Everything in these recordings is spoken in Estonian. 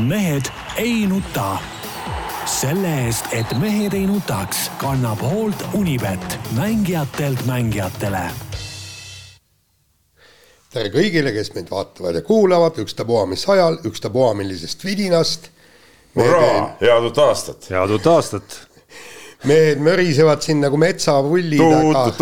mehed ei nuta. selle eest, et mehed ei nutaks, kannab hoolt Unibet, mängijatelt mängijatele. tere kõigile, kes meid vaatavad ja kuulavad, ükstapuha mis ajal, ükstapuha millisest vidinast. hurraa, head uut aastat. head uut aastat. mehed mörisevad siin nagu metsavullid, aga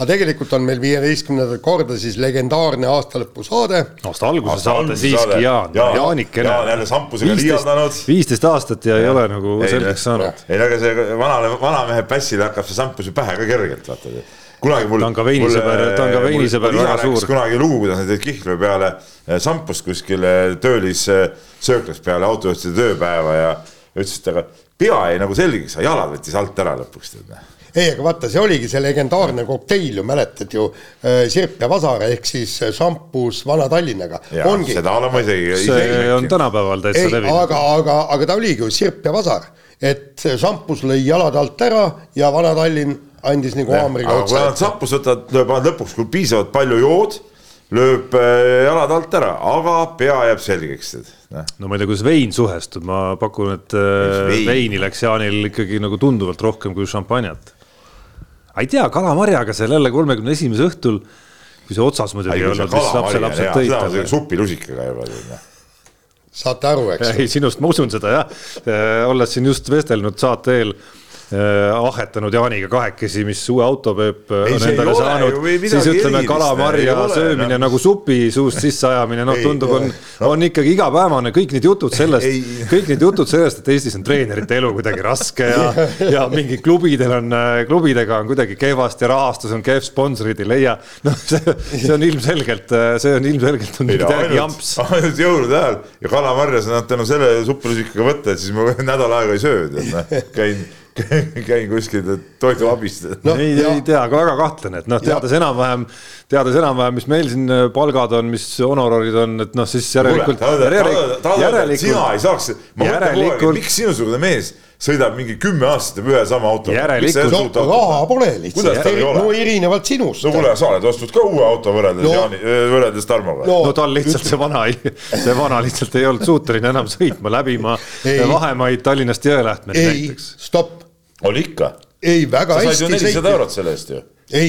aga tegelikult on meil viieteistkümnendat korda siis legendaarne aastalõpusaade. aasta alguse saade siiski Jaan, Jaanikene. Jaan jälle sampusega liialdanud. viisteist aastat ja, ja ei ole nagu selgeks saanud. ei, aga see vanale, vanamehe pässile hakkab see sampus ju pähe ka kergelt, vaata. kunagi mul. ta on ka veinisõber, ta on ka veinisõber väga suur. kunagi lugu, kuidas nad jäid Kihlve peale sampust kuskil töölis sööklas peale autojuhtide tööpäeva ja ütles, et aga pea jäi nagu selgeks, aga jalad võttis alt ära lõpuks tead ei, aga vaata, see oligi see legendaarne kokteil ju, mäletad ju äh,, Sirp ja Vasar ehk siis šampus Vana-Tallinnaga. seda olen ma isegi. see isegi on tänapäeval täitsa levinud. aga, aga, aga ta oligi ju Sirp ja Vasar, et šampus lõi jalad alt ära ja Vana-Tallinn andis nagu haamriga otsa. kui nad šampus võtad, lööb lõpuks, kui piisavalt palju jood, lööb jalad alt ära, aga pea jääb selgeks no ma ei tea, kuidas vein suhestub, ma pakun, et vein. veini läks Jaanil ikkagi nagu tunduvalt rohkem kui šampanjat ei tea, kalamarjaga seal jälle kolmekümne esimese õhtul, kui see otsas muidugi ei olnud, siis lapselapsed tõid talle. supilusikaga ei ole saate aru, eks? ei, sinust ma usun seda jah, olles siin just vestelnud saate eel Äh, ahetanud Jaaniga kahekesi, mis uue auto Peep äh, on endale saanud, siis ütleme, kalamarja söömine no. nagu supi suust sisseajamine, noh, tundub, on on ikkagi igapäevane, kõik need jutud sellest, kõik need jutud sellest, et Eestis on treenerite elu kuidagi raske ja, ja mingi klubidel on, äh, klubidega on kuidagi kehvasti rahastus on kehv, sponsorid ei leia. noh, see, see on ilmselgelt, see on ilmselgelt on midagi jamps. ainult jõulude ajal ja kalamarja saad tänu selle suppilusikaga võtta, et siis ma nädal aega ei söö, tead, noh, käin käin kuskil toiduabist no,. ei, ei tea, aga väga kahtlane, et noh, teades enam-vähem, teades enam-vähem, mis meil siin äh, palgad on, mis honorarid on, et noh, siis järelikult. sina ei saaks, ma mõtlen kogu aeg, miks sinusugune mees sõidab mingi kümme aastat ühe sama auto. järelikult. no raha pole lihtsalt, no erinevalt sinust. no kuule, sa oled ostnud ka uue auto võrreldes no. Jaani, võrreldes Tarmoga. no, no tal lihtsalt see vana, see vana lihtsalt ei olnud suuteline enam sõitma, läbima vahemaid Tallinnast Jõelähtmeni näiteks. stopp oli ikka? ei, väga hästi. sa said ju nelisada eurot selle eest ju. Ei.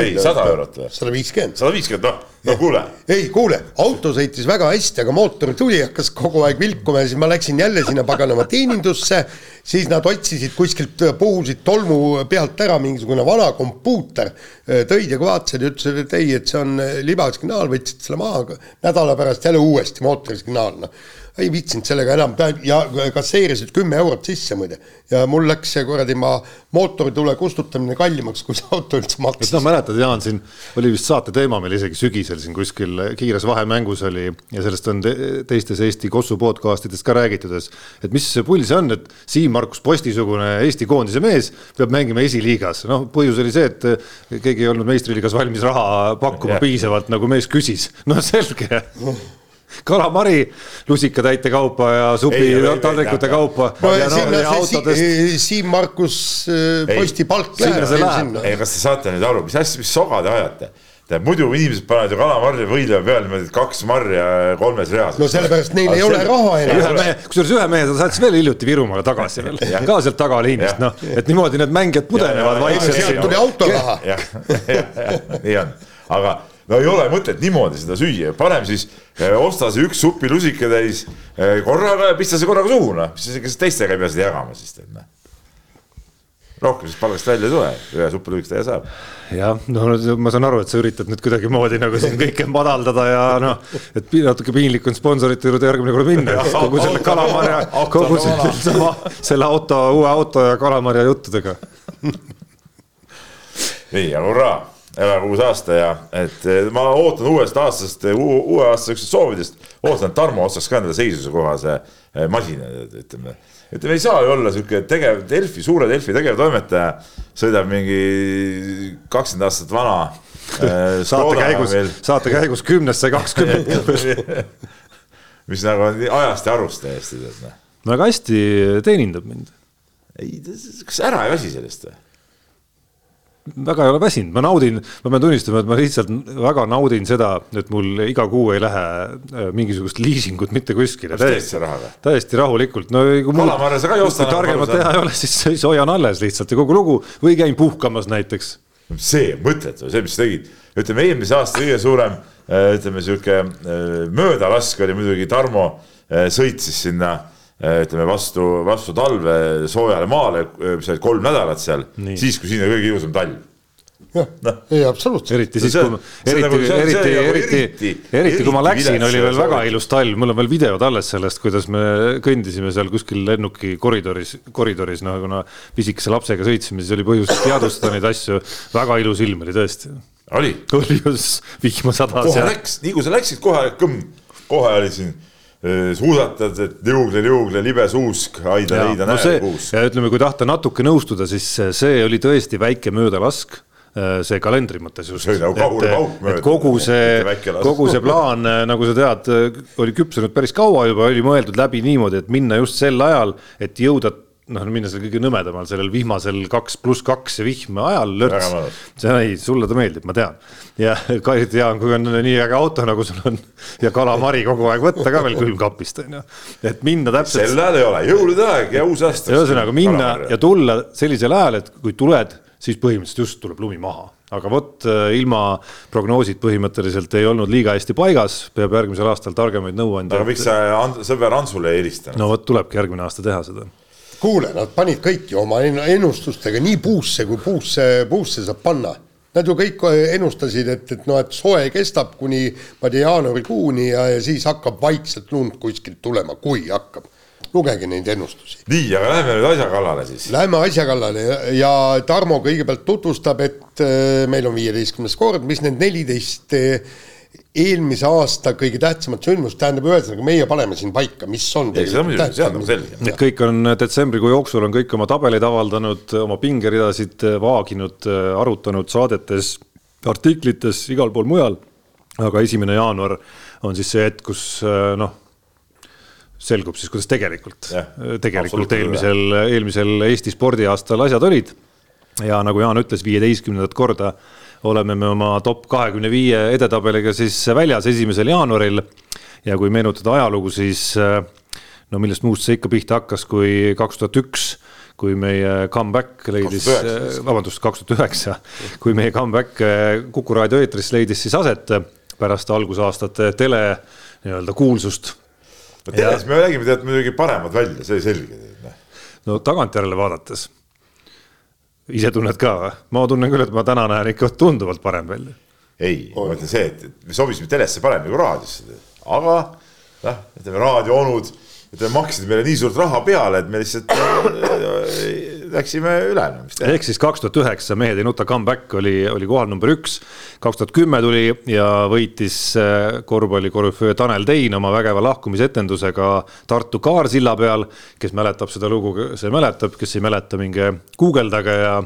ei, sada eurot või? sada viiskümmend. sada viiskümmend, noh, no kuule. ei, kuule, auto sõitis väga hästi, aga mootor tuli, hakkas kogu aeg vilkuma ja siis ma läksin jälle sinna paganama teenindusse. siis nad otsisid kuskilt, puhusid tolmu pealt ära mingisugune vana kompuuter. tõid ja vaatasid ja ütlesid, et ei, et see on libasignaal, võtsid selle maha, nädala pärast jälle uuesti mootorisignaal, noh ei viitsinud sellega enam ja kasseerisid kümme eurot sisse muide. ja mul läks see kuradi ma mootoritule kustutamine kallimaks, kui see auto üldse maksis. no mäletad, Jaan, siin oli vist saate teema meil isegi sügisel siin kuskil kiires vahemängus oli ja sellest on te teistes Eesti Kossu podcast ides ka räägitud, et mis pull see on, et Siim-Markus Posti-sugune Eesti koondise mees peab mängima esiliigas. noh, põhjus oli see, et keegi ei olnud meistriliigas valmis raha pakkuma yeah. piisavalt, nagu mees küsis. no selge kalamari lusikatäite kaupa ja supi taldrikute kaupa. no ja, no, ja autodest... Siim-Markus äh, Posti palk läheb ei, kas te saate nüüd aru, mis asja, mis soga te ajate? tead, muidu inimesed panevad ju kalamarja võidleja peale niimoodi, et kaks marja kolmes reas. no sellepärast neil ei ole raha enam. kusjuures ühe mehe ta saatis veel hiljuti Virumaale tagasi veel, ka sealt tagaliinist, noh, et niimoodi need mängijad pudenevad vaikselt. sealt tuli autoraha. jah, nii on, aga no ei ole mõtet niimoodi seda süüa, parem siis eh, osta see üks supilusike täis eh, korraga ja pista see korraga suhu, noh, kes teistega ei pea seda jagama siis tead, noh. Rohkem siis palgast välja ei tule, ühe supilusiktäie saab. jah, no ma saan aru, et sa üritad nüüd kuidagimoodi nagu siin kõike madaldada ja noh, et natuke piinlik on sponsorite juurde järgmine kord minna, kogu selle kalamarja, kogu selle sama, selle auto, uue auto ja kalamarja juttudega. Nii, aga hurraa elagu uus aasta ja et ma ootan uuest aastast, uue aasta siuksest soovidest, ootan, et Tarmo ostaks ka endale seisuse kohase eh, masina, ütleme. ütleme, ei saa ju olla sihuke tegev, Delfi, suure Delfi tegevtoimetaja sõidab mingi kakskümmend aastat vana äh,. saate käigus, saate käigus kümnest sai kakskümmend mis nagu on ajast ja arust täiesti. Noh. väga hästi teenindab mind. ei, kas ära ei väsi sellest või? Väga ei ole väsinud, ma naudin, ma pean tunnistama, et ma lihtsalt väga naudin seda, et mul iga kuu ei lähe äh, mingisugust liisingut mitte kuskile. täiesti raha või? täiesti rahulikult, no kui mul kui targemat teha ei ole, siis, siis hoian alles lihtsalt ja kogu lugu või käin puhkamas näiteks. see, mõttetu, see, mis sa tegid, ütleme eelmise aasta kõige suurem äh, ütleme sihuke äh, möödalask oli muidugi Tarmo sõitis sinna ütleme vastu, vastu talve soojale maale, olid kolm nädalat seal, siis kui siin oli kõige ilusam talv jah no., ei absoluutselt. eriti siis, kui, eriti, nagu, eriti, eriti, eriti, eriti kui ma läksin, oli veel väga ilus talv, mul on veel videod alles sellest, kuidas me kõndisime seal kuskil lennuki koridoris, koridoris, no kuna pisikese lapsega sõitsime, siis oli põhjust teadvustada neid asju. väga ilus ilm oli tõesti. oli? oli just, vihma sadas. kohe läks, nii kui sa läksid, kohe kõmm, kohe oli siin suusatad, et liugle, liugle, libe suusk, aida leida no näekuus. ja ütleme, kui tahta natuke nõustuda, siis see oli tõesti väike möödalask Äh, see kalendri mõttes just. Nagu kogu see, kogu see plaan, äh, nagu sa tead, äh, oli küpsenud päris kaua juba, oli mõeldud läbi niimoodi, et minna just sel ajal, et jõuda noh, minna seal kõige nõmedamal, sellel vihmasel kaks pluss kaks vihma ajal lörts. see ei, sulle ta meeldib, ma tean. ja eriti hea on, kui on nii äge auto, nagu sul on ja kalamari kogu aeg võtta ka veel külmkapist on ju. et minna täpselt. sel ajal ei ole, jõulude aeg ja uus aasta. ühesõnaga minna kalamari. ja tulla sellisel ajal, et kui tuled siis põhimõtteliselt just tuleb lumi maha. aga vot äh, ilma prognoosid põhimõtteliselt ei olnud liiga hästi paigas, peab järgmisel aastal targemaid nõuandjaid. aga miks sa sõber Ansule ei helistanud? no vot, tulebki järgmine aasta teha seda kuule, nad panid kõik ju oma ennustustega nii puusse, kui puusse, puusse saab panna. Nad ju kõik ennustasid, et, et noh, et soe kestab kuni ma ei tea, jaanuarikuuni ja, ja siis hakkab vaikselt lund kuskilt tulema, kui hakkab lugege neid ennustusi. nii, aga lähme nüüd asja kallale siis. Lähme asja kallale ja Tarmo kõigepealt tutvustab, et äh, meil on viieteistkümnes kord, mis need neliteist äh, eelmise aasta kõige tähtsamat sündmust, tähendab ühesõnaga, meie paneme siin paika, mis on. selge. Need kõik on detsembrikuu jooksul on kõik oma tabeleid avaldanud, oma pingeridasid vaaginud, arutanud saadetes, artiklites, igal pool mujal. aga esimene jaanuar on siis see hetk, kus äh, noh selgub siis, kuidas tegelikult, tegelikult eelmisel, eelmisel Eesti spordiaastal asjad olid. ja nagu Jaan ütles, viieteistkümnendat korda oleme me oma top kahekümne viie edetabeliga siis väljas esimesel jaanuaril. ja kui meenutada ajalugu, siis no millest muust see ikka pihta hakkas, kui kaks tuhat üks kui meie comeback leidis, vabandust, kaks tuhat üheksa, kui meie comeback Kuku raadio eetris leidis siis aset pärast algusaastate tele nii-öelda kuulsust no teles me nägime tead muidugi paremad välja, see selge. Noh. no tagantjärele vaadates, ise tunned ka või? ma tunnen küll, et ma täna näen ikka tunduvalt parem välja. ei, ma ütlen see, et me sobisime telesse paremini kui raadiosse, aga noh, ütleme raadioonud, ütleme maksid meile nii suurt raha peale, et me lihtsalt läksime üle ehk siis kaks tuhat üheksa Mehed ei nuta comeback oli, oli kohal number üks. kaks tuhat kümme tuli ja võitis äh, korvpallikorüföö Tanel Tein oma vägeva lahkumisetendusega Tartu Kaarsilla peal. kes mäletab seda lugu, see mäletab, kes ei mäleta, minge guugeldage ja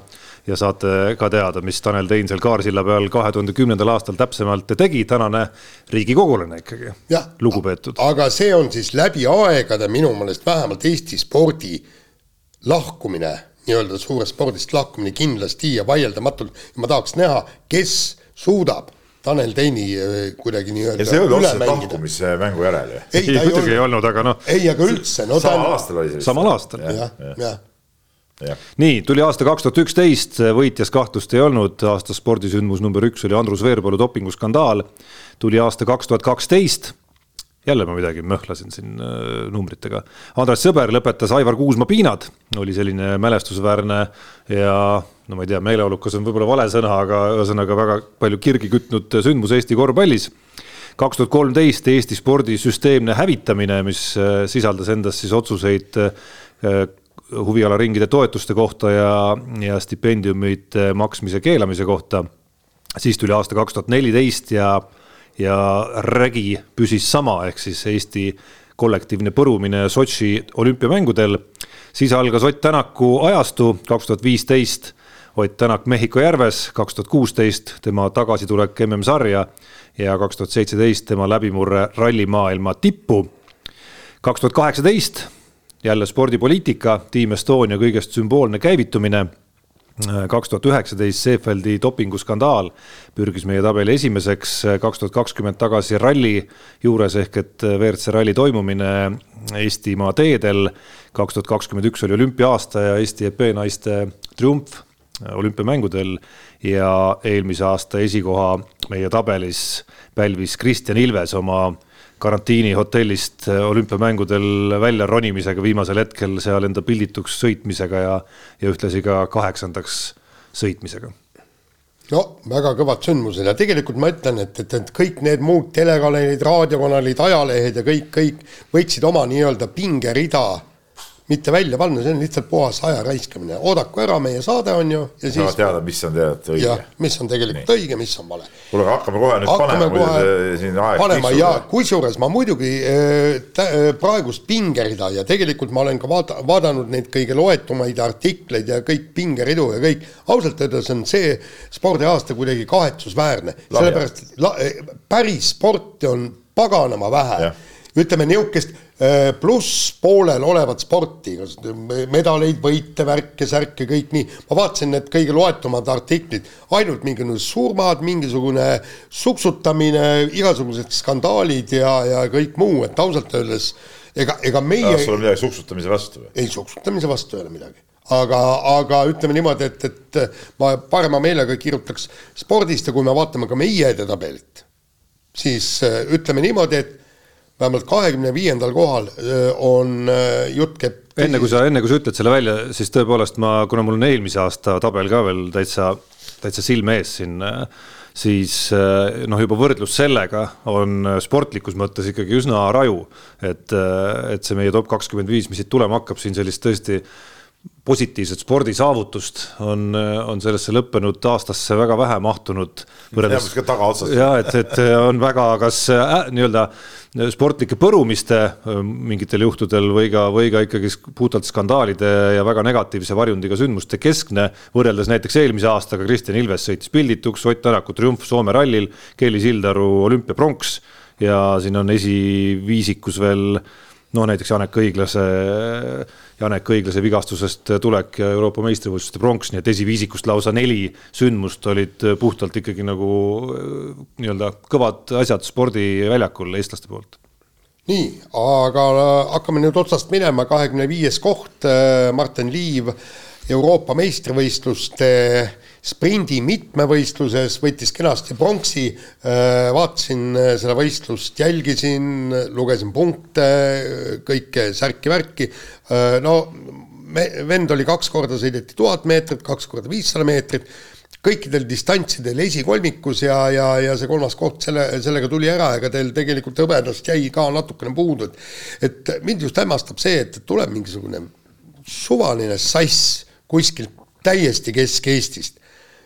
ja saate ka teada, mis Tanel Tein seal Kaarsilla peal kahe tuhande kümnendal aastal täpsemalt tegi, tänane riigikogulane ikkagi, lugupeetud. aga see on siis läbi aegade minu meelest vähemalt Eesti spordi lahkumine nii-öelda suurest spordist lahkumine kindlasti ja vaieldamatult ja ma tahaks näha, kes suudab Tanel Teini äh, kuidagi nii-öelda. ja see ei olnud otseselt lahkumismängu järel ju. ei, ei, muidugi ei olnud, aga noh. ei, aga üldse no,. samal aastal oli see. samal aastal. jah, jah Ja. nii, tuli aasta kaks tuhat üksteist, võitjas kahtlust ei olnud, aasta spordisündmus number üks oli Andrus Veerpalu dopinguskandaal. tuli aasta kaks tuhat kaksteist jälle ma midagi möhlasin siin äh, numbritega. Andres Sõber lõpetas Aivar Kuusma piinad, oli selline mälestusväärne ja no ma ei tea, meeleolukas on võib-olla vale sõna, aga ühesõnaga väga palju kirgi kütnud sündmus Eesti korvpallis. kaks tuhat kolmteist Eesti spordi süsteemne hävitamine, mis äh, sisaldas endas siis otsuseid äh, huvialaringide toetuste kohta ja, ja stipendiumite maksmise keelamise kohta. siis tuli aasta kaks tuhat neliteist ja ja Rägi püsis sama, ehk siis Eesti kollektiivne põrumine Sotši olümpiamängudel. siis algas Ott Tänaku ajastu kaks tuhat viisteist, Ott Tänak Mehhiko järves, kaks tuhat kuusteist tema tagasitulek MM-sarja ja kaks tuhat seitseteist tema läbimurre rallimaailma tippu. kaks tuhat kaheksateist jälle spordipoliitika, Team Estonia kõigest sümboolne käivitumine kaks tuhat üheksateist Seefeldi dopinguskandaal pürgis meie tabeli esimeseks, kaks tuhat kakskümmend tagasi ralli juures ehk et WRC ralli toimumine Eestimaa teedel. kaks tuhat kakskümmend üks oli olümpia-aasta ja Eesti EP naiste triumf olümpiamängudel ja eelmise aasta esikoha meie tabelis pälvis Kristjan Ilves oma karantiinihotellist olümpiamängudel välja ronimisega viimasel hetkel seal enda pildituks sõitmisega ja, ja ühtlasi ka kaheksandaks sõitmisega. No väga kõvad sündmused ja tegelikult ma ütlen, et, et, et kõik need muud telekanalid, raadiokanalid, ajalehed ja kõik, kõik võtsid oma nii-öelda pingerida mitte välja panna, see on lihtsalt puhas aja raiskamine, oodaku ära, meie saade on ju. ja siis. saavad teada, mis on tegelikult õige. mis on tegelikult Nii. õige, mis on vale. kuule, aga hakkame kohe nüüd hakkame panema, muidu siin aeg panema ja kusjuures ma muidugi äh, äh, praegust pingerida ja tegelikult ma olen ka vaata-, vaadanud neid kõige loetumaid artikleid ja kõik pingeridu ja kõik, ausalt öeldes on see spordiaasta kuidagi kahetsusväärne, sellepärast la, äh, päris sporti on paganama vähe. ütleme niisugust Äh, plusspoolel olevat sporti, medaleid, võite, värke, särke, kõik nii. ma vaatasin need kõige loetumad artiklid, ainult mingisugune surmad, mingisugune suksutamine, igasugused skandaalid ja, ja kõik muu, et ausalt öeldes ega, ega meie. kas sul on midagi suksutamise vastu või? ei, suksutamise vastu ei ole midagi aga, aga ütleme niimoodi, et, et ma parema meelega kirjutaks spordist ja kui me vaatame ka meie edetabelit, siis äh, ütleme niimoodi, et vähemalt kahekümne viiendal kohal on jutt käib enne kui sa, enne kui sa ütled selle välja, siis tõepoolest ma, kuna mul on eelmise aasta tabel ka veel täitsa, täitsa silme ees siin, siis noh, juba võrdlus sellega on sportlikus mõttes ikkagi üsna raju. et, et see meie top kakskümmend viis, mis siit tulema hakkab, siin sellist tõesti positiivset spordisaavutust on, on sellesse lõppenud aastasse väga vähe mahtunud. ja et, et on väga, kas äh, nii-öelda sportlike põrumiste äh, mingitel juhtudel või ka, või ka ikkagi puhtalt skandaalide ja väga negatiivse varjundiga sündmuste keskne. võrreldes näiteks eelmise aastaga Kristjan Ilves sõitis pildituks, Ott Tänaku triumf Soome rallil, Kelly Sildaru olümpiapronks ja siin on esiviisikus veel no näiteks Janek Õiglase, Janek Õiglase vigastusest tulek ja Euroopa meistrivõistluste pronks, nii et esiviisikust lausa neli sündmust olid puhtalt ikkagi nagu nii-öelda kõvad asjad spordiväljakul eestlaste poolt. Nii, aga hakkame nüüd otsast minema, kahekümne viies koht, Martin Liiv Euroopa meistrivõistluste sprindi mitmevõistluses võttis kenasti pronksi, äh, vaatasin äh, seda võistlust, jälgisin, lugesin punkte, kõike särki-värki, äh, no me, vend oli kaks korda sõideti tuhat meetrit, kaks korda viissada meetrit, kõikidel distantsidel esikolmikus ja, ja, ja see kolmas koht selle, sellega tuli ära, ega teil tegelikult hõbedast jäi ka natukene puudu, et et mind just hämmastab see, et tuleb mingisugune suvaline sass kuskilt täiesti Kesk-Eestist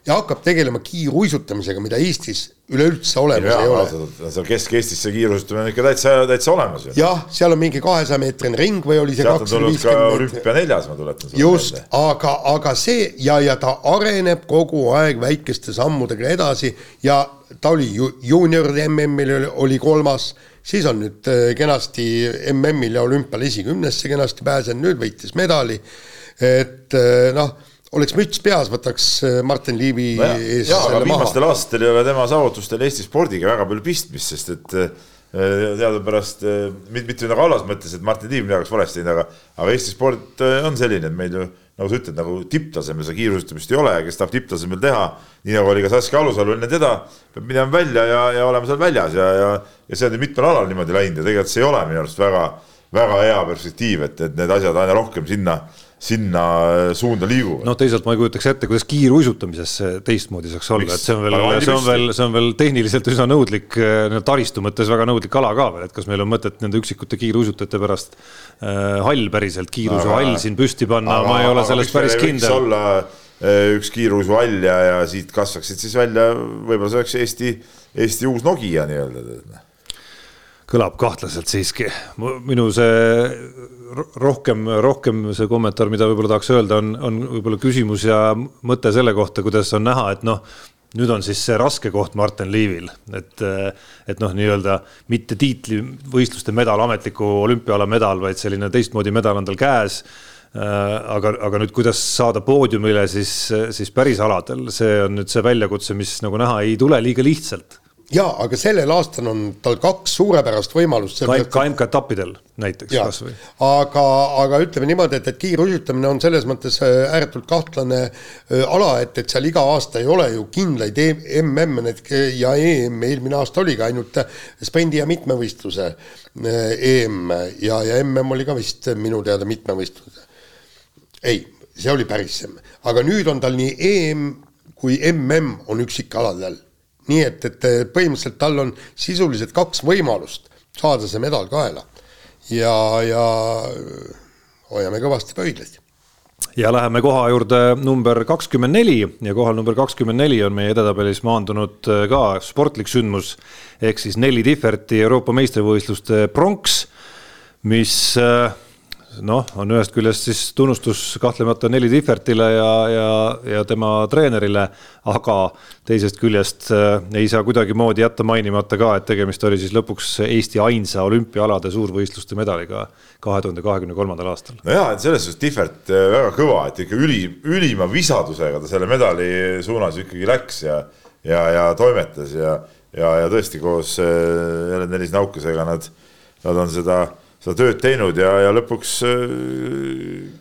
ja hakkab tegelema kiiruisutamisega, mida Eestis üleüldse olemas ja, ei ole. seal Kesk-Eestis see kiiruisutamine on ikka täitsa, täitsa olemas ju. jah, seal on mingi kahesaja meetrine ring või oli see kakssada viiskümmend meetrit. olümpia neljas, ma tuletan sulle just, aga, aga see ja, ja ta areneb kogu aeg väikeste sammudega edasi ja ta oli ju juunioride MM-il oli, oli kolmas, siis on nüüd äh, kenasti MM-il ja olümpial esikümnesse kenasti pääsenud, nüüd võitis medali et eh, noh, oleks müts peas, võtaks eh, Martin Liivi no ees ja, selle maha. viimastel aastatel ei ole tema saavutustel Eesti spordiga väga palju pistmist, sest et eh, teadupärast, mitte nagu halvas mõttes, et Martin Liiv midagi oleks valesti teinud, aga, aga Eesti sport on selline, et meil ju nagu sa ütled, nagu tipptasemel seda kiirusutamist ei ole ja kes tahab tipptasemel teha, nii nagu oli ka Saskia Alusalu enne teda, peab minema välja ja, ja olema seal väljas ja, ja, ja see on ju mitmel alal niimoodi läinud ja tegelikult see ei ole minu arust väga, väga hea perspektiiv, et, et need asjad aina rohkem sinna sinna suunda liiguvad. noh, teisalt ma ei kujutaks ette, kuidas kiiruisutamises teistmoodi saaks olla, et see on veel, see on veel, see on veel tehniliselt üsna nõudlik, äh, taristu mõttes väga nõudlik ala ka veel, et kas meil on mõtet nende üksikute kiiruisutajate pärast äh, hall päriselt, kiiruisuhall siin püsti panna, ma ei ole selles päris kindel. olla äh, üks kiiruisuhall ja, ja siit kasvaksid siis välja, võib-olla see oleks Eesti, Eesti uus Nokia nii-öelda kõlab kahtlaselt siiski. minu see rohkem, rohkem see kommentaar, mida võib-olla tahaks öelda, on, on võib-olla küsimus ja mõte selle kohta, kuidas on näha, et noh, nüüd on siis see raske koht Martin Liivil, et, et noh, nii-öelda mitte tiitlivõistluste medal, ametliku olümpiala medal, vaid selline teistmoodi medal on tal käes. Aga, aga nüüd, kuidas saada poodiumile siis, siis päris aladel, see on nüüd see väljakutse, mis nagu näha ei tule liiga lihtsalt jaa, aga sellel aastal on tal kaks suurepärast võimalust. ka MK-etappidel näiteks kasvõi. aga, aga ütleme niimoodi, et, et kiiruisutamine on selles mõttes äh, ääretult kahtlane äh, ala, et, et seal iga aasta ei ole ju kindlaid e MM need ja EM, eelmine aasta oligi ainult äh, sprendi ja mitmevõistluse EM ja, ja MM oli ka vist minu teada mitmevõistluse. ei, see oli päris aga nüüd on tal nii EM kui MM on üksikaladel nii et, et põhimõtteliselt tal on sisuliselt kaks võimalust saada see medal kaela. Ja, ja hoiame kõvasti pöidlaid. Ja läheme koha juurde number kakskümmend neli. Ja kohal number kakskümmend neli on meie edetabelis maandunud äh, ka sportlik sündmus. Ehk siis Nelli Differti Euroopa meistrivõistluste pronks, mis äh, noh, on ühest küljest siis tunnustus kahtlemata Nelli Differtile ja, ja, ja tema treenerile, aga teisest küljest äh, ei saa kuidagimoodi jätta mainimata ka, et tegemist oli siis lõpuks Eesti ainsa olümpiaalade suurvõistluste medaliga kahe tuhande kahekümne kolmandal aastal. no jaa, et selles suhtes Differt äh, väga kõva, et ikka üli, ülima visadusega ta selle medali suunas ikkagi läks ja, ja, ja toimetas ja, ja, ja tõesti koos äh, Helen Nelis Naukasega nad, nad on seda seda tööd teinud ja, ja lõpuks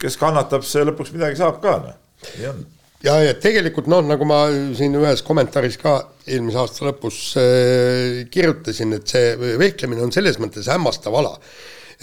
kes kannatab, see lõpuks midagi saab ka, noh, nii on. ja, ja tegelikult noh, nagu ma siin ühes kommentaaris ka eelmise aasta lõpus äh, kirjutasin, et see vehklemine on selles mõttes hämmastav ala,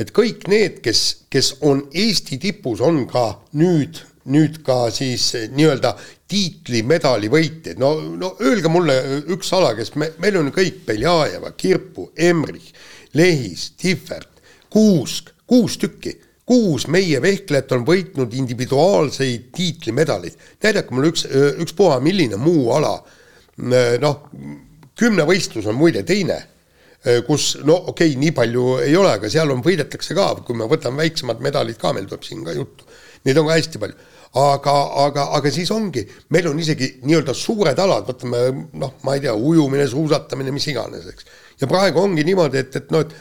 et kõik need, kes, kes on Eesti tipus, on ka nüüd nüüd ka siis nii-öelda tiitlimedali võitjad, no, no öelge mulle üks ala, kes me, meil on kõik Beljajeva, Kirpu, Emrich, Lehis, Tihvert, Kuusk, kuus tükki, kuus meie vehklejat on võitnud individuaalseid tiitlimedaleid. näidake mulle üks, ükspuha milline muu ala. noh, kümnevõistlus on muide teine, kus no okei okay,, nii palju ei ole, aga seal on, võidetakse ka, kui me võtame väiksemad medalid ka, meil tuleb siin ka juttu. Neid on ka hästi palju aga, aga, aga siis ongi, meil on isegi nii-öelda suured alad, võtame noh, ma ei tea, ujumine, suusatamine, mis iganes, eks. ja praegu ongi niimoodi, et, et noh, et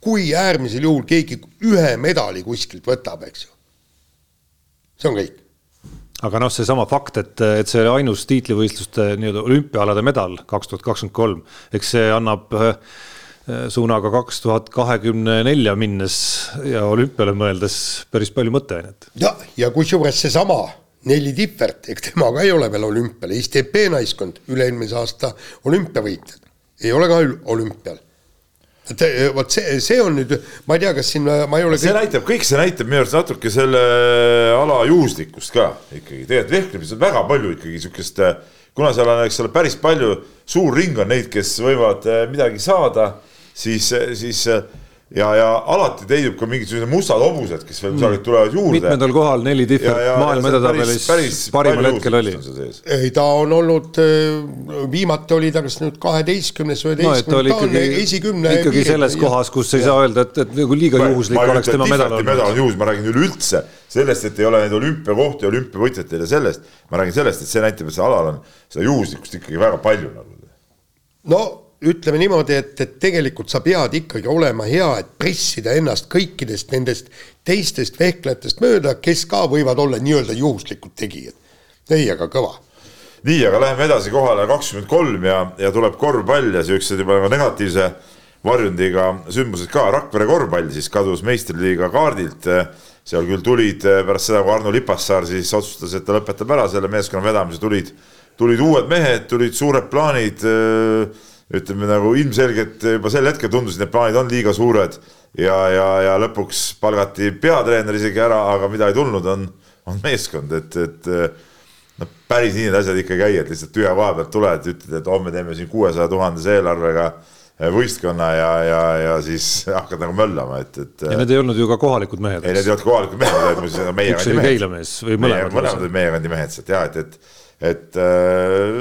kui äärmisel juhul keegi ühe medali kuskilt võtab, eks ju. see on kõik. aga noh, seesama fakt, et, et see oli ainus tiitlivõistluste nii-öelda olümpiaalade medal kaks tuhat kakskümmend kolm, eks see annab äh, suunaga kaks tuhat kahekümne nelja minnes ja olümpiale mõeldes päris palju mõtteainet. ja, ja kusjuures seesama Nelli Tippert, eks tema ka ei ole veel olümpial, Eesti EP naiskond, üle-eelmise aasta olümpiavõitjad, ei ole ka olümpial et eh, vot see, see on nüüd, ma ei tea, kas siin, ma ei ole see kõik... näitab, kõik see näitab minu arust natuke selle ala juhuslikkust ka ikkagi, tegelikult vehklemises on väga palju ikkagi niisugust, kuna seal on, eks ole, päris palju, suur ring on neid, kes võivad eh, midagi saada, siis, siis ja, ja alati teidub ka mingisugused mustad hobused, kes veel kusagilt tulevad juurde. mitmendal kohal neli tihvet maailma edetabelis parimal hetkel oli. ei, ta on olnud, äh, viimati oli ta kas nüüd kaheteistkümnes või üheteistkümnes no,, ta on esikümne. ikkagi selles kohas, kus ei saa öelda, et, et nagu liiga juhuslik oleks tema medal olnud. medal on juhus, ma räägin üleüldse sellest, et ei ole neid olümpiakohti, olümpiavõitjatel ja sellest, ma räägin sellest, et see näitab, et see alal on seda juhuslikkust ikkagi väga palju nagu. no ütleme niimoodi, et, et tegelikult sa pead ikkagi olema hea, et pressida ennast kõikidest nendest teistest vehklejatest mööda, kes ka võivad olla nii-öelda juhuslikud tegijad. ei, aga kõva. nii, aga läheme edasi kohale kakskümmend kolm ja, ja tuleb korvpall ja siuksed juba nagu negatiivse varjundiga sündmused ka. Rakvere korvpall siis kadus meistriliiga kaardilt. seal küll tulid pärast seda, kui Arno Lipassaar siis otsustas, et ta lõpetab ära selle meeskonna vedamise, tulid, tulid uued mehed, tulid suured plaanid ütleme nagu ilmselgelt juba sel hetkel tundusid, need plaanid on liiga suured ja, ja, ja lõpuks palgati peatreener isegi ära, aga mida ei tulnud, on, on meeskond, et, et noh, päris nii need asjad ikka ei käi, et lihtsalt tühja koha pealt tuled, ütled, et homme teeme siin kuuesaja tuhandese eelarvega võistkonna ja, ja, ja siis hakkad nagu möllama, et, et. ja need ei olnud ju ka kohalikud mehed. ei, need ei olnud kohalikud mehed, need olid meie üks oli Keila mees või mõlemad. mõlemad olid meie kandi mehed sealt ja et, et et äh,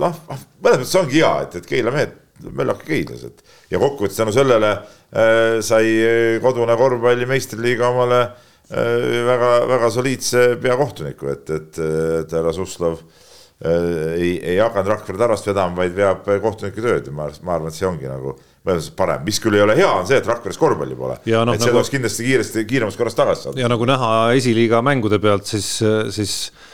noh, mõnes mõttes ongi hea, et, et Keila mehed, möllake Keilas, et ja kokkuvõttes tänu sellele äh, sai kodune korvpalli meistriliiga omale äh, väga, väga soliidse peakohtuniku, et, et, et härra Suslov ei, ei hakanud Rakvere Tarast vedama, vaid veab kohtuniku tööd ja ma, ma arvan, et see ongi nagu parem, mis küll ei ole hea, on see, et Rakveres korvpalli pole. No, et see nagu, tuleks kindlasti kiiresti, kiiremas korras tagasi saada. ja nagu näha esiliiga mängude pealt, siis, siis äh,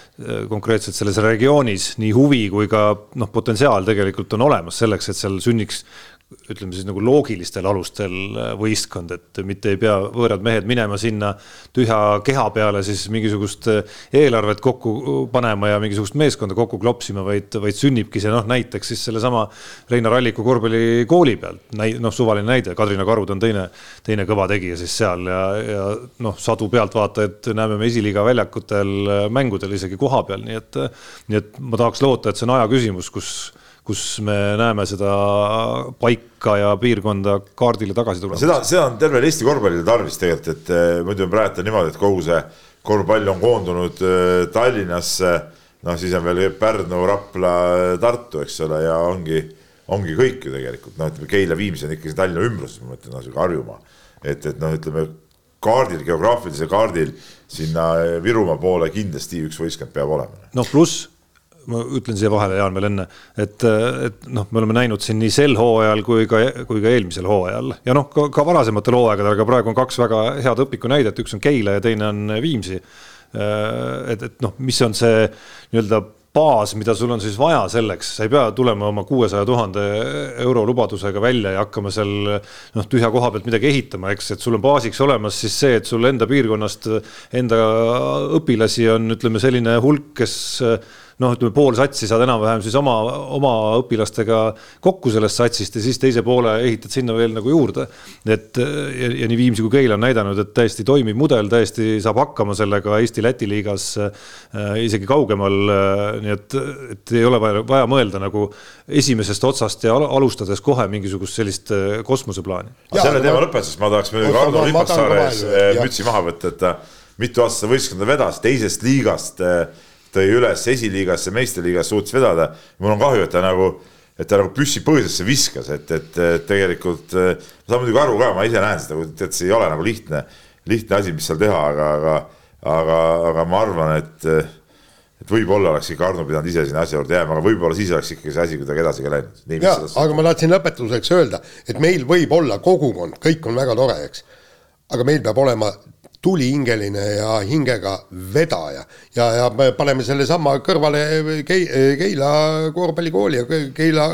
konkreetselt selles regioonis nii huvi kui ka noh, potentsiaal tegelikult on olemas selleks, et seal sünniks ütleme siis nagu loogilistel alustel äh, võistkond, et mitte ei pea võõrad mehed minema sinna tühja keha peale siis mingisugust äh, eelarvet kokku panema ja mingisugust meeskonda kokku klopsima, vaid, vaid sünnibki see noh, näiteks siis sellesama Reinar Alliku korvpallikooli pealt, noh, suvaline näide, Kadrina Karud on teine, teine kõva tegija siis seal ja, ja noh, sadu pealtvaatajaid näeme me esiliiga väljakutel äh, mängudel isegi koha peal, nii et, nii et ma tahaks loota, et see on aja küsimus, kus kus me näeme seda paika ja piirkonda kaardile tagasi tulemas. seda, seda on tervel Eesti korvpallile tarvis tegelikult, et eh, muidu on praegu niimoodi, et kogu see korvpall on koondunud eh, Tallinnasse, noh, siis on veel Pärnu, Rapla, Tartu, eks ole, ja ongi, ongi kõik ju tegelikult, noh, ütleme Keila, Viimsi on ikkagi Tallinna ümbruses, ma mõtlen, noh, sihuke Harjumaa. et, et noh, ütleme kaardil, geograafilisel kaardil sinna Virumaa poole kindlasti üks võistkond peab olema. noh, pluss ma ütlen siia vahele, Jaan, veel enne, et, et noh, me oleme näinud siin nii sel hooajal kui ka, kui ka eelmisel hooajal. Ja noh, ka, ka varasematel hooaegadel, aga praegu on kaks väga head õpikunäidet, üks on Keila ja teine on Viimsi. et, et noh, mis on see nii-öelda baas, mida sul on siis vaja selleks, sa ei pea tulema oma kuuesaja tuhande euro lubadusega välja ja hakkama seal noh, tühja koha pealt midagi ehitama, eks, et sul on baasiks olemas siis see, et sul enda piirkonnast enda õpilasi on, ütleme selline hulk, kes noh, ütleme pool satsi saad enam-vähem siis oma, oma õpilastega kokku sellest satsist ja siis teise poole ehitad sinna veel nagu juurde. et ja, ja nii Viimsi kui Keila on näidanud, et täiesti toimiv mudel, täiesti saab hakkama sellega Eesti-Läti liigas äh, isegi kaugemal äh,. nii et, et ei ole vaja, vaja mõelda nagu esimesest otsast ja alustades kohe mingisugust sellist äh, kosmoseplaani. selle teema lõpetuseks ma tahaks muidugi Ardo Ripassaare ees äh, mütsi maha võtta, et ta mitu aastat seda võistkonda vedas teisest liigast äh, tõi üles esiliigasse, meistriliigas suutis vedada. mul on kahju, et ta nagu, et ta nagu püssi põõsasse viskas, et, et, tegelikult ma saan muidugi aru ka, ma ise näen seda, et see ei ole nagu lihtne, lihtne asi, mis seal teha, aga, aga, aga, aga ma arvan, et, et võib-olla oleks ikka Arno pidanud ise sinna asja juurde jääma, aga võib-olla siis oleks ikkagi see asi kuidagi edasi ka läinud. ja, aga ma tahtsin lõpetuseks öelda, et meil võib olla kogukond, kõik on väga tore, eks. aga meil peab olema tulihingeline ja hingega vedaja ja, ja me paneme sellesama kõrvale Keila korvpallikooli ja Keila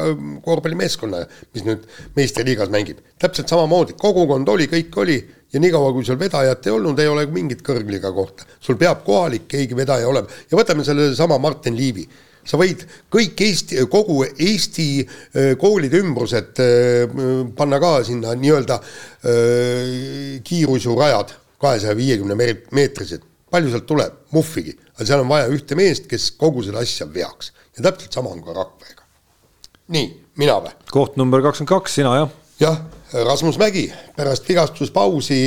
korvpallimeeskonna, mis nüüd meistriliigas mängib. täpselt samamoodi, kogukond oli, kõik oli ja niikaua, kui sul vedajat ei olnud, ei ole mingit kõrgliga kohta. sul peab kohalik keegi vedaja olema ja võtame sellesama Martin Liivi sa võid kõik Eesti, kogu Eesti koolide ümbrused panna ka sinna nii-öelda kiirusjurajad kahesaja viiekümne meetrised, palju sealt tuleb, muhvigi, aga seal on vaja ühte meest, kes kogu seda asja veaks ja täpselt sama on ka Rakverega. nii, mina või? koht number kakskümmend kaks, sina jah? jah, Rasmus Mägi pärast vigastuspausi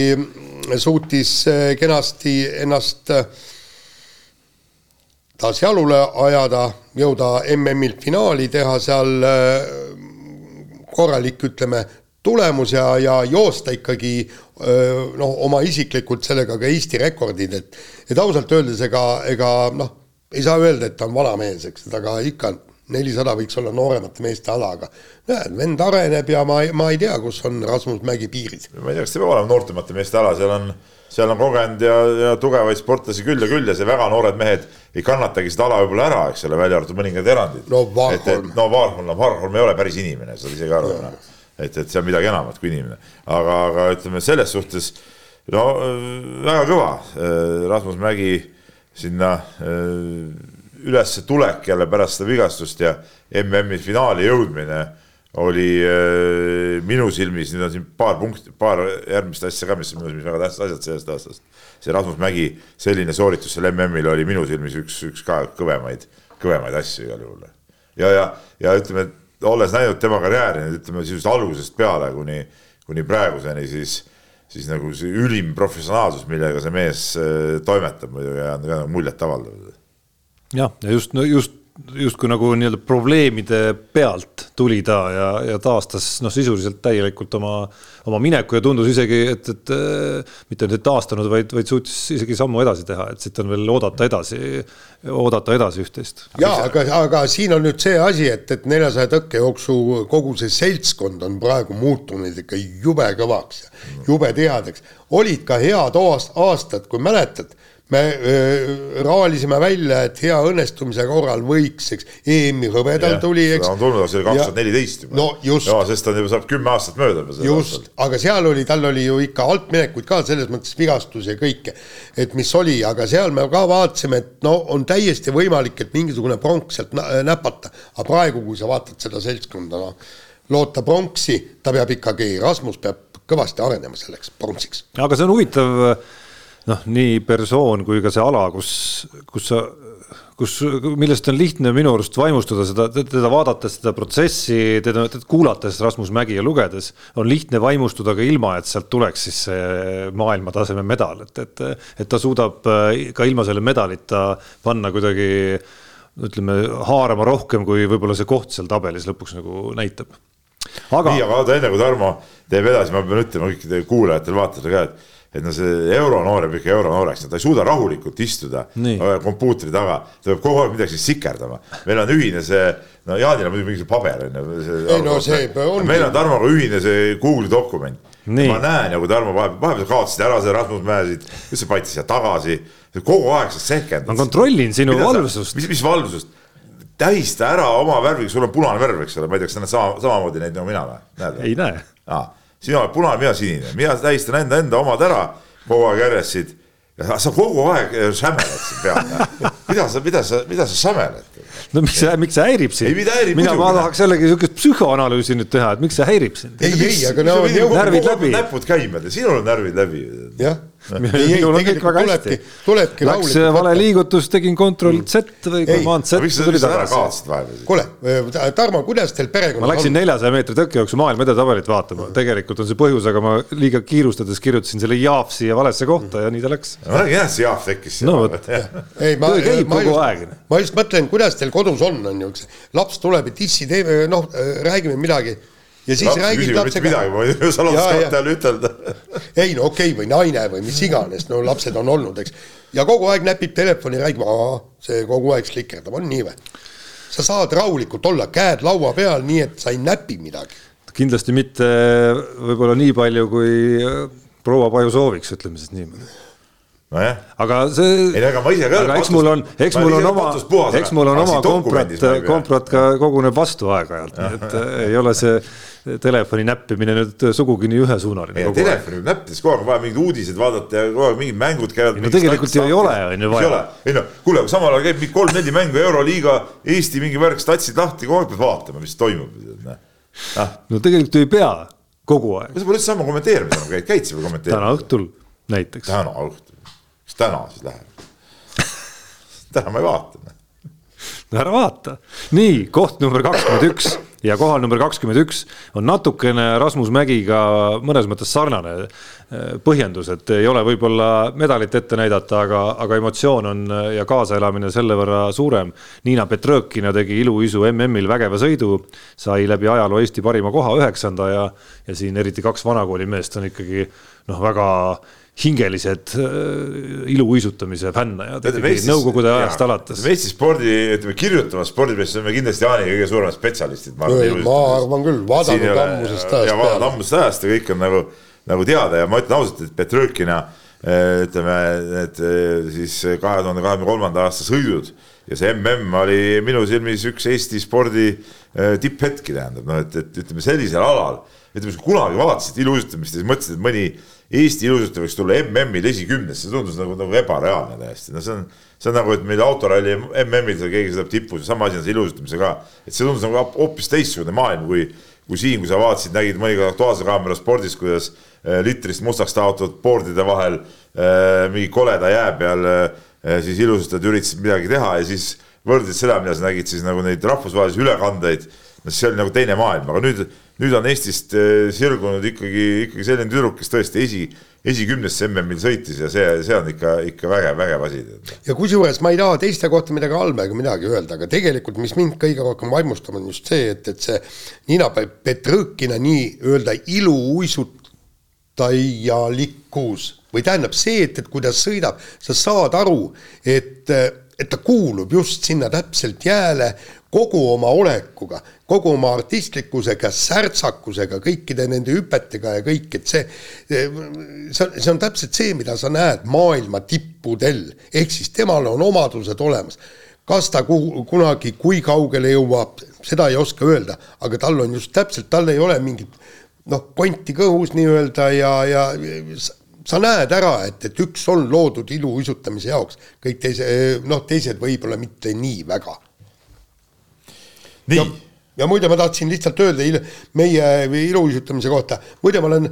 suutis äh, kenasti ennast äh, taas jalule ajada, jõuda MM-ilt finaali, teha seal äh, korralik, ütleme, tulemus ja, ja joosta ikkagi noh, oma isiklikult sellega ka Eesti rekordid, et et ausalt öeldes ega, ega noh, ei saa öelda, et ta on vanamees, eks, aga ikka nelisada võiks olla nooremate meeste ala, aga näed, vend areneb ja ma, ma ei tea, kus on Rasmus Mägi piirid. ma ei tea, kas see peab olema noortemate meeste ala, seal on, seal on kogenud ja, ja tugevaid sportlasi küll ja küll ja see väga noored mehed ei kannatagi seda ala võib-olla ära, eks ole, välja arvatud mõningad erandid. no Vaarholm. no Vaarholm, no Vaarholm ei ole päris inimene, saad isegi aru no et, et see on midagi enamat kui inimene. aga, aga ütleme selles suhtes no väga kõva, äh, Rasmus Mägi sinna äh, ülesse tulek jälle pärast seda vigastust ja MM-i finaali jõudmine oli äh, minu silmis, nüüd on siin paar punkti, paar järgmist asja ka, mis on minu silmis väga tähtsad asjad sellest aastast. see Rasmus Mägi selline sooritus seal MM-il oli minu silmis üks, üks ka kõvemaid, kõvemaid asju igal juhul. ja, ja, ja ütleme, et olles näinud tema karjääri ütleme sisuliselt algusest peale kuni, kuni praeguseni, siis, siis nagu see ülim professionaalsus, millega see mees äh, toimetab muidugi on ka nagu muljetavaldav. jah, ja just, no just justkui nagu nii-öelda probleemide pealt tuli ta ja, ja taastas noh, sisuliselt täielikult oma, oma mineku ja tundus isegi, et, et mitte ainult, et taastanud, vaid, vaid suutis isegi sammu edasi teha, et siit on veel oodata edasi, oodata edasi üht-teist. ja aga, aga siin on nüüd see asi, et, et neljasaja tõkkejooksu kogu see seltskond on praegu muutunud ikka jube kõvaks jube tihedaks. olid ka head aastad, kui mäletad me äh, raalisime välja, et hea õnnestumise korral võiks, eks, EM-i hõbedal ja, tuli, eks. on tulnud, see oli kaks tuhat neliteist juba. no just. jaa, sest ta on juba, saab kümme aastat mööda. just, aga seal oli, tal oli ju ikka altminekuid ka selles mõttes vigastusi ja kõike, et mis oli, aga seal me ka vaatasime, et no on täiesti võimalik, et mingisugune pronks sealt näpata, aga praegu, kui sa vaatad seda seltskonda, noh, loota pronksi, ta peab ikkagi, Rasmus peab kõvasti arenema selleks pronksiks. aga see on huvitav noh, nii persoon kui ka see ala, kus, kus sa, kus, millest on lihtne minu arust vaimustuda seda, teda vaadates, seda protsessi, teda kuulates Rasmus Mägi ja lugedes, on lihtne vaimustuda ka ilma, et sealt tuleks siis see maailmataseme medal, et, et, et ta suudab ka ilma selle medalita panna kuidagi ütleme, haarama rohkem, kui võib-olla see koht seal tabelis lõpuks nagu näitab. aga. nii, aga oota, enne kui Tarmo teeb edasi, ma pean ütlema kõikidele kuulajatele, vaatajatele ka, et et no see euronoor jääb ikka euronooreks, ta ei suuda rahulikult istuda kompuutri taga, ta peab kogu aeg midagi sikerdama. meil on ühine see, no Jaanil on muidugi mingi paber on ju. ei no see on. meil on Tarmoga ühine see Google'i dokument. ma näen kui Tarmo vahepeal, vahepeal sa kaotasid ära selle Rasmus Mäe siit, siis sa paitsid siia tagasi, kogu aeg sa sehkendad. ma kontrollin sinu valvsust. mis, mis valvsust? tähista ära oma värviga, sul on punane värv, eks ole, ma ei tea, kas sa näed sama, samamoodi neid nagu mina või? ei näe sina oled punane, mina sinine, mina tähistan enda, enda omad ära kogu aeg järjest ja sa kogu aeg sämeled siin peal. mida sa, mida sa, mida sa sämeled? no miks see, miks see häirib sind? mina, ma tahaks jällegi sihukest psühhoanalüüsi nüüd teha, et miks see häirib sind? ei, ei, aga no närvid läbi. näpud käima, sinul on närvid läbi. jah minul on kõik väga hästi. tulebki Läks vale liigutus, tegin Ctrl Z või Command Z. tuli tagasi? kuule, äh, Tarmo, kuidas teil perekonnas ma läksin neljasaja meetri tõkkejooksu maailma edetabelit vaatama, tegelikult on see põhjus, aga ma liiga kiirustades kirjutasin selle Jaaf siia valesse kohta ja nii ta läks. ma jah, see Jaaf tekkis. no vot, töö käib kogu aeg. ma just mõtlen, kuidas teil kodus on, on ju, laps tuleb ja tissi teeb, noh, räägime midagi ja siis Laps räägib lapsega. midagi, ma ei saa lapsele ütelda. ei no okei okay, või naine või mis iganes, no lapsed on olnud, eks. ja kogu aeg näpib telefoni, räägib, see kogu aeg slikerdab, on nii või? sa saad rahulikult olla, käed laua peal, nii et sa ei näpi midagi. kindlasti mitte võib-olla nii palju, kui proua Paju sooviks, ütleme siis niimoodi nojah. aga see. ei, ega ma ise ka. aga eks mul on, eks mul on oma, eks mul on oma komprat, komprat ka koguneb vastu aeg-ajalt, nii et ei ole see telefoni näppimine nüüd sugugi nii ühesuunaline. telefoni näppides kogu aeg vaja mingeid uudiseid vaadata ja kogu aeg mingid mängud käivad. no tegelikult ju ei ole, on ju vaja. ei no kuule, samal ajal käib mingi kolm-neli mängu Euroliiga, Eesti mingi värk, statsid lahti, kogu aeg pead vaatama, mis toimub ah.. no tegelikult ju ei pea kogu aeg. sa pole üldse sama kommenteerimas enam käid, käid sa või kommenteerimas? täna õhtul näiteks. täna õhtul, täna siis läheb täna ma ei vaata no ära vaata. nii, koht number kakskümmend üks ja kohal number kakskümmend üks on natukene Rasmus Mägiga mõnes mõttes sarnane eh, põhjendus, et ei ole võib-olla medalit ette näidata, aga, aga emotsioon on eh, ja kaasaelamine selle võrra suurem. Niina Petrõkina tegi iluuisu MM-il vägeva sõidu, sai läbi ajaloo Eesti parima koha üheksanda ja, ja siin eriti kaks vanakooli meest on ikkagi noh, väga hingelised äh, iluuisutamise fännajad nõukogude ajast alates. Eesti spordi, ütleme kirjutavas spordis oleme kindlasti Jaani kõige suuremad spetsialistid. ma arvan, ma arvan küll, vaadanud ammusest ajast peale. vaadanud ammusest ajast ja kõik on nagu, nagu teada ja ma ütlen ausalt, et Petrõkina äh, ütleme, need äh, siis kahe tuhande kahekümne kolmanda aasta sõidud ja see mm oli minu silmis üks Eesti spordi tipphetki, tähendab, noh, et, et ütleme sellisel alal, ütleme, kui kunagi vaatasid iluuisutamist ja siis mõtlesid, et mõni Eesti ilusasti võiks tulla MM-il esikümnesse, see tundus nagu, nagu ebareaalne täiesti, no see on, see on nagu, et meil autoralli MM-il keegi sõidab tipus, sama asi on selle ilusustamisega ka. et see tundus nagu hoopis teistsugune maailm, kui, kui siin, kui sa vaatasid, nägid mõnikord Aktuaalse Kaamera spordis, kuidas äh, litrist mustaks taotud boardide vahel äh, mingi koleda jää peal äh, siis ilustajad üritasid midagi teha ja siis võrdlesid seda, mida sa nägid siis nagu neid rahvusvahelisi ülekandeid see oli nagu teine maailm, aga nüüd, nüüd on Eestist eh, sirgunud ikkagi, ikkagi selline tüdruk, kes tõesti esi, esikümnesse MM-il sõitis ja see, see on ikka, ikka vägev, vägev asi. ja kusjuures ma ei taha teiste kohta midagi halba ega midagi öelda, aga tegelikult, mis mind kõige rohkem vaimustab, on just see, et, et see Nina Petrõkina nii-öelda iluuisutajalikkus või tähendab see, et, et kui ta sõidab, sa saad aru, et, et ta kuulub just sinna täpselt jääle kogu oma olekuga, kogu oma artistlikkusega, särtsakusega, kõikide nende hüpetega ja kõik, et see, see on, see on täpselt see, mida sa näed maailma tippudel, ehk siis temal on omadused olemas. kas ta kuhu, kunagi, kui kaugele jõuab, seda ei oska öelda, aga tal on just täpselt, tal ei ole mingit noh, konti kõhus nii-öelda ja, ja sa näed ära, et, et üks on loodud iluuisutamise jaoks, kõik teise, noh, teised võib-olla mitte nii väga nii. Ja muide, ma tahtsin lihtsalt öelda il, meie iluuisutamise kohta, muide, ma olen,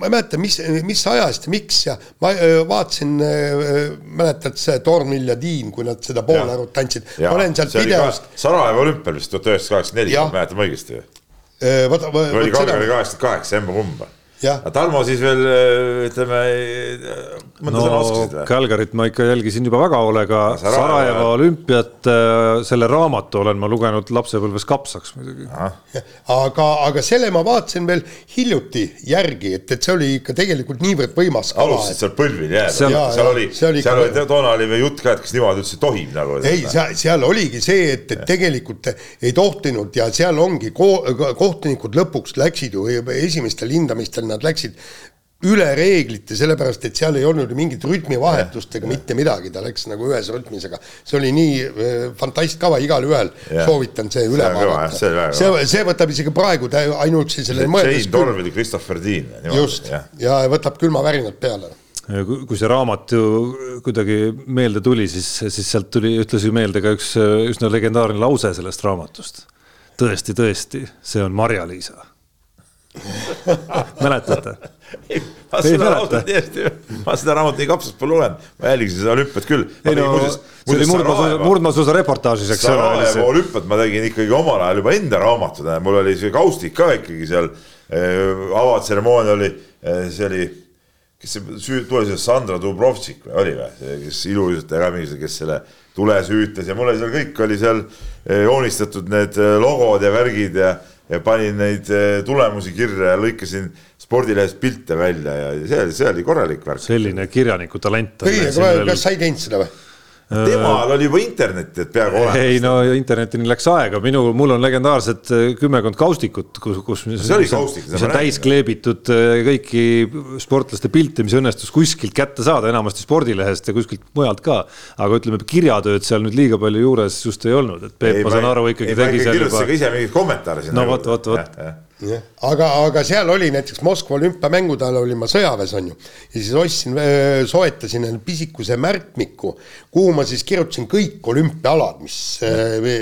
ma ei mäleta, mis, mis ajast ja miks ja ma vaatasin, mäletad see Tornil ja Tiin, kui nad seda poolearvut andsid, ma olen sealt videost. Sarajevo olümpial vist tuhat üheksasada kaheksakümmend neli, ma mäletan õigesti ju. vaata, või oli kaugele kaheksakümmend kaheksa, emba-kumba aga Tarmo siis veel ütleme, mõnda no, sõna oskasid või? Calgaryt ma ikka jälgisin juba väga hoolega, Sarajevo olümpiat, äh, selle raamatu olen ma lugenud lapsepõlves kapsaks muidugi. aga, aga selle ma vaatasin veel hiljuti järgi, et, et see oli ikka tegelikult niivõrd võimas kava. alustasid seal põlvil jääda, seal, seal oli, seal ikka... oli, toona oli veel jutt ka, et kas niimoodi üldse tohib nagu. ei, seal, seal oligi see, et, et tegelikult ei tohtinud ja seal ongi ko kohtunikud lõpuks läksid ju esimestel hindamistel nad läksid üle reeglite, sellepärast et seal ei olnud ju mingit rütmivahetust ega mitte midagi, ta läks nagu ühes rütmis, aga see oli nii äh, fantastkava, igalühel soovitan see üle see vaadata. see, see, see võtab isegi praegu ainuüksi selle mõeldes. Jane Torvil ja Christopher Dean. just, ja võtab külmavärinad peale kui see raamat ju kuidagi meelde tuli, siis, siis sealt tuli, ütles ju meelde ka üks üsna legendaarne lause sellest raamatust. tõesti, tõesti, see on Marja-Liisa mäletate? ma seda raamatut täiesti, ma seda raamatut nii kapsast pole lugenud, ma jälgisin seda olümpiat küll. ei no see oli murdmaasuusa, murdmaasuusa reportaažis, eks ole. Sarajevo olümpiat ma tegin ikkagi omal ajal juba enda raamatud, mul oli see kaustik ka ikkagi seal äh,, avatseremoonia oli äh,, see oli, kes see süü-, tuli see Sandra Dubrovtšik või oli või, kes iluuisutaja ka mingisugune, kes selle tule süütas ja mul oli seal kõik oli seal äh, joonistatud need logod ja värgid ja ja panin neid eh, tulemusi kirja ja lõikasin spordilehest pilte välja ja see oli, see oli korralik värk. selline kirjaniku talent. kas sa ei teinud seda või? Temal oli juba internet, et peaaegu olemas. ei no internetini läks aega, minu, mul on legendaarsed äh, kümmekond kaustikut, kus, kus. see oli kaustik. mis on täis kleebitud äh, kõiki sportlaste pilte, mis õnnestus kuskilt kätte saada, enamasti spordilehest ja kuskilt mujalt ka. aga ütleme, kirjatööd seal nüüd liiga palju juures just ei olnud, et Peep, ma saan aru, ikkagi tegi seal juba. ise mingeid kommentaare sinna. no vot, vot, vot aga, aga seal oli näiteks Moskva olümpiamängude ajal olin ma sõjaväes, on ju, ja siis ostsin, soetasin pisikuse märkmiku, kuhu ma siis kirjutasin kõik olümpiaalad, mis,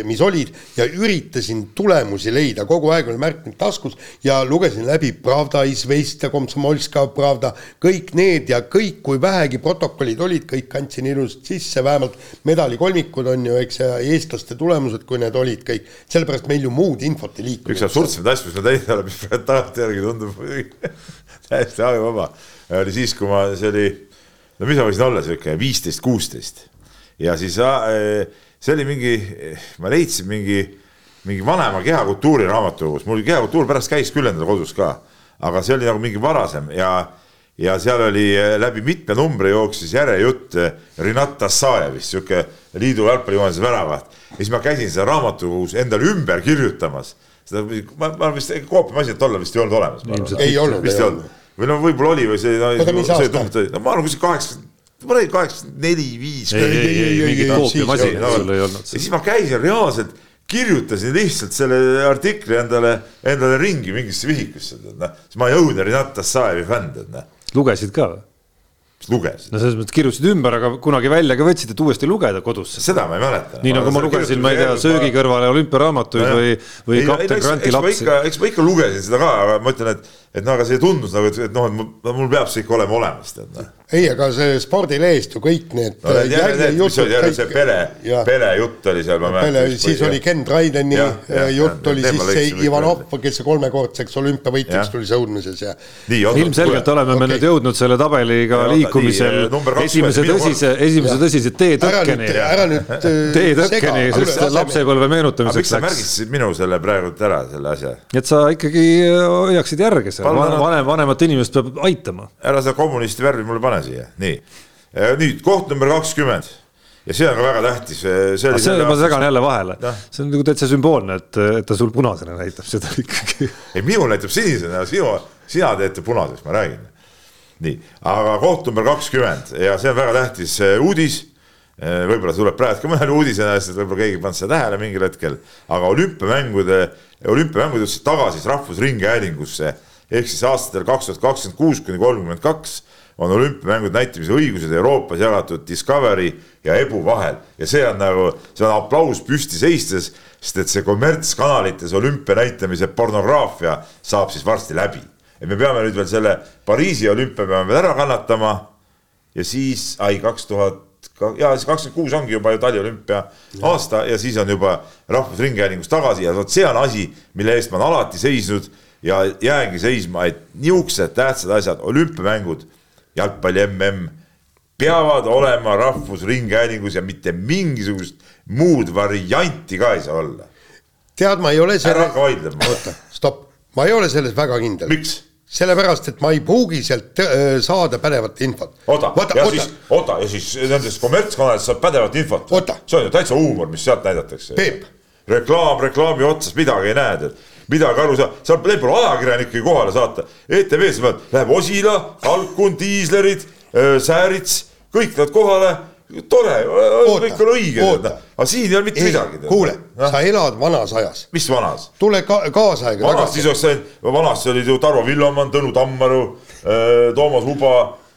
mis olid ja üritasin tulemusi leida, kogu aeg oli märkmik taskus ja lugesin läbi Pravda, Izvestia, Komsomolska Pravda, kõik need ja kõik, kui vähegi protokollid olid, kõik kandsin ilusasti sisse, vähemalt medalikolmikud on ju, eks, ja eestlaste tulemused, kui need olid kõik, sellepärast meil ju muud infot ei liikunud. üks absurdsemaid asju, mis ma teinud peale, mis praegu tagantjärgi tundub muidugi. Täiesti ajuvaba, oli siis, kui ma, see oli, no mis ma võisin olla, sihuke viisteist, kuusteist. Ja siis äh, see oli mingi, ma leidsin mingi, mingi vanema kehakultuuri raamatukogus, mul kehakultuur pärast käis küll endal kodus ka, aga see oli nagu mingi varasem ja ja seal oli äh, läbi mitme numbri jooksis järjejutt Rinat Tassajevist, sihuke liidu jalgpallijoonese väravat. ja siis ma käisin seda raamatukogus endale ümber kirjutamas seda, ma, ma vist koopiamasinat olla vist ei olnud olemas. ei olnud, ei olnud. või no võib-olla oli või see no,, see tundub, no ma arvan, kuskil kaheksakümmend ma olin kaheksakümmend neli, viis. ei, ei, ei, ei, ei ja siis ma käisin reaalselt, kirjutasin lihtsalt selle artikli endale, endale ringi mingisse vihikusse, tead noh. siis ma jõudsin Renat Tassajevi fänn, tead noh. lugesid ka või? Lugesin. no selles mõttes kirjutasid ümber, aga kunagi välja ka võtsid, et uuesti lugeda kodus. seda ma ei mäleta. nii nagu ma lugesin, ma ei tea, söögi kõrvale olümpiaraamatuid või, või kapten Granti lapsi. eks ma ikka, eks ma ikka lugesin seda ka, aga ma ütlen, et, et no aga see tundus nagu, et noh, et mul peab see ikka olema olemas, tead noh ei, aga see spordilehest ju kõik need no, jälle see pere, pere jutt oli seal, ma mäletan. siis oli Ken Raideni jutt oli siis see Ivanov, kes see kolmekordseks olümpiavõitjaks tuli sõudmises ja. ilmselgelt oleme me nüüd jõudnud selle tabeliga liikumisel esimese tõsise, esimese tõsise teetõkkeni. ära nüüd. teetõkkeni, sest lapsepõlve meenutamiseks läks. miks sa märgistasid minu selle praegult ära, selle asja? et sa ikkagi hoiaksid järge seal, vanem, vanemat inimest peab aitama. ära seda kommunisti värvi mulle pane siia, nii. nüüd koht number kakskümmend ja see on ka väga tähtis. see, see ma segan jälle vahele, see on nagu täitsa sümboolne, et, et ta sul punasena näitab seda ikkagi. ei, minul näitab sinisena, sinu, sina teete punaseks, ma räägin. nii, aga koht number kakskümmend ja see on väga tähtis uudis. võib-olla tuleb praegu ka mõnele uudisena, sest võib-olla keegi ei pannud seda tähele mingil hetkel, aga olümpiamängude, olümpiamängud jõudsid tagasi Rahvusringhäälingusse ehk siis aastatel kaks tuhat kakskümmend kuus kuni kolmkümmend kaks on olümpiamängude näitamise õigused Euroopas jagatud Discovery ja Ebu vahel. Ja see on nagu, see on aplaus püsti seistes, sest et see kommertskanalites olümpia näitamise pornograafia saab siis varsti läbi. et me peame nüüd veel selle Pariisi olümpia peame veel ära kannatama. Ja siis, ai, kaks tuhat ja siis kakskümmend kuus ongi juba ju taliolümpia aasta ja siis on juba Rahvusringhäälingus tagasi ja vot see on asi, mille eest ma olen alati seisnud ja jäängi seisma, et niisugused tähtsad asjad, olümpiamängud jalgpalli mm peavad olema Rahvusringhäälingus ja mitte mingisugust muud varianti ka ei saa olla. tead, ma ei ole selle. ära hakka vaidlema. oota, stopp, ma ei ole selles väga kindel. miks? sellepärast, et ma ei pruugi sealt äh, saada pädevat infot. oota, ja oota. siis, oota ja siis nendest kommertskanalitest saab pädevat infot. see on ju täitsa huumor, mis sealt näidatakse. Peep. reklaam reklaami otsas, midagi ei näe, tead midagi aru saa, seal neil pole ajakirjanikke kohale saata. ETV-s läheb Osila, Kalkun, Tiislerid, Säärits, kõik nad kohale tore, kõik on õige, aga siin ei ole mitte ei, midagi. kuule, sa elad vanas ajas. mis vanas? tule ka kaasaega tagasi. vanasti siis oleks läinud, vanasti olid ju Tarvo Villamann, Tõnu Tammaru, Toomas Uba,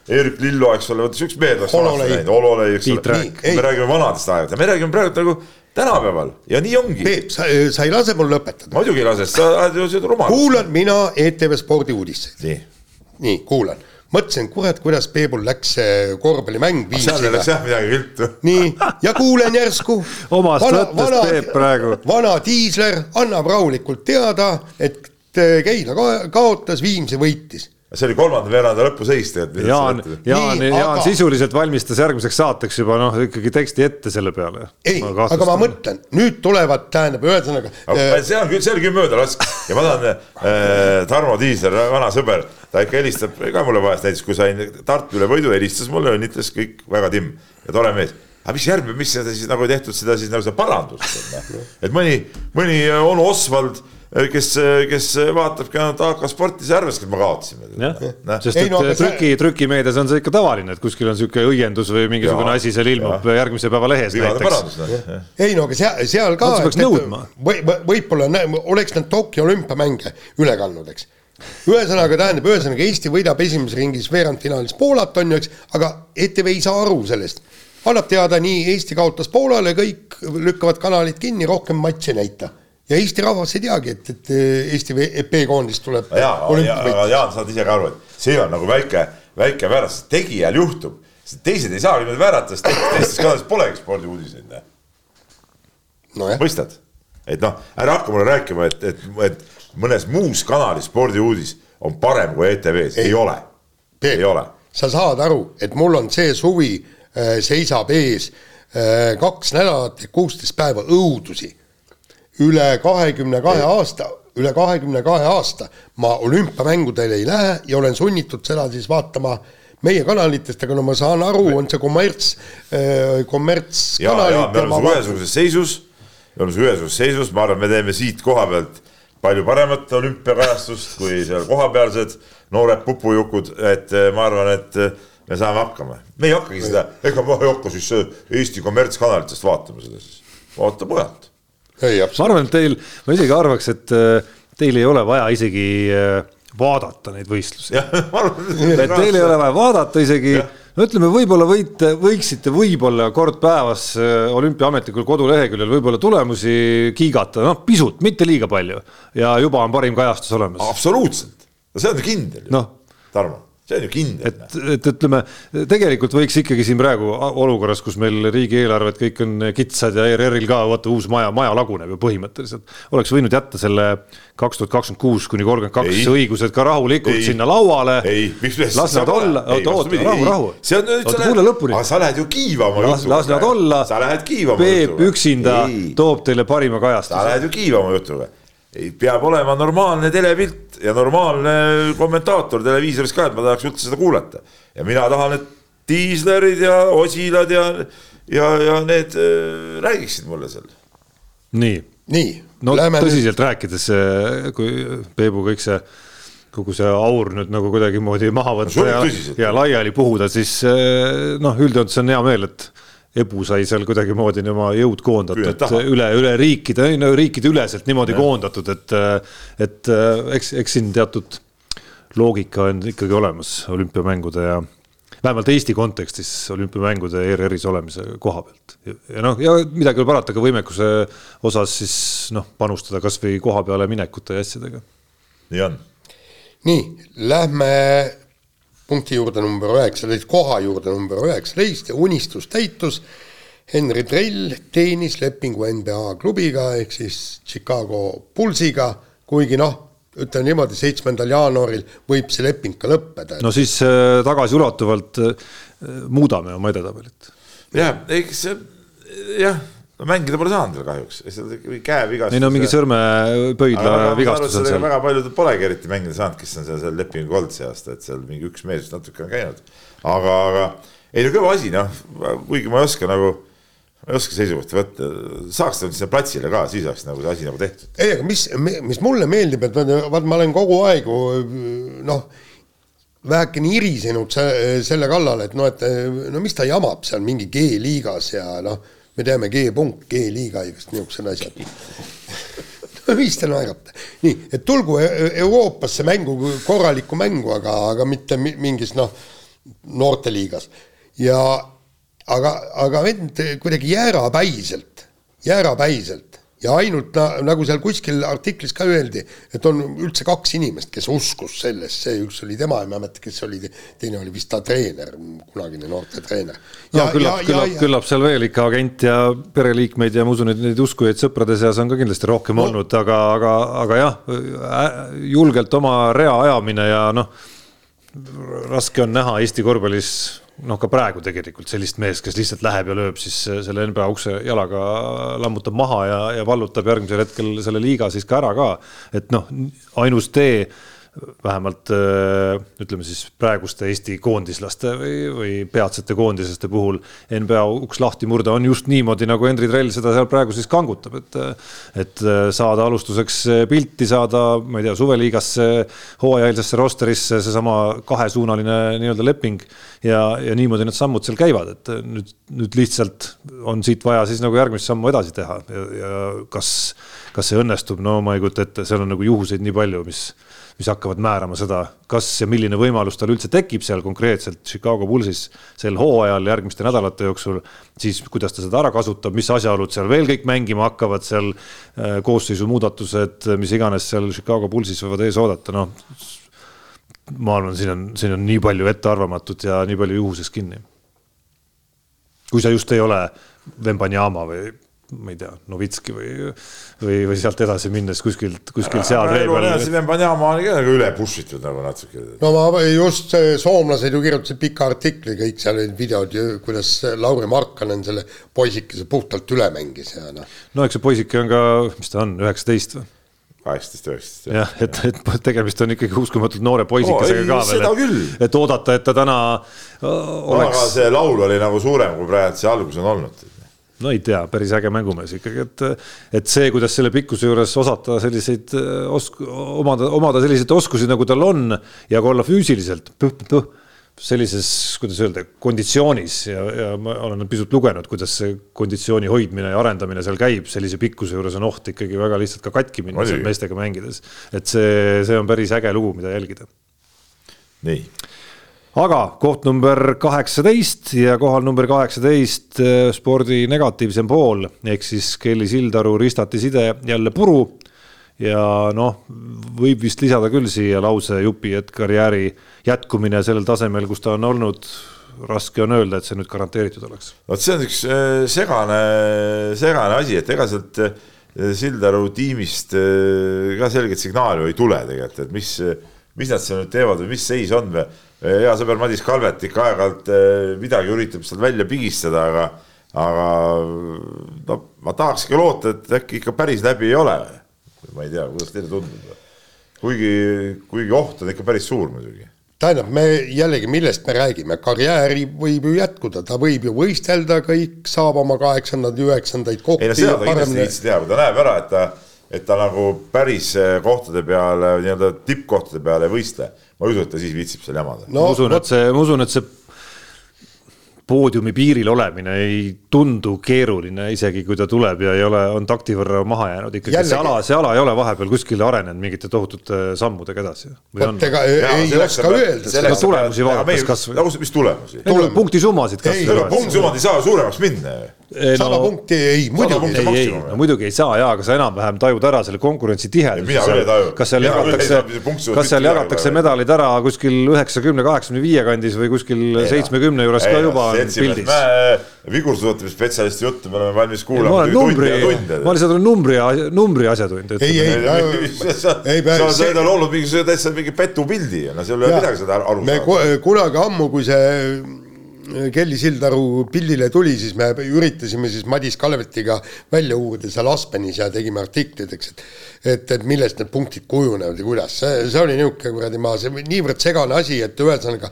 Eerik Lillo, eks ole, vot siuksed mehed oleks vanasti läinud, Ololei, eks ole. me räägime vanadest aegadest, me räägime praegu nagu tänapäeval ja nii ongi. Peep, sa, sa ei lase mul lõpetada. muidugi ei lase, sa seda rumalust. kuulan mina ETV Spordi uudiseid. nii, nii, kuulan. mõtlesin, kurat, kuidas Peebul läks see korvpallimäng viisiga. seal ei läks jah midagi viltu. nii, ja kuulen järsku. omast võttest Peep praegu. vana diisler annab rahulikult teada, et Keila kaotas, Viimsi võitis see oli kolmanda veeranda lõpuseis tegelikult. Jaan, Jaan, Jaan aga... sisuliselt valmistas järgmiseks saateks juba noh, ikkagi teksti ette selle peale. ei, aga ma mõtlen, nüüd tulevad, tähendab, ühesõnaga. Äh, see on küll, see oli küll mööda lask ja ma tahan äh,, Tarmo Tiisler, vana sõber, ta ikka helistab ka mulle vahest, näiteks kui sain Tartu üle võidu, helistas mulle, õnnitles kõik väga timm ja tore mees aga mis järgmine, mis seda siis nagu tehtud, seda siis nagu seda parandust, et mõni, mõni onu Oswald kes, äh, kes vaatabki ainult AK Sporti, see arveski, et me kaotasime. Noh. sest et no, trüki, trükimeedias on see ikka tavaline, et kuskil on sihuke õiendus või mingisugune ja, asi seal ilmub ja. järgmise päeva lehes näiteks. ei no aga seal, seal ka. või, võib-olla oleks nad Tokyo olümpiamänge üle kandnud, eks ühesõnaga tähendab, ühesõnaga Eesti võidab esimeses ringis veerandfinaalis Poolat on ju, eks, aga ETV ei saa aru sellest. annab teada nii, Eesti kaotas Poolale, kõik lükkavad kanalid kinni, rohkem matše ei näita ja Eesti rahvas ei teagi, et, et Eesti B-koondis tuleb. jaa, aga Jaan, saad ise ka aru, et see on nagu väike, väike vääratus, tegijal juhtub. teised ei saagi niimoodi väärata, sest teistes kanalites polegi spordiuudiseid no,. mõistad? et noh, ära hakka mulle rääkima, et, et, et mõnes muus kanalis spordiuudis on parem kui ETV-s, ei ole. ei ole. sa saad aru, et mul on see suvi äh, seisab ees äh, kaks nädalat ja kuusteist päeva õudusi üle kahekümne kahe aasta, üle kahekümne kahe aasta ma olümpiamängudele ei lähe ja olen sunnitud seda siis vaatama meie kanalitest, aga no ma saan aru, on see kommerts, äh, kommertskanalid. me oleme ühesuguses seisus, me oleme ühesuguses seisus, ma arvan, me teeme siit koha pealt palju paremat olümpiakajastust kui seal kohapealsed noored pupujukud, et äh, ma arvan, et äh, me saame hakkama. me ei hakkagi seda, ega ma ei hakka siis Eesti kommertskanalitest vaatama seda siis, vaata mujalt ma arvan, et teil, ma isegi arvaks, et äh, teil ei ole vaja isegi äh, vaadata neid võistlusi. et teil ei ole vaja vaadata isegi, no ütleme, võib-olla võite, võiksite võib-olla kord päevas äh, olümpiaametlikul koduleheküljel võib-olla tulemusi kiigata, noh pisut, mitte liiga palju. Ja juba on parim kajastus olemas. absoluutselt. No see on kindel ju noh. Tarmo, see on ju kindel. et, et ütleme, tegelikult võiks ikkagi siin praegu olukorras, kus meil riigieelarved kõik on kitsad ja ERR-il ka vaata uus maja, maja laguneb ju põhimõtteliselt. oleks võinud jätta selle kaks tuhat kakskümmend kuus kuni kolmkümmend kaks õigused ka rahulikult ei. sinna lauale. ei, miks, miks. las nad olla, oota, oota, rahu, rahu. oota, kuule lõpuni. aga sa lähed ju kiivama. las, las nad olla. sa lähed kiivama. Peep üksinda ei. toob teile parima kajastuse. sa lähed ju kiivama jutuga peab olema normaalne telepilt ja normaalne kommentaator televiisoris ka, et ma tahaks üldse seda kuulata. ja mina tahan, et diislerid ja osilad ja, ja, ja need äh, räägiksid mulle seal. nii. nii. no tõsiselt nüüd... rääkides, kui Peebu kõik see kogu see aur nüüd nagu kuidagimoodi maha võtta no, ja, ja laiali puhuda, siis äh, noh, üldjoontes on hea meel, et Ebu sai seal kuidagimoodi oma jõud koondatud üle, üle riikide, no riikide üleselt niimoodi ja. koondatud, et, et eks, eks siin teatud loogika on ikkagi olemas olümpiamängude ja vähemalt Eesti kontekstis olümpiamängude ERR-is olemise koha pealt. ja noh, ja midagi ei ole parata, ka võimekuse osas siis noh, panustada kasvõi koha peale minekute ja asjadega. nii on. nii, lähme punkti juurde number üheksateist, koha juurde number üheksateist ja unistus täitus. Henry Trell teenis lepingu NBA klubiga ehk siis Chicago Bullsiga, kuigi noh, ütleme niimoodi, seitsmendal jaanuaril võib see leping ka lõppeda. no siis äh, tagasiulatuvalt äh, muudame oma edetabelit. jah, eks jah no mängida pole saanud veel kahjuks, käevigastus. ei no mingi sõrmepöidla vigastus on seal. väga paljud polegi eriti mängida saanud, kes on seal, seal lepinguga olnud see aasta, et seal mingi üks mees natuke on käinud. aga, aga ei no kõva asi noh, kuigi ma ei oska nagu, ma ei oska seisukohta võtta, saaks ta sinna platsile ka, siis oleks nagu see asi nagu tehtud. ei, aga mis, mis mulle meeldib, et vaat ma olen kogu aeg noh vähekene irisenud selle kallal, et noh, et no mis ta jamab seal mingi G-liigas ja noh me teame G-punkt, G-liiga, igast niisugused asjad no mis te naerate? nii, et tulgu e-, e-, Euroopasse mängu, korralikku mängu, aga, aga mitte mingis noh, noorteliigas. ja aga, aga vend kuidagi jäärapäiselt, jäärapäiselt ja ainult nagu seal kuskil artiklis ka öeldi, et on üldse kaks inimest, kes uskus sellesse, üks oli tema, ei mäleta, kes oli, teine oli vist ta treener, kunagine noortetreener. no küllap, küllap, küllap seal veel ikka agent ja pereliikmeid ja ma usun, et neid uskujaid sõprade seas on ka kindlasti rohkem no. olnud, aga, aga, aga jah, julgelt oma rea ajamine ja noh, raske on näha Eesti korvpallis noh, ka praegu tegelikult sellist meest, kes lihtsalt läheb ja lööb siis selle NBA ukse jalaga, lammutab maha ja, ja vallutab järgmisel hetkel selle liiga siis ka ära ka. et noh, ainus tee vähemalt ütleme siis praeguste Eesti koondislaste või, või peatsete koondislaste puhul NBA uks lahti murda on just niimoodi, nagu Henri Trell seda seal praegu siis kangutab, et et saada alustuseks pilti, saada, ma ei tea, suveliigasse, hooajaeelsesse rosterisse seesama kahesuunaline nii-öelda leping ja, ja niimoodi need sammud seal käivad, et nüüd, nüüd lihtsalt on siit vaja siis nagu järgmist sammu edasi teha ja, ja kas, kas see õnnestub, no ma ei kujuta ette, seal on nagu juhuseid nii palju, mis mis hakkavad määrama seda, kas ja milline võimalus tal üldse tekib seal konkreetselt Chicago Bullsis sel hooajal järgmiste nädalate jooksul, siis kuidas ta seda ära kasutab, mis asjaolud seal veel kõik mängima hakkavad, seal äh, koosseisu muudatused, mis iganes seal Chicago Bullsis võivad ees oodata, noh. ma arvan, siin on, siin on nii palju ettearvamatut ja nii palju juhuses kinni. kui sa just ei ole Vembanyama või ma ei tea, Novitski või, või, või sealt edasi minnes kuskilt, kuskilt seal ree peal. Vembanyama oli ka nagu üle push itud nagu natuke. no ma just, soomlased ju kirjutasid pika artikli, kõik seal olid videod, kuidas Lauri Markkanen selle poisikese puhtalt üle mängis ja noh. no eks see poisike on ka, mis ta on, üheksateist või? kaheksateist, üheksateist. jah, et, et tegemist on ikkagi uskumatult noore poisikesega oh, ka veel, et, et oodata, et ta täna oleks. aga see laul oli nagu suurem, kui praegu see algus on olnud no ei tea, päris äge mängumees ikkagi, et, et see, kuidas selle pikkuse juures osata selliseid äh, osk-, omada, omada selliseid oskusi, nagu tal on ja ka olla füüsiliselt puh, puh, sellises, kuidas öelda, konditsioonis ja, ja ma olen pisut lugenud, kuidas see konditsiooni hoidmine ja arendamine seal käib, sellise pikkuse juures on oht ikkagi väga lihtsalt ka katki minna seal meestega mängides. et see, see on päris äge lugu, mida jälgida. nii aga koht number kaheksateist ja kohal number kaheksateist äh, spordi negatiivsem pool ehk siis Kelly Sildaru ristati side jälle puru ja noh, võib vist lisada küll siia lause jupi, et karjääri jätkumine sellel tasemel, kus ta on olnud, raske on öelda, et see nüüd garanteeritud oleks. vot see on üks äh, segane, segane asi, et ega sealt äh, Sildaru tiimist ka selget signaali ei tule tegelikult, et mis, mis nad seal nüüd teevad või mis seis on või. Hea sõber Madis Kalvet ikka aeg-ajalt midagi üritab sealt välja pigistada, aga, aga no ma tahaks ikka loota, et äkki ikka päris läbi ei ole. ma ei tea, kuidas teile tundub. kuigi, kuigi oht on ikka päris suur muidugi tähendab, me jällegi, millest me räägime, karjääri võib ju jätkuda, ta võib ju võistelda, kõik saab oma kaheksandaid, üheksandaid kohti. ei no seda ta kindlasti viitsi teha, kui ta näeb ära, et ta, et ta nagu päris eh, kohtade peale, nii-öelda tippkohtade peale ei võistle. Ma ei usu, et ta siis viitsib seal jamada no,. ma usun, et see, ma usun, et see poodiumi piiril olemine ei tundu keeruline, isegi kui ta tuleb ja ei ole, on takti võrra maha jäänud, ikkagi see ala, see ala ei ole vahepeal kuskile arenenud mingite tohutute sammudega edasi. vot ega ei oska öelda. seda tulemusi vaadates kasvõi. mis tulemusi? punktisummasid kasvõi. punktisummad ei saa suuremaks minna ju sada no, punkti ei, muidugi. ei, ei, no muidugi ei saa ja, aga sa enam-vähem tajud ära selle konkurentsi tiheduse. kas seal jagatakse, kas seal jagatakse medalid ära kuskil üheksakümne, kaheksakümne viie kandis või kuskil seitsmekümne juures ka juba pildis? vigursuusatamisspetsialisti juttu me oleme valmis kuulama. ma olen numbri, ma lihtsalt olen numbri, numbri asjatundja. ei, ei, ei. sa oled olnud mingisuguse täitsa mingi petupildi ja no seal ei ole midagi seda aru saada. me kunagi ammu, kui see Kelly Sildaru pildile tuli, siis me üritasime siis Madis Kalvetiga välja uurida seal Aspenis ja tegime artikleid, eks, et et, et millest need punktid kujunevad ja kuidas, see, see oli niisugune kuradi maa, see niivõrd segane asi, et ühesõnaga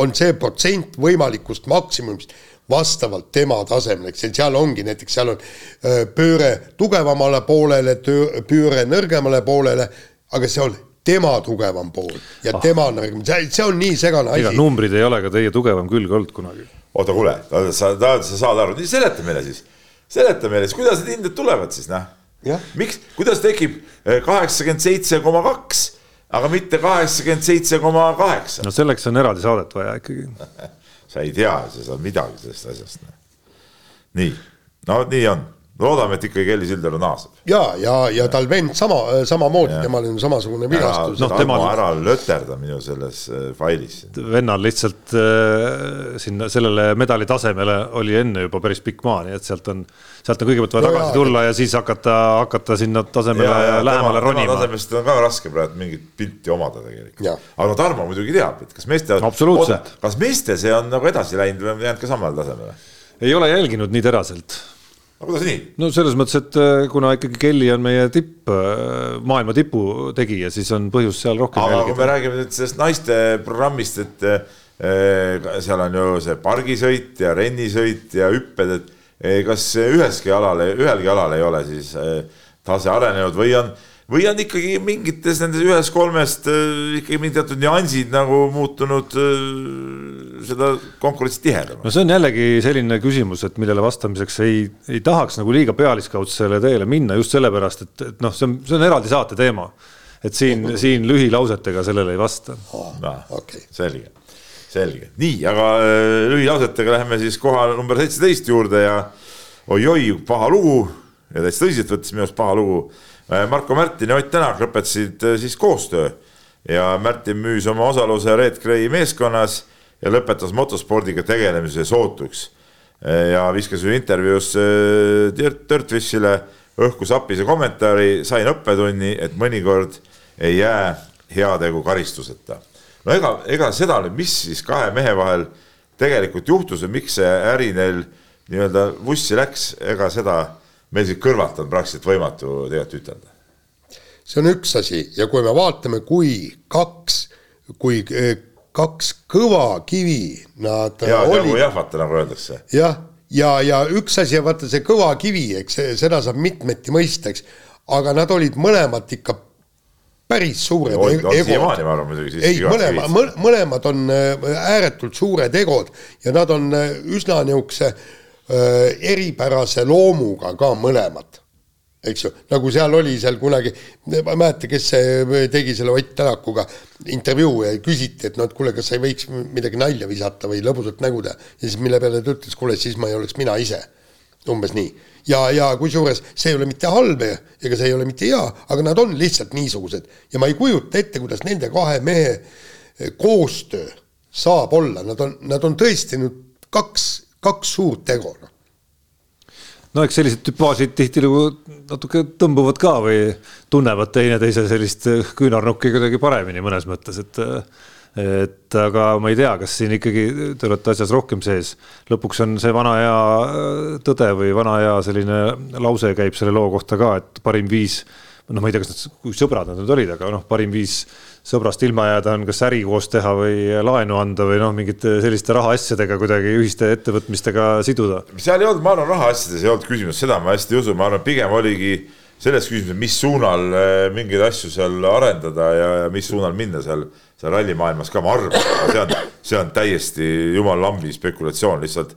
on see protsent võimalikust maksimumist vastavalt tema tasemele, eks seal ongi näiteks, seal on pööre tugevamale poolele, pööre nõrgemale poolele, aga see on tema tugevam pool ja ah. tema nõrgem, see, see on nii segane asi. numbrid ei ole ka teie tugevam külg olnud kunagi. oota, kuule, sa, sa, sa saad aru, seleta meile siis, seleta meile siis, kuidas need hinded tulevad siis, noh. miks, kuidas tekib kaheksakümmend seitse koma kaks, aga mitte kaheksakümmend seitse koma kaheksa? no selleks on eraldi saadet vaja ikkagi sa ei tea, sa saad midagi sellest asjast. nii, no nii on loodame, et ikkagi Kelly Sildaru naaseb. ja, ja, ja tal vend sama, samamoodi, temal on samasugune vigastus. noh, temal ära löterda minu selles äh, failis. vennal lihtsalt äh, sinna sellele medali tasemele oli enne juba päris pikk maa, nii et sealt on, sealt on kõigepealt vaja no tagasi jah, tulla ja siis hakata, hakata sinna tasemele ja, ja, lähemale tema, ronima. tasemest on ka raske praegu mingit pilti omada tegelikult. aga no Tarmo muidugi teab, et kas meeste, kas meeste see on nagu edasi läinud või on jäänud ka samale tasemele? ei ole jälginud nii teraselt aga kuidas nii? no selles mõttes, et äh, kuna ikkagi Kelly on meie tipp, äh, maailma tipu tegija, siis on põhjust seal rohkem aga jälgida. me räägime nüüd sellest naiste programmist, et äh, seal on ju see pargisõit ja rennisõit ja hüpped, et kas üheski alal, ühelgi alal ei ole siis tase arenenud või on või on ikkagi mingites nendes ühest kolmest äh, ikkagi mingid teatud nüansid nagu muutunud äh, seda konkurentsi tihedamaks? no see on jällegi selline küsimus, et millele vastamiseks ei, ei tahaks nagu liiga pealiskaudsele teele minna just sellepärast, et, et noh, see on, see on eraldi saate teema. et siin, siin lühilausetega sellele ei vasta oh,. Okay. selge, selge, nii, aga äh, lühilausetega läheme siis koha number seitseteist juurde ja oi-oi, paha lugu ja täitsa tõsiselt võttes minu arust paha lugu Marko Märtin ja Ott Tänak lõpetasid äh, siis koostöö ja Märtin müüs oma osaluse Red Gray meeskonnas ja lõpetas motospordiga tegelemise sootuks. Äh, ja viskas ju intervjuus Dirtfishile õhku sapise kommentaari, sain õppetunni, et mõnikord ei jää heategu karistuseta. no ega, ega seda nüüd, mis siis kahe mehe vahel tegelikult juhtus või miks see äri neil nii-öelda vussi läks, ega seda meil siit kõrvalt on praktiliselt võimatu tegelikult ütelda. see on üks asi ja kui me vaatame, kui kaks, kui eh, kaks kõva kivi nad ja, olid. nagu jahvata, nagu öeldakse. jah, ja, ja, ja üks asi on vaata see kõva kivi, eks seda saab mitmeti mõista, eks, aga nad olid mõlemad ikka päris suured siiamaani, ma arvan muidugi. ei, mõlema, mõlemad on eh, ääretult suured egod ja nad on eh, üsna niisuguse Äh, eripärase loomuga ka mõlemad, eks ju, nagu seal oli seal kunagi, ma ei mäleta, kes see tegi selle Ott Tänakuga intervjuu ja küsiti, et noh, et kuule, kas sa ei võiks midagi nalja visata või lõbusat nägu teha. ja siis mille peale ta ütles, kuule, siis ma ei oleks mina ise. umbes nii. ja, ja kusjuures see ei ole mitte halb ega see ei ole mitte hea, aga nad on lihtsalt niisugused ja ma ei kujuta ette, kuidas nende kahe mehe eh, koostöö saab olla, nad on, nad on tõesti nüüd kaks, kaks suurt ego, noh no eks sellised tüpaažid tihtilugu natuke tõmbuvad ka või tunnevad teineteise sellist küünarnukki kuidagi paremini mõnes mõttes, et et aga ma ei tea, kas siin ikkagi te olete asjas rohkem sees. lõpuks on see vana hea äh, tõde või vana hea selline lause käib selle loo kohta ka, et parim viis, noh, ma ei tea, kas nad, kui sõbrad nad nüüd olid, aga noh, parim viis sõbrast ilma jääda on kas äri koos teha või laenu anda või noh, mingite selliste rahaasjadega kuidagi ühiste ettevõtmistega siduda. seal ei olnud, ma arvan, rahaasjades ei olnud küsimus, seda ma hästi ei usu, ma arvan, pigem oligi selles küsimuses, mis suunal äh, mingeid asju seal arendada ja, ja mis suunal minna seal seal rallimaailmas ka, ma arvan, see on, see on täiesti jumala lambi spekulatsioon, lihtsalt.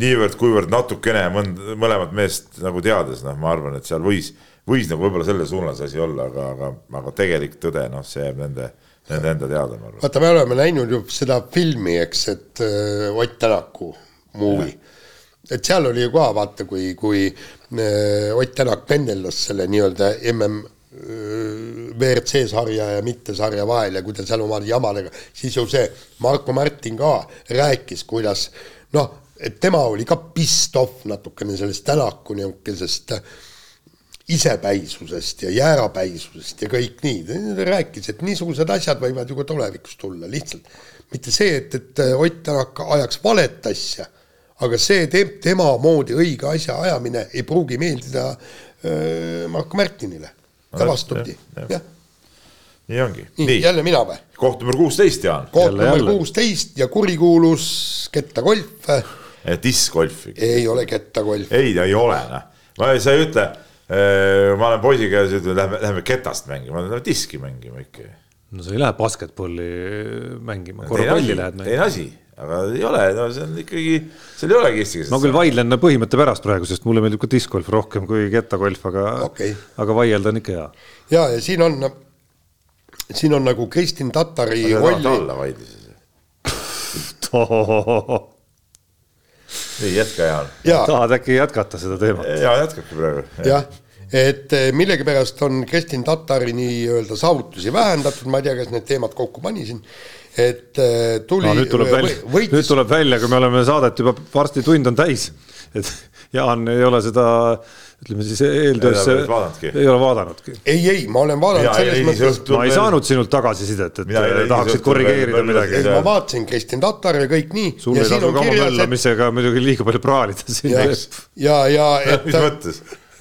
Niivõrd-kuivõrd natukene mõnd-, mõlemat meest nagu teades, noh, ma arvan, et seal võis, võis nagu võib-olla selle suunas asi olla, aga, aga, aga tegelik tõde, noh, see jääb nende, nende enda teada, ma arvan. vaata, me oleme näinud ju seda filmi, eks, et äh, Ott Tänaku movie. et seal oli ju ka vaata, kui, kui äh, Ott Tänak pendeldas selle nii-öelda mm WRC sarja ja mittesarja vahel ja kui ta seal oma jamadega, siis ju see Marko Märtin ka rääkis, kuidas noh, et tema oli ka pissed off natukene sellest Tänaku niisugusest isepäisusest ja jäärapäisusest ja kõik nii, ta rääkis, et niisugused asjad võivad ju ka tulevikus tulla, lihtsalt mitte see, et, et Ott Tänak ajaks valet asja, aga see teeb tema moodi õige asja ajamine ei pruugi meeldida äh, Marko Märtinile ja vastupidi, jah nii ongi. nii, jälle mina või? koht number kuusteist, Jaan. koht number kuusteist ja kurikuulus kettagolf. diskgolf. ei ole kettagolf. ei, ta ei ole, noh. ma, sa ei ütle, ma olen poisiga ja ütleme, lähme, lähme ketast mängima, lähme diski mängima ikka. no sa ei lähe basketballi mängima, korvpalli lähed mängima. teine asi aga ei ole, no see on ikkagi, seal ei olegi eesti keeles. ma küll vaidlen põhimõtte pärast praegu, sest mulle meeldib ka diskgolf rohkem kui kettagolf, aga okay., aga vaielda on ikka hea. ja, ja siin on, siin on nagu Kristin Tatari rolli. alla vaidlesid ei jätka, Jaan ja.. tahad äkki jätkata seda teemat? ja jätkake praegu. jah et eh, millegipärast on Kristin Tatari nii-öelda saavutusi vähendatud, ma ei tea, kas need teemad kokku pani siin et äh, tuli no,. nüüd tuleb välja, võitis... nüüd tuleb välja, kui me oleme saadet juba varsti tund on täis, et Jaan ei ole seda ütleme siis eeltöös ei ole vaadanudki. ei, ei, ma olen vaadanud selles mõttes. ma ei saanud sinult tagasisidet, et tahaksid korrigeerida midagi. ma vaatasin Kristin Tatar ja kõik nii. sul ei tasu ka oma möllamisega et... muidugi liiga palju praalida siin. ja, ja et.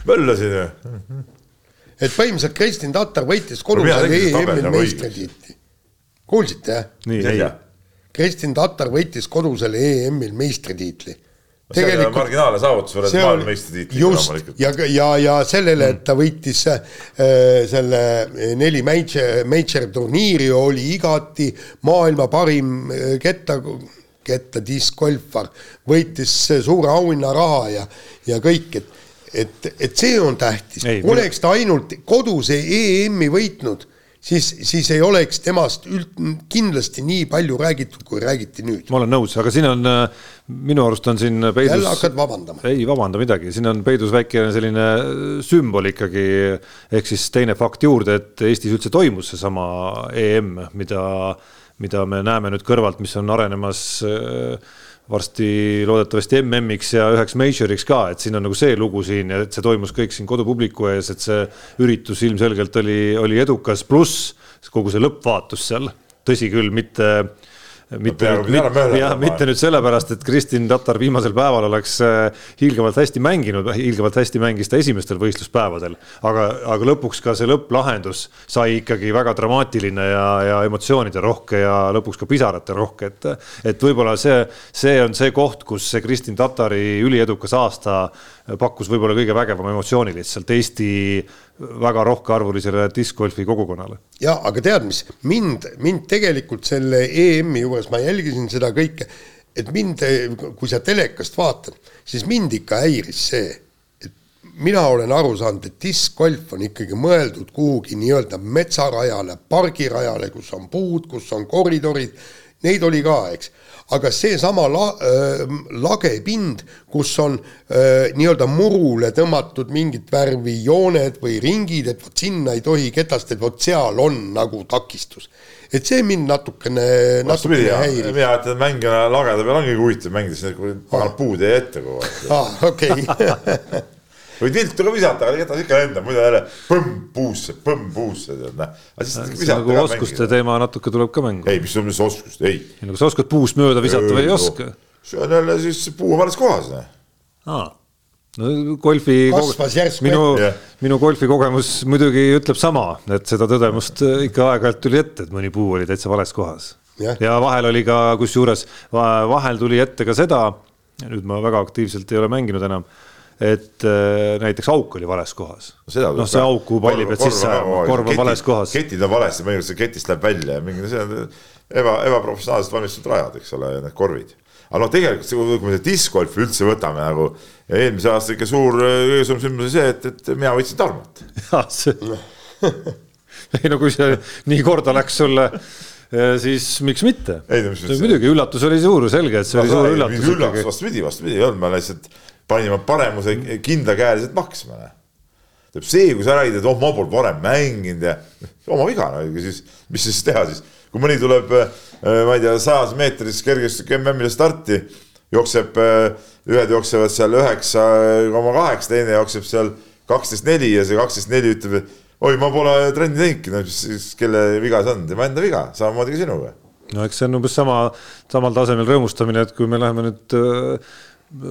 Möllasin ju. et põhimõtteliselt Kristin Tatar võitis kodusel EM-il meistritiitli kuulsite jah? nii, ei. Kristin Tatar võitis kodusel EM-il meistritiitli. tegelikult marginaalne saavutus võrreldes maailmameistritiitliga just, ja, ja, ja sellele, et ta võitis äh, selle neli major, major turniiri, oli igati maailma parim äh, ketta, ketta diskgolfar, võitis suure auhinnaraha ja, ja kõik, et et, et see on tähtis, oleks ta ainult koduse EM-i võitnud siis, siis ei oleks temast üld-, kindlasti nii palju räägitud, kui räägiti nüüd. ma olen nõus, aga siin on, äh, minu arust on siin peidus. jälle hakkad vabandama. ei vabanda midagi, siin on peidus väike selline sümbol ikkagi, ehk siis teine fakt juurde, et Eestis üldse toimus seesama EM, mida, mida me näeme nüüd kõrvalt, mis on arenemas äh, varsti loodetavasti MM-iks ja üheks major'iks ka, et siin on nagu see lugu siin ja et see toimus kõik siin kodupubliku ees, et see üritus ilmselgelt oli, oli edukas, pluss kogu see lõppvaatus seal, tõsi küll, mitte mitte no, nüüd, mitte, jah, mitte nüüd sellepärast, et Kristin Tatar viimasel päeval oleks äh, hiilgavalt hästi mänginud, hiilgavalt hästi mängis ta esimestel võistluspäevadel, aga, aga lõpuks ka see lõpplahendus sai ikkagi väga dramaatiline ja, ja emotsioonide rohke ja lõpuks ka pisarate rohke, et, et võib-olla see, see on see koht, kus see Kristin Tatari üliedukas aasta pakkus võib-olla kõige vägevam emotsiooni lihtsalt Eesti väga rohkearvulisele diskgolfi kogukonnale. ja aga tead, mis mind, mind tegelikult selle EM-i juures ma jälgisin seda kõike, et mind, kui sa telekast vaatad, siis mind ikka häiris see, et mina olen aru saanud, et diskgolf on ikkagi mõeldud kuhugi nii-öelda metsarajale, pargirajale, kus on puud, kus on koridorid neid oli ka, eks aga seesama la, äh, lagepind, kus on nii-öelda murule tõmmatud mingit värvi jooned või ringid, et vot sinna ei tohi ketast, et vot seal on nagu takistus. et see mind natukene, natukene häirib. mina ütlen, mängijana lageda peal ongi huvitav mängida, siis kui pagan puud jäi ette kogu aeg. aa, okei võid viltu ka visata, aga jätad ikka lendama, muidu jälle põmm puusse, põmm puusse, tead näe. nagu oskuste teema natuke tuleb ka mängu. ei, mis on mis oskust, ei. ei no kas sa oskad puust mööda visata või ei oska? see on jälle siis puu on vales kohas, noh. aa no golfi, minu yeah., minu golfi kogemus muidugi ütleb sama, et seda tõdemust ikka aeg-ajalt tuli ette, et mõni puu oli täitsa vales kohas yeah.. ja vahel oli ka, kusjuures vahel tuli ette ka seda, nüüd ma väga aktiivselt ei ole mänginud enam et äh, näiteks auk oli vales kohas. noh, see auk, kuhu palli pead sisse ajama, korv on vales kohas. ketid on valesti, mõnikord see ketist läheb välja ja mingi, see on eba, ebaprofessionaalselt valmistatud rajad, eks ole, need korvid. aga noh, tegelikult kui me discgolfi üldse võtame nagu ja eelmise aasta ikka suur öösum sündmus oli see, et, et mina võitsin Tarmot. ei no kui see nii korda läks sulle siis miks mitte. muidugi üllatus oli suur, selge, et see no, oli suur üllatus. üllatus, vastupidi, vastupidi ei olnud, ma lihtsalt panime paremuse kindlakäeliselt maksma. tähendab see, kui sa räägid, et oh, ma polnud varem mänginud ja oma viga, no siis, mis siis teha siis, kui mõni tuleb, äh, ma ei tea, sajas meetris kergejõustik MM-ile starti, jookseb, äh, ühed jooksevad seal üheksa koma kaheksa, teine jookseb seal kaksteist neli ja see kaksteist neli ütleb, et oi, ma pole trenni teinudki, no siis kelle viga see on, tema enda viga, samamoodi ka sinuga. no eks see on umbes sama, samal tasemel rõõmustamine, et kui me läheme nüüd äh,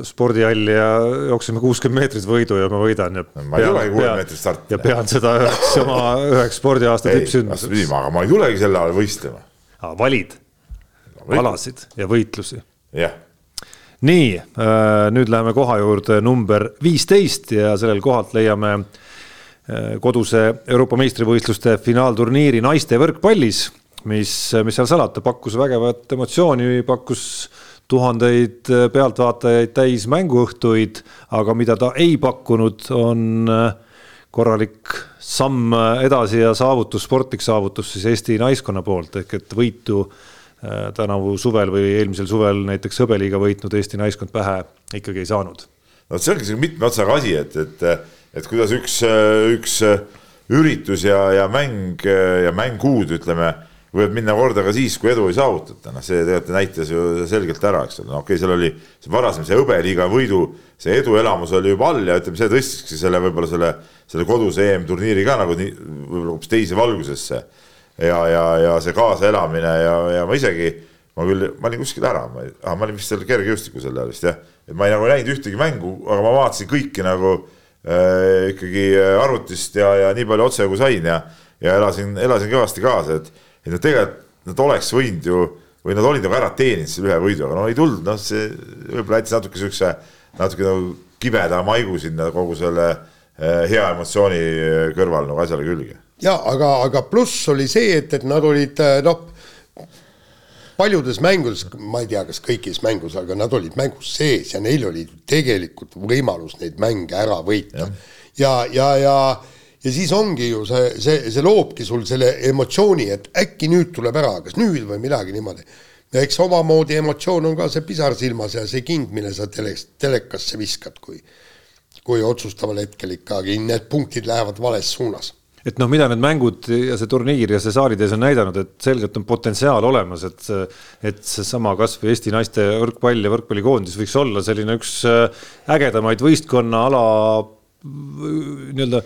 spordihalli ja jookseme kuuskümmend meetrit võidu ja ma võidan ja. ma ei tulegi kuuekümne meetrit starti. ja pean seda üheks oma üheks spordiaasta tippsündmuseks. aga ma ei tulegi selle ajal võistlema. valid alasid ja võitlusi. jah. nii, äh, nüüd läheme koha juurde number viisteist ja sellel kohalt leiame äh, koduse Euroopa meistrivõistluste finaalturniiri naiste võrkpallis, mis, mis seal salata, pakkus vägevat emotsiooni, pakkus tuhandeid äh, pealtvaatajaid täis mänguõhtuid, aga mida ta ei pakkunud, on äh, korralik samm äh, edasi ja saavutus, sportlik saavutus siis Eesti naiskonna poolt ehk et võitu tänavu suvel või eelmisel suvel näiteks hõbeliiga võitnud Eesti naiskond pähe ikkagi ei saanud. no see ongi selline mitme otsaga asi, et, et, et kuidas üks, üks üritus ja, ja mäng ja mängud, ütleme võivad minna korda ka siis, kui edu ei saavutata, noh, see tegelikult näitas ju selgelt ära, eks ole, no okei okay,, seal oli see varasem, see hõbeliiga võidu, see eduelamus oli juba all ja ütleme, see tõstiski selle võib-olla selle, selle koduse EM-turniiri ka nagu nii, võib-olla hoopis teise valgusesse. ja, ja, ja see kaasaelamine ja, ja ma isegi, ma küll, ma olin kuskil ära, ma ah,, ma olin vist seal kergejõustiku sel ajal vist jah, et ma ei nagu näinud ühtegi mängu, aga ma vaatasin kõiki nagu äh, ikkagi arvutist ja, ja nii palju otse kui sain ja, ja elasin, elasin kõvasti kaasa, et et nad tegelikult, nad oleks võinud ju või nad olid nagu ära teeninud selle ühe võidu, aga no ei tulnud, noh, see võib-olla jättis natuke siukse, natuke nagu kibeda maigu sinna kogu selle eh, hea emotsiooni kõrval nagu asjale külge. ja aga, aga pluss oli see, et, et nad olid eh, noh, paljudes mängudes, ma ei tea, kas kõikides mängus, aga nad olid mängus sees ja neil oli tegelikult võimalus neid mänge ära võita. ja, ja, ja, ja ja siis ongi ju see, see, see loobki sul selle emotsiooni, et äkki nüüd tuleb ära, kas nüüd või midagi niimoodi. ja eks omamoodi emotsioon on ka see pisar silmas ja see king, mille sa teles, telekasse viskad, kui, kui otsustaval hetkel ikkagi need punktid lähevad vales suunas et noh, mida need mängud ja see turniir ja see saalitäis on näidanud, et selgelt on potentsiaal olemas, et et seesama kasvõi Eesti naiste võrkpall ja võrkpallikoondis võiks olla selline üks ägedamaid võistkonnaala nii-öelda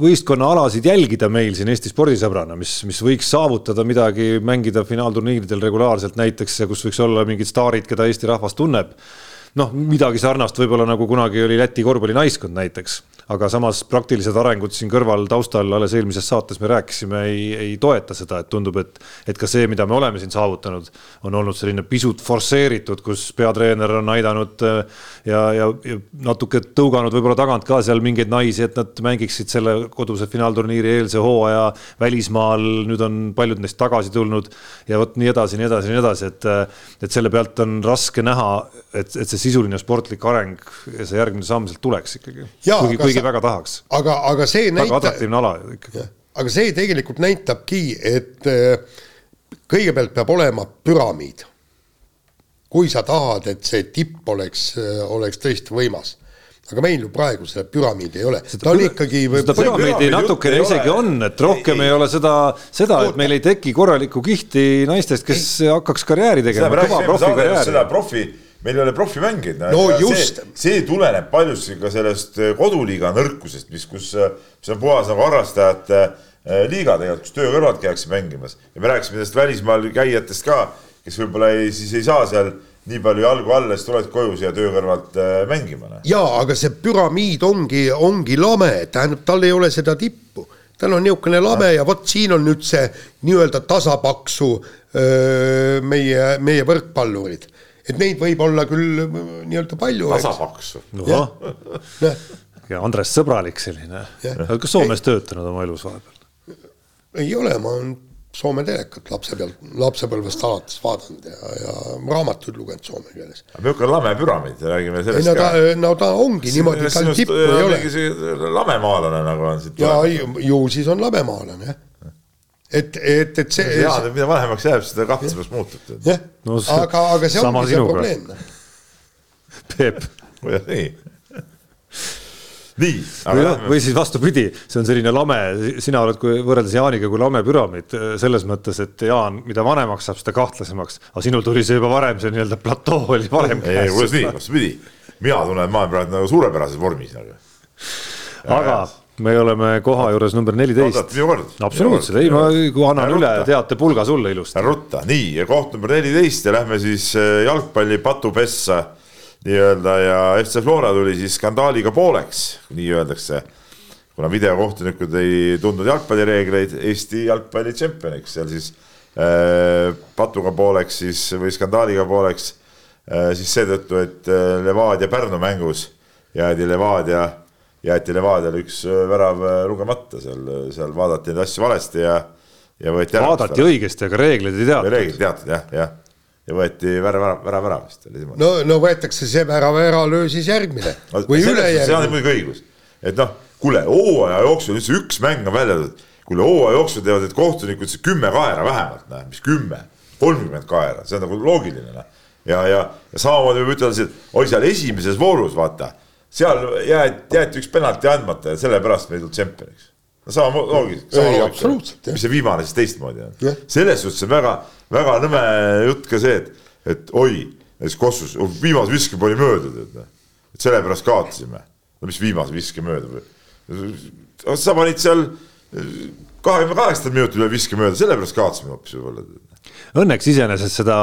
võistkonnaalasid jälgida meil siin Eesti spordisõbrana, mis, mis võiks saavutada midagi, mängida finaalturniiridel regulaarselt näiteks ja kus võiks olla mingid staarid, keda Eesti rahvas tunneb. noh, midagi sarnast võib-olla nagu kunagi oli Läti korvpallinaiskond näiteks aga samas praktilised arengud siin kõrval taustal alles eelmises saates me rääkisime, ei, ei toeta seda, et tundub, et, et ka see, mida me oleme siin saavutanud, on olnud selline pisut forsseeritud, kus peatreener on aidanud äh, ja, ja, ja natuke tõuganud võib-olla tagant ka seal mingeid naisi, et nad mängiksid selle koduse finaalturniiri eelse hooaja välismaal. nüüd on paljud neist tagasi tulnud ja vot nii edasi, nii edasi, nii edasi, et, et selle pealt on raske näha, et, et see sisuline sportlik areng ja see järgmine samm sealt tuleks ikkagi. kuigi, kuigi kuigi väga tahaks. aga, aga see näitab. väga atraktiivne ala ikkagi. aga see tegelikult näitabki, et äh, kõigepealt peab olema püramiid. kui sa tahad, et see tipp oleks, oleks tõesti võimas aga meil ju praegu seda püramiidi ei ole, ta on ikkagi. seda püramiidi natukene isegi on, et rohkem ei, ei ole seda, seda, et meil ei teki korralikku kihti naistest, kes ei. hakkaks karjääri tegema. seda profi, meil ei ole profimängijaid no,. no just. see tuleneb paljuski ka sellest eh, koduliiga nõrkusest, mis, kus, mis on puhas nagu harrastajate eh, liiga tegelikult, kus töö kõrvalt käiakse mängimas ja me rääkisime nendest välismaal käijatest ka, kes võib-olla ei, siis ei saa seal nii palju jalgu alla, siis tuled koju siia töö kõrvalt äh, mängima. Noh. jaa, aga see püramiid ongi, ongi lame, tähendab, tal ei ole seda tippu. tal on niisugune lame ja vot siin on nüüd see nii-öelda tasapaksu öö, meie, meie võrkpallurid. Et neid võib olla küll nii-öelda palju. tasapaksu. ja Andres Sõbralik selline. kas Soomes ei. töötanud oma elus vahepeal? ei ole, ma olen Soome telekat lapse pealt, lapsepõlvest alates vaadanud ja, ja raamatuid lugenud soome keeles. milline lame püramiid, räägime sellest ei, no ta, no ta ongi Siin, niimoodi, tal tippu ei ole. lamemaalane nagu on siit. ja ju siis on lamemaalane jah. Et, et, et see. jaa, mida vanemaks jääb, seda kahtlemas muutub. jah no,, aga, aga see ongi see probleem. Peep. nii nii. või, või siis vastupidi, see on selline lame, sina oled kui võrreldes Jaaniga kui lame püramiid selles mõttes, et Jaan, mida vanemaks saab, seda kahtlasemaks, aga sinul tuli see juba varem, see nii-öelda platoo oli varem käes. ei, kuidas nii, vastupidi, mina tunnen, et ma olen praegu nagu suurepärases vormis nagu. aga me oleme koha juures number neliteist. absoluutselt, ei ma annan üle teatepulga sulle ilusti. rutta, nii ja koht number neliteist ja lähme siis äh, jalgpalli patupessa nii-öelda ja FC Flora tuli siis skandaaliga pooleks, nii öeldakse. kuna videokohtunikud ei tundnud jalgpallireegleid, Eesti jalgpalli tšempioniks, seal siis äh, patuga pooleks siis või skandaaliga pooleks äh, siis seetõttu, et äh, Levadia Pärnu mängus jäädi Levadia, jäeti Levadiale üks äh, värav äh, lugemata, seal, seal vaadati neid asju valesti ja, ja võeti ära. vaadati õigesti, aga reegleid ei teatud. reegleid ei teatud jah, jah ja võeti värav ära, värav ära vist oli niimoodi. no, no võetakse see värav ära, löö siis järgmine no, või ülejärgmine. see on muidugi õigus, et noh, kuule hooaja jooksul üldse üks mäng on välja toodud, kuule hooaja jooksul teevad need kohtunikud kümme kaera vähemalt, näe, mis kümme, kolmkümmend kaera, see on nagu loogiline, noh. ja, ja, ja samamoodi võib ütelda, et oi seal esimeses voorus, vaata, seal jäeti, jäeti üks penalti andmata ja sellepärast me ei tulnud tšempioniks no sama loogiliselt, sama loogiliselt, mis see viimane siis teistmoodi on. selles suhtes on väga, väga nõme jutt ka see, et, et oi, näiteks Kossus, oh, viimase viske oli möödunud, et noh, et sellepärast kaotasime. no mis viimase viske mööda, sa panid seal kahekümne kaheksandal minutil üle viske mööda, sellepärast kaotasime hoopis võib-olla. Õnneks iseenesest seda,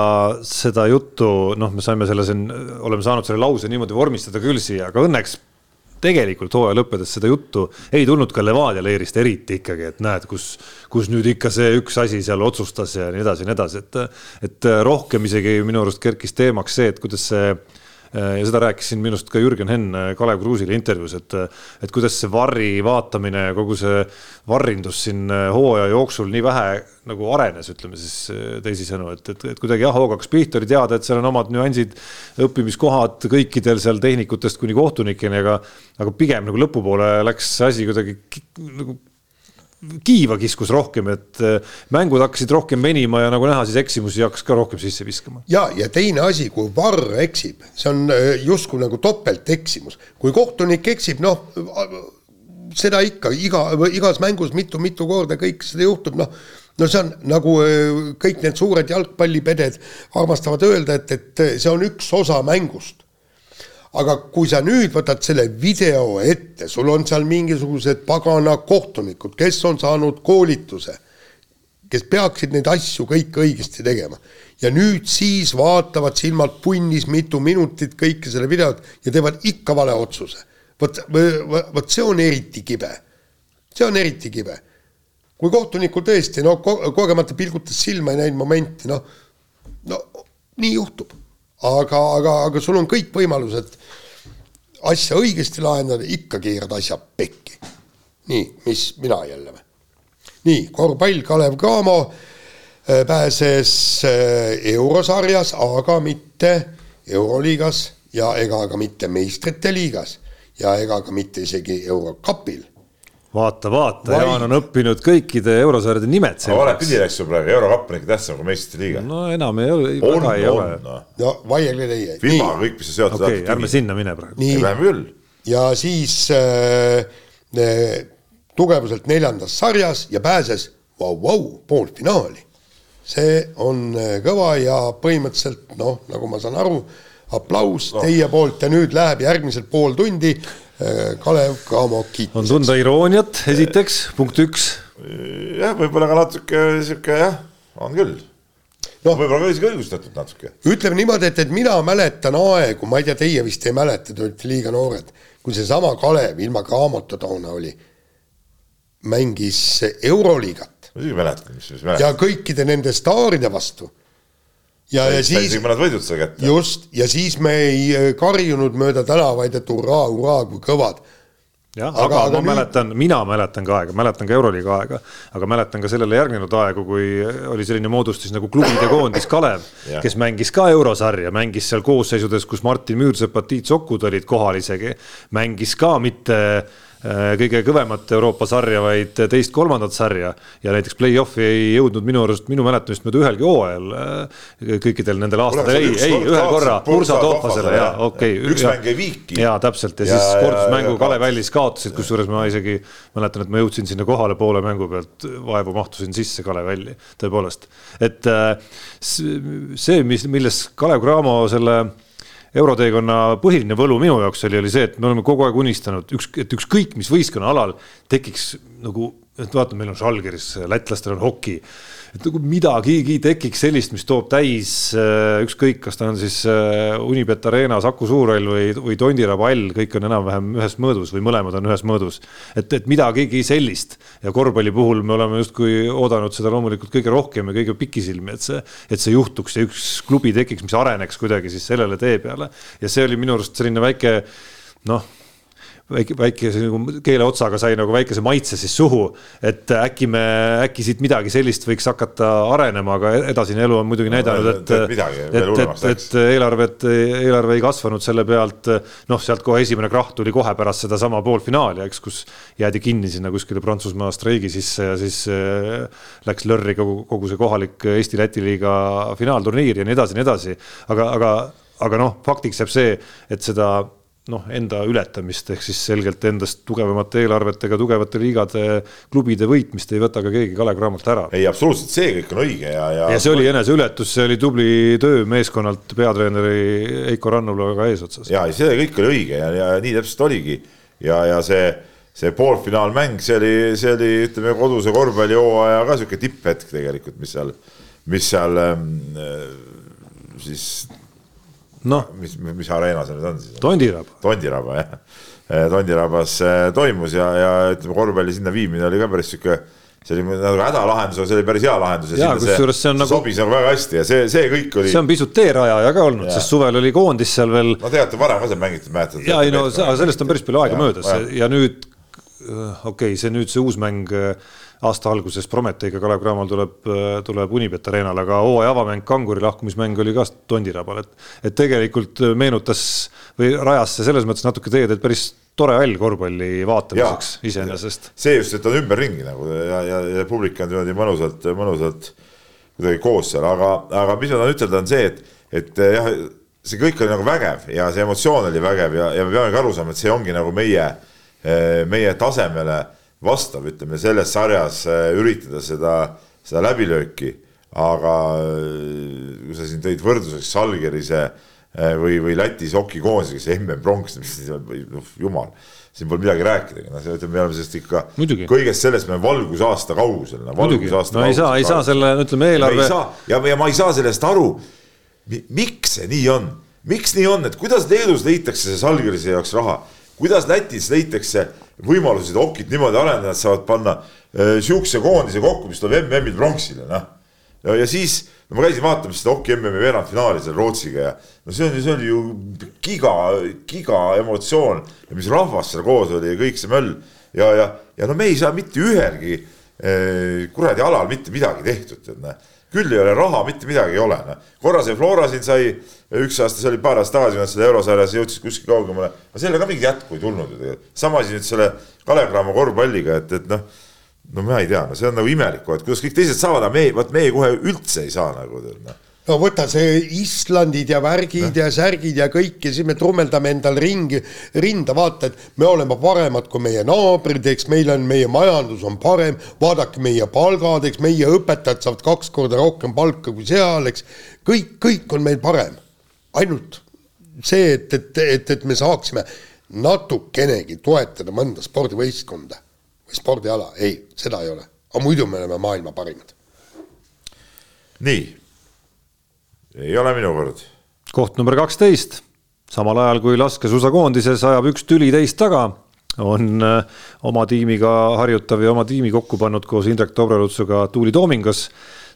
seda juttu, noh, me saime selle siin, oleme saanud selle lause niimoodi vormistada küll siia, aga õnneks tegelikult hooaja lõppedes seda juttu ei tulnud ka Levadia leerist eriti ikkagi, et näed, kus, kus nüüd ikka see üks asi seal otsustas ja nii edasi ja nii edasi, et, et rohkem isegi minu arust kerkis teemaks see, et kuidas see ja seda rääkis siin minu arust ka Jürgen Henn äh, Kalev Kruusile intervjuus, et, äh, et kuidas see varri vaatamine ja kogu see varrindus siin hooaja jooksul nii vähe nagu arenes, ütleme siis teisisõnu, et, et, et kuidagi jah, hooga hakkas pihta, oli teada, et seal on omad nüansid, õppimiskohad kõikidel seal tehnikutest kuni kohtunikeni, aga, aga pigem nagu lõpupoole läks asi kuidagi nagu kiiva kiskus rohkem, et äh, mängud hakkasid rohkem venima ja nagu näha, siis eksimusi hakkas ka rohkem sisse viskama. ja, ja teine asi, kui varr eksib, see on äh, justkui nagu topelteksimus, kui kohtunik eksib, noh seda ikka iga, igas mängus mitu-mitu korda kõik seda juhtub, noh no see on nagu äh, kõik need suured jalgpallipeded armastavad öelda, et, et see on üks osa mängust aga kui sa nüüd võtad selle video ette, sul on seal mingisugused pagana kohtunikud, kes on saanud koolituse, kes peaksid neid asju kõik õigesti tegema. ja nüüd siis vaatavad silmad punnis mitu minutit kõike selle videot ja teevad ikka vale otsuse. vot, vot see on eriti kibe. see on eriti kibe. kui kohtunikul tõesti no ko kogemata pilgutas silma ei näinud momenti, noh, no nii juhtub aga, aga, aga sul on kõik võimalused asja õigesti lahendada, ikka keerad asja pekki. nii, mis mina jälle või? nii, korvpall, Kalev Cramo äh, pääses äh, eurosarjas, aga mitte euroliigas ja ega ka mitte meistrite liigas ja ega ka mitte isegi eurokapil. Vaata, vaata, Jaan on õppinud kõikide eurosarjade nimed valepidi läks sul praegu, eurokapp on ikka tähtsam kui meistrite liiga. no enam ei ole, väga ei ole. no vaielge teie. firmaga kõik, mis on seotud. okei okay,, ärme sinna mine praegu. Läheme küll. ja siis äh, äh, tugevuselt neljandas sarjas ja pääses vau, vau, poolfinaali. see on äh, kõva ja põhimõtteliselt noh, nagu ma saan aru, aplaus no. teie poolt ja nüüd läheb järgmised pool tundi Kalev Cramo kiitis. on tunda irooniat, esiteks, punkt üks. jah, võib-olla ka natuke sihuke jah, on küll noh, võib-olla ka isegi õigustatud natuke. ütleme niimoodi, et, et mina mäletan aegu, ma ei tea, teie vist ei mäleta, te olete liiga noored, kui seesama Kalev ilma Cramoto toona oli, mängis Euroliigat. muidugi mäletan, mis, mis mäletan. ja kõikide nende staaride vastu ja, ja siis. mõned võidud sai kätte. just, ja siis me ei äh, karjunud mööda tänavaid, et hurraa, hurraa, kui kõvad. jah, aga, aga, aga ma nüüd... mäletan, mina mäletan ka aega, mäletan ka Euroliiga aega, aga mäletan ka sellele järgnenud aegu, kui oli selline moodustis nagu klubide koondis Kalev kes mängis ka eurosarja, mängis seal koosseisudes, kus Martin Müürsepp, Tiit Sokud olid kohal isegi, mängis ka mitte Äh, kõige kõvemat Euroopa sarja, vaid teist-kolmandat sarja. ja näiteks play-off'i ei jõudnud minu arust, minu mäletamist mööda ühelgi hooajal äh, kõikidel nendel aastatel, ei, ei ühe korra Ursa Toopasele ja okei okay,. üks mäng jäi viiki. ja täpselt ja, ja siis kordusmängu Kalev Allis kaotasid, kusjuures ma isegi mäletan, et ma jõudsin sinna kohale poole mängu pealt, vaevu mahtusin sisse Kalev Alli, tõepoolest. et äh, see, mis, milles Kalev Cramo selle euroteekonna põhiline võlu minu jaoks oli, oli see, et me oleme kogu aeg unistanud, üks, et ükskõik mis võistkonna alal tekiks nagu, et vaata, meil on Žalgiris, lätlastel on hoki et nagu midagigi tekiks sellist, mis toob täis äh, ükskõik, kas ta on siis äh, Unibet Arena Saku Suurhall või, või Tondiraba hall, kõik on enam-vähem ühes mõõdus või mõlemad on ühes mõõdus. et, et midagigi sellist ja korvpalli puhul me oleme justkui oodanud seda loomulikult kõige rohkem ja kõige pikisilmi, et see, et see juhtuks ja üks klubi tekiks, mis areneks kuidagi siis sellele tee peale ja see oli minu arust selline väike noh väike, väikese nagu keeleotsaga sai nagu väikese maitse siis suhu. et äkki me, äkki siit midagi sellist võiks hakata arenema, aga edasine elu on muidugi näidanud, et, et, et, et eelarvet, eelarve ei kasvanud selle pealt. noh, sealt kohe esimene krahh tuli kohe pärast sedasama poolfinaali, eks, kus jäädi kinni sinna kuskile Prantsusmaa streigi sisse ja siis äh, läks lörri kogu, kogu see kohalik Eesti-Läti liiga finaalturniir ja nii edasi ja nii edasi. aga, aga, aga noh, faktiks jääb see, et seda noh, enda ületamist ehk siis selgelt endast tugevamate eelarvetega tugevate liigade klubide võitmist ei võta ka keegi Kalev Cramolt ära. ei, absoluutselt, see kõik on õige ja, ja. ja see oli eneseületus, see oli tubli töö meeskonnalt peatreeneri Heiko Rannulaga eesotsas. ja, ja see kõik oli õige ja, ja nii täpselt oligi ja, ja see, see poolfinaalmäng, see oli, see oli, ütleme koduse korvpallihooaja ka sihuke tipphetk tegelikult, mis seal, mis seal ähm, siis noh, mis, mis areena see nüüd on siis? Tondiraba. Tondiraba jah, eh, Tondirabas eh, toimus ja, ja ütleme, korvpalli sinna viimine oli ka päris sihuke see oli nagu hädalahendus, aga see oli päris hea lahendus. ja kusjuures see on see nagu. sobis nagu väga hästi ja see, see kõik oli. see on pisut teerajaja ka olnud, sest suvel oli koondis seal veel. no te olete varem ka seal mängitud, mäletate? ja ei no sellest on päris palju aega ja, möödas ja, ja nüüd okei okay,, see nüüd see uus mäng aasta alguses Prometheiga Kalev Cramol tuleb, tuleb Unibet Arenale, aga hooaja avamäng, Kanguri lahkumismäng oli ka Tondirabal, et, et tegelikult meenutas või rajas see selles mõttes natuke teed, et päris tore hall korvpalli vaatamiseks iseenesest. see just, et on ümberringi nagu ja, ja, ja publik on niimoodi mõnusalt, mõnusalt kuidagi koos seal, aga, aga mis ma tahan ütelda, on see, et, et jah, see kõik oli nagu vägev ja see emotsioon oli vägev ja, ja me peamegi aru saama, et see ongi nagu meie, meie tasemele vastav, ütleme selles sarjas äh, üritada seda, seda läbilööki. aga äh, kui sa siin tõid võrdluseks Salgerise äh, või, või Lätis hokikoondise, kes MM-pronks, noh jumal, siin pole midagi rääkidagi, noh, ütleme, me oleme sellest ikka kõigest sellest me valgusaasta kaugusel no,. no ei saa, ei saa selle, ütleme eelarve. ja, ja ma ei saa sellest aru, miks see nii on, miks nii on, et kuidas Leedus leitakse see Salgerise jaoks raha, kuidas Lätis leitakse võimalused okit niimoodi arendada, et saavad panna äh, sihukese koondise kokku, mis tuleb MM-il pronksile, noh. ja, siis no ma käisin vaatamas seda oki MM-i veerandfinaali seal Rootsiga ja no see ju, see oli ju giga, giga emotsioon ja mis rahvas seal koos oli ja kõik see möll ja, ja, ja no me ei saa mitte ühelgi eh, kuradi alal mitte midagi tehtud, tead näe küll ei ole raha, mitte midagi ei ole, noh. korra see Flora siin sai, üks aasta, see oli paar aastat tagasi, kui nad selle eurosarjas jõudsid kuskile kaugemale, aga sellele ka mingit jätku ei tulnud ju tegelikult. sama asi nüüd selle Kalev Cramo korvpalliga, et, et noh, no ma ei tea, no see on nagu imelik, et kuidas kõik teised saavad, aga meie, vot meie kohe üldse ei saa nagu noh no võta see Islandid ja värgid ja, ja särgid ja kõik ja siis me trummeldame endal ringi, rinda, vaata, et me oleme paremad kui meie naabrid, eks meil on, meie majandus on parem, vaadake meie palgad, eks meie õpetajad saavad kaks korda rohkem palka kui seal, eks. kõik, kõik on meil parem. ainult see, et, et, et, et me saaksime natukenegi toetada mõnda spordivõistkonda või spordiala, ei, seda ei ole, aga muidu me oleme maailma parimad. nii ei ole minu kord. koht number kaksteist, samal ajal kui laskesuusakoondises ajab üks tüli teist taga, on äh, oma tiimiga harjutav ja oma tiimi kokku pannud koos Indrek Tobrelutsuga Tuuli Toomingas.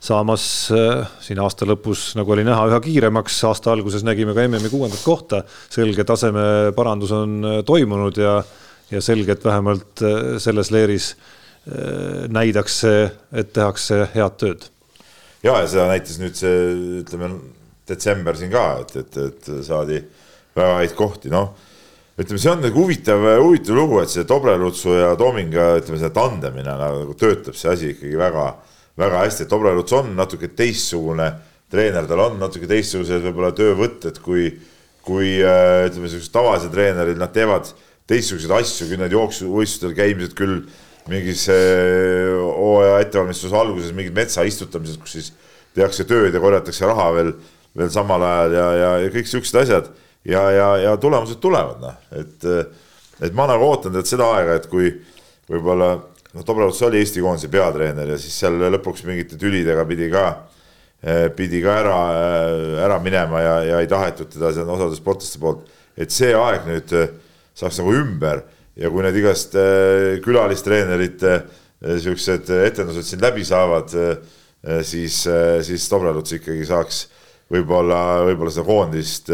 Saamas äh, siin aasta lõpus, nagu oli näha, üha kiiremaks, aasta alguses nägime ka MM-i kuuendat kohta, selge taseme parandus on äh, toimunud ja, ja selge, et vähemalt selles leeris näidakse, et tehakse head tööd ja, ja seda näitas nüüd see, ütleme detsember siin ka, et, et, et saadi väga häid kohti, noh. ütleme, see on nagu huvitav, huvitav lugu, et see Dobrelutsu ja Toominga, ütleme, see tandemina nagu töötab see asi ikkagi väga, väga hästi, et Dobreluts on natuke teistsugune treener, tal on natuke teistsugused võib-olla töövõtted kui, kui ütleme, sellised tavalised treenerid, nad teevad teistsuguseid asju, küll need jooksuvõistlustel käimised, küll mingis hooaja ettevalmistuse alguses mingid metsa istutamised, kus siis tehakse tööd ja korjatakse raha veel, veel samal ajal ja, ja, ja kõik siuksed asjad. Ja, ja, ja tulemused tulevad, noh, et, et ma nagu ootan teilt seda aega, et kui võib-olla noh, Dobrovts oli Eesti koondise peatreener ja siis seal lõpuks mingite tülidega pidi ka, pidi ka ära, ära minema ja, ja ei tahetud teda, on osade sportlaste poolt, et see aeg nüüd saaks nagu ümber ja kui need igast äh, külalistreenerite äh, siuksed etendused siin läbi saavad, äh, siis, siis Dobreluts ikkagi saaks võib-olla, võib-olla seda koondist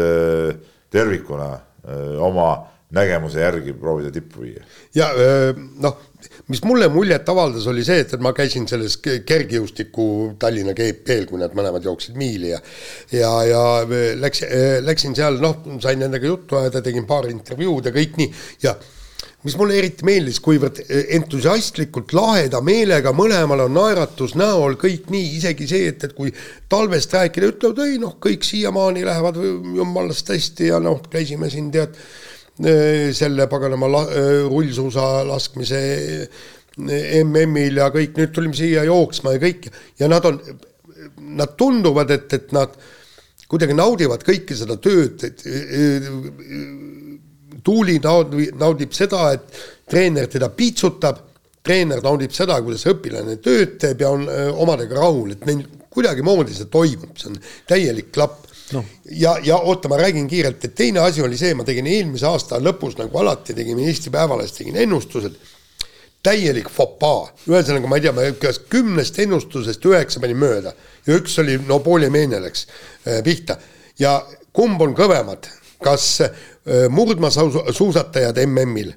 tervikuna oma nägemuse järgi proovida tippu viia. ja noh, mis mulle muljet avaldas, oli see, et, et ma käisin selles kergejõustiku Tallinna GP-l, kui nad mõlemad jooksid miili ja ja, ja läks, läksin seal, noh, sain nendega juttu ajada, tegin paar intervjuud ja kõik nii ja mis mulle eriti meeldis, kuivõrd entusiastlikult, laheda meelega, mõlemal on naeratus näol, kõik nii, isegi see, et, et kui talvest rääkida, ütlevad ei noh, kõik siiamaani lähevad jumalast hästi ja noh, käisime siin tead selle paganama la, rullsuusa laskmise MM-il ja kõik, nüüd tulime siia jooksma ja kõik ja nad on, nad tunduvad, et, et nad kuidagi naudivad kõike seda tööd, et Tuuli naudib, seda, et treener teda piitsutab, treener naudib seda, kuidas õpilane tööd teeb ja on omadega rahul, et neil kuidagimoodi see toimub, see on täielik klapp. No.. ja, ja oota, ma räägin kiirelt, et teine asi oli see, ma tegin eelmise aasta lõpus nagu alati tegime Eesti Päevalehes tegin ennustused, täielik fopaa, ühesõnaga ma ei tea, ma kas kümnest ennustusest üheksa panin mööda ja üks oli, no poole meene läks pihta. Ja kumb on kõvemad, kas murdmaasuusatajad MM-il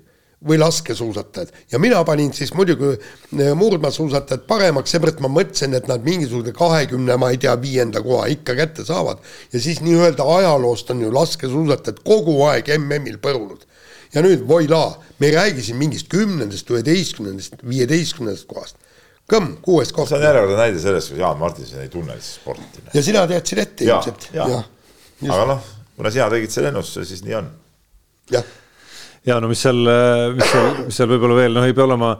või laskesuusatajad ja mina panin siis muidugi murdmaasuusatajad paremaks, seepärast ma mõtlesin, et nad mingisuguse kahekümne, ma ei tea, viienda koha ikka kätte saavad. ja siis nii-öelda ajaloost on ju laskesuusatajad kogu aeg MM-il põrunud. ja nüüd voilaa, me ei räägi siin mingist kümnendast, üheteistkümnendast, viieteistkümnendast kohast. Kõmm, kuues koht. see on järjekordne näide sellest, kus Jaan Martinson ei tunne siis sporti. ja sina teadsid ette ilmselt. aga noh kuna sina tegid selle ennustuse, siis nii on. jah. ja no mis seal, mis seal, mis seal võib-olla veel, noh, ei pea olema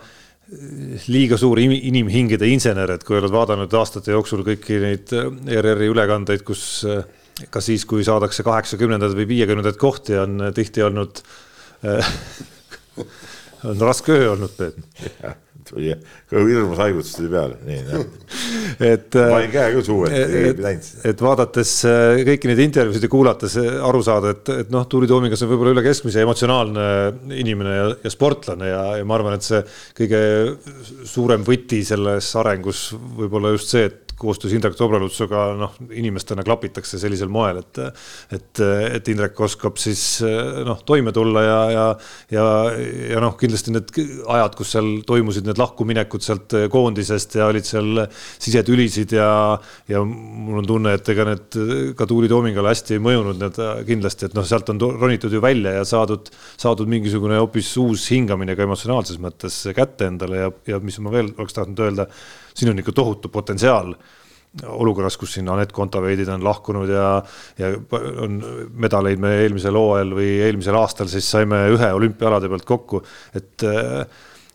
liiga suur inimhingede insener, et kui oled vaadanud aastate jooksul kõiki neid ERR-i ülekandeid, kus ka siis, kui saadakse kaheksakümnendaid või viiekümnendaid kohti, on tihti olnud on raske öö olnud, Peep tuli hirmus haigutus tuli peale, nii noh. et. panin käe küll suu ette, ei näinud seda. et vaadates äh, kõiki neid intervjuusid ja kuulates äh, aru saada, et, et noh, Tuuli Toomingas on võib-olla üle keskmise emotsionaalne inimene ja, ja sportlane ja, ja ma arvan, et see kõige suurem võti selles arengus võib olla just see, et koostöös Indrek Dobralutsuga noh, inimestena klapitakse sellisel moel, et, et, et Indrek oskab siis noh, toime tulla ja, ja, ja, ja noh, kindlasti need ajad, kus seal toimusid need lahkuminekud sealt koondisest ja olid seal sisetülisid ja, ja mul on tunne, et ega need ka Tuuli Toomingale hästi ei mõjunud need kindlasti, et noh, sealt on ronitud ju välja ja saadud, saadud mingisugune hoopis uus hingamine ka emotsionaalses mõttes kätte endale ja, ja mis ma veel oleks tahtnud öelda, siin on ikka tohutu potentsiaal olukorras, kus siin Anett Kontaveidid on lahkunud ja, ja on medaleid me eelmisel hooajal või eelmisel aastal siis saime ühe olümpiaalade pealt kokku, et äh,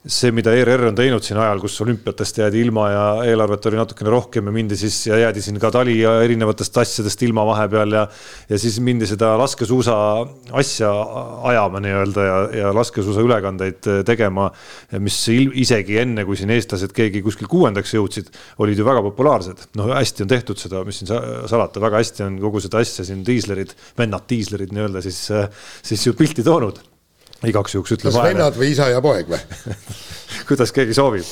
see, mida ERR on teinud siin ajal, kus olümpiatest jäädi ilma ja eelarvet oli natukene rohkem ja mindi siis ja jäädi siin ka tali ja erinevatest asjadest ilma vahepeal ja ja siis mindi seda laskesuusa asja ajama nii-öelda ja, ja laskesuusa ülekandeid tegema, mis isegi enne, kui siin eestlased keegi kuskil kuuendaks jõudsid, olid ju väga populaarsed. noh, hästi on tehtud seda, mis siin salata, väga hästi on kogu seda asja siin diislerid, vennad diislerid nii-öelda siis, siis ju pilti toonud igaks juhuks ütleme. kas vennad või isa ja poeg või kuidas keegi soovib.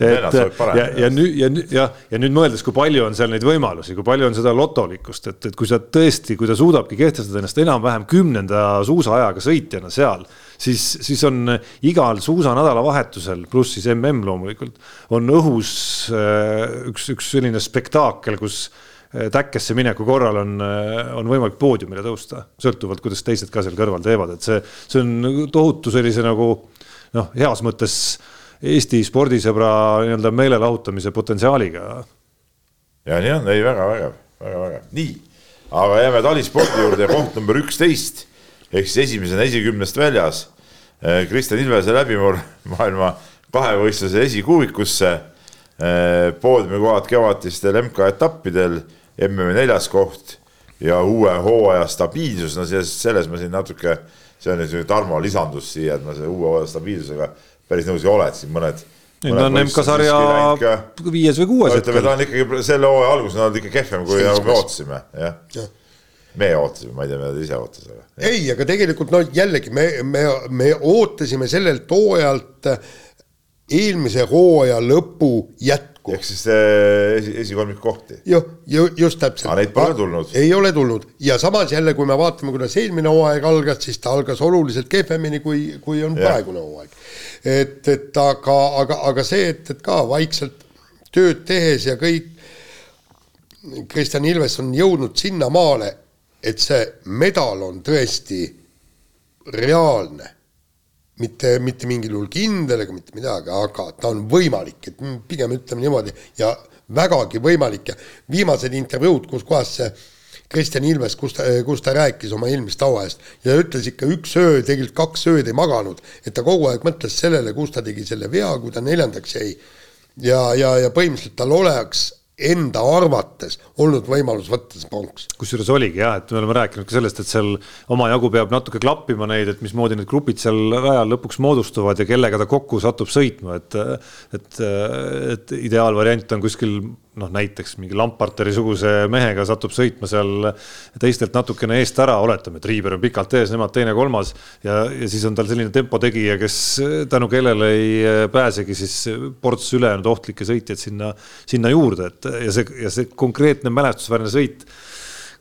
et ja, ja nüüd ja jah, ja nüüd mõeldes, kui palju on seal neid võimalusi, kui palju on seda lotolikkust, et, et kui sa tõesti, kui ta suudabki kehtestada ennast enam-vähem kümnenda suusaajaga sõitjana seal, siis, siis on igal suusanädalavahetusel, pluss siis mm loomulikult, on õhus äh, üks, üks selline spektaakel, kus täkkesse mineku korral on, on võimalik poodiumile tõusta, sõltuvalt, kuidas teised ka seal kõrval teevad, et see, see on tohutu sellise nagu noh, heas mõttes Eesti spordisõbra nii-öelda meelelahutamise potentsiaaliga. ja nii on, ei väga vägev, väga vägev, nii, aga jääme talispordi juurde, koht number üksteist ehk siis esimesena esikümnest väljas. Eh, Kristjan Ilvese läbimurr maailma kahevõistluse esikuuikusse, eh, poodiumikohad kevadistel MK-etappidel MM-i neljas koht ja uue hooaja stabiilsus, no selles, selles ma siin natuke, see on nüüd Tarmo lisandus siia, et ma selle uue hooaja stabiilsusega päris nõus ei ole, et siin mõned nüüd on MK-sarja viies või kuues. ütleme, ta on ikkagi selle hooaja alguses on olnud ikka kehvem, kui nagu me ootasime, jah ja. me ootasime, ma ei tea, mida ta ise ootas, aga. ei, aga tegelikult no jällegi me, me, me ootasime sellelt hooajalt eelmise hooaja lõpu jätku. Ehk siis esi, esikolmik kohti. jah, ju just täpselt. aga neid pole tulnud. ei ole tulnud ja samas jälle, kui me vaatame, kuidas eelmine hooaeg algas, siis ta algas oluliselt kehvemini, kui, kui on ja. praegune hooaeg. et, et aga, aga, aga see, et, et ka vaikselt tööd tehes ja kõik, Kristjan Ilves on jõudnud sinnamaale, et see medal on tõesti reaalne mitte, mitte mingil juhul kindel ega mitte midagi, aga ta on võimalik, et pigem ütleme niimoodi ja vägagi võimalik ja viimased intervjuud, kus kohas see Kristjan Ilves, kus ta, kus ta rääkis oma eelmist auajast ja ütles ikka üks öö, tegelikult kaks ööd ei maganud, et ta kogu aeg mõtles sellele, kus ta tegi selle vea, kui ta neljandaks jäi. ja, ja, ja põhimõtteliselt tal oleks enda arvates olnud võimalus võtta see pronks. kusjuures oligi jah, et me oleme rääkinud ka sellest, et seal omajagu peab natuke klappima neid, et mismoodi need grupid seal rajal lõpuks moodustuvad ja kellega ta kokku satub sõitma, et et, et ideaalvariant on kuskil noh, näiteks mingi Lamparteri-suguse mehega satub sõitma seal teistelt natukene eest ära, oletame, et Riiber on pikalt ees, nemad teine-kolmas ja, ja siis on tal selline tempotegija, kes tänu kellele ei pääsegi siis ports ülejäänud ohtlikke sõitjaid sinna, sinna juurde, et ja see, ja see konkreetne mälestusväärne sõit,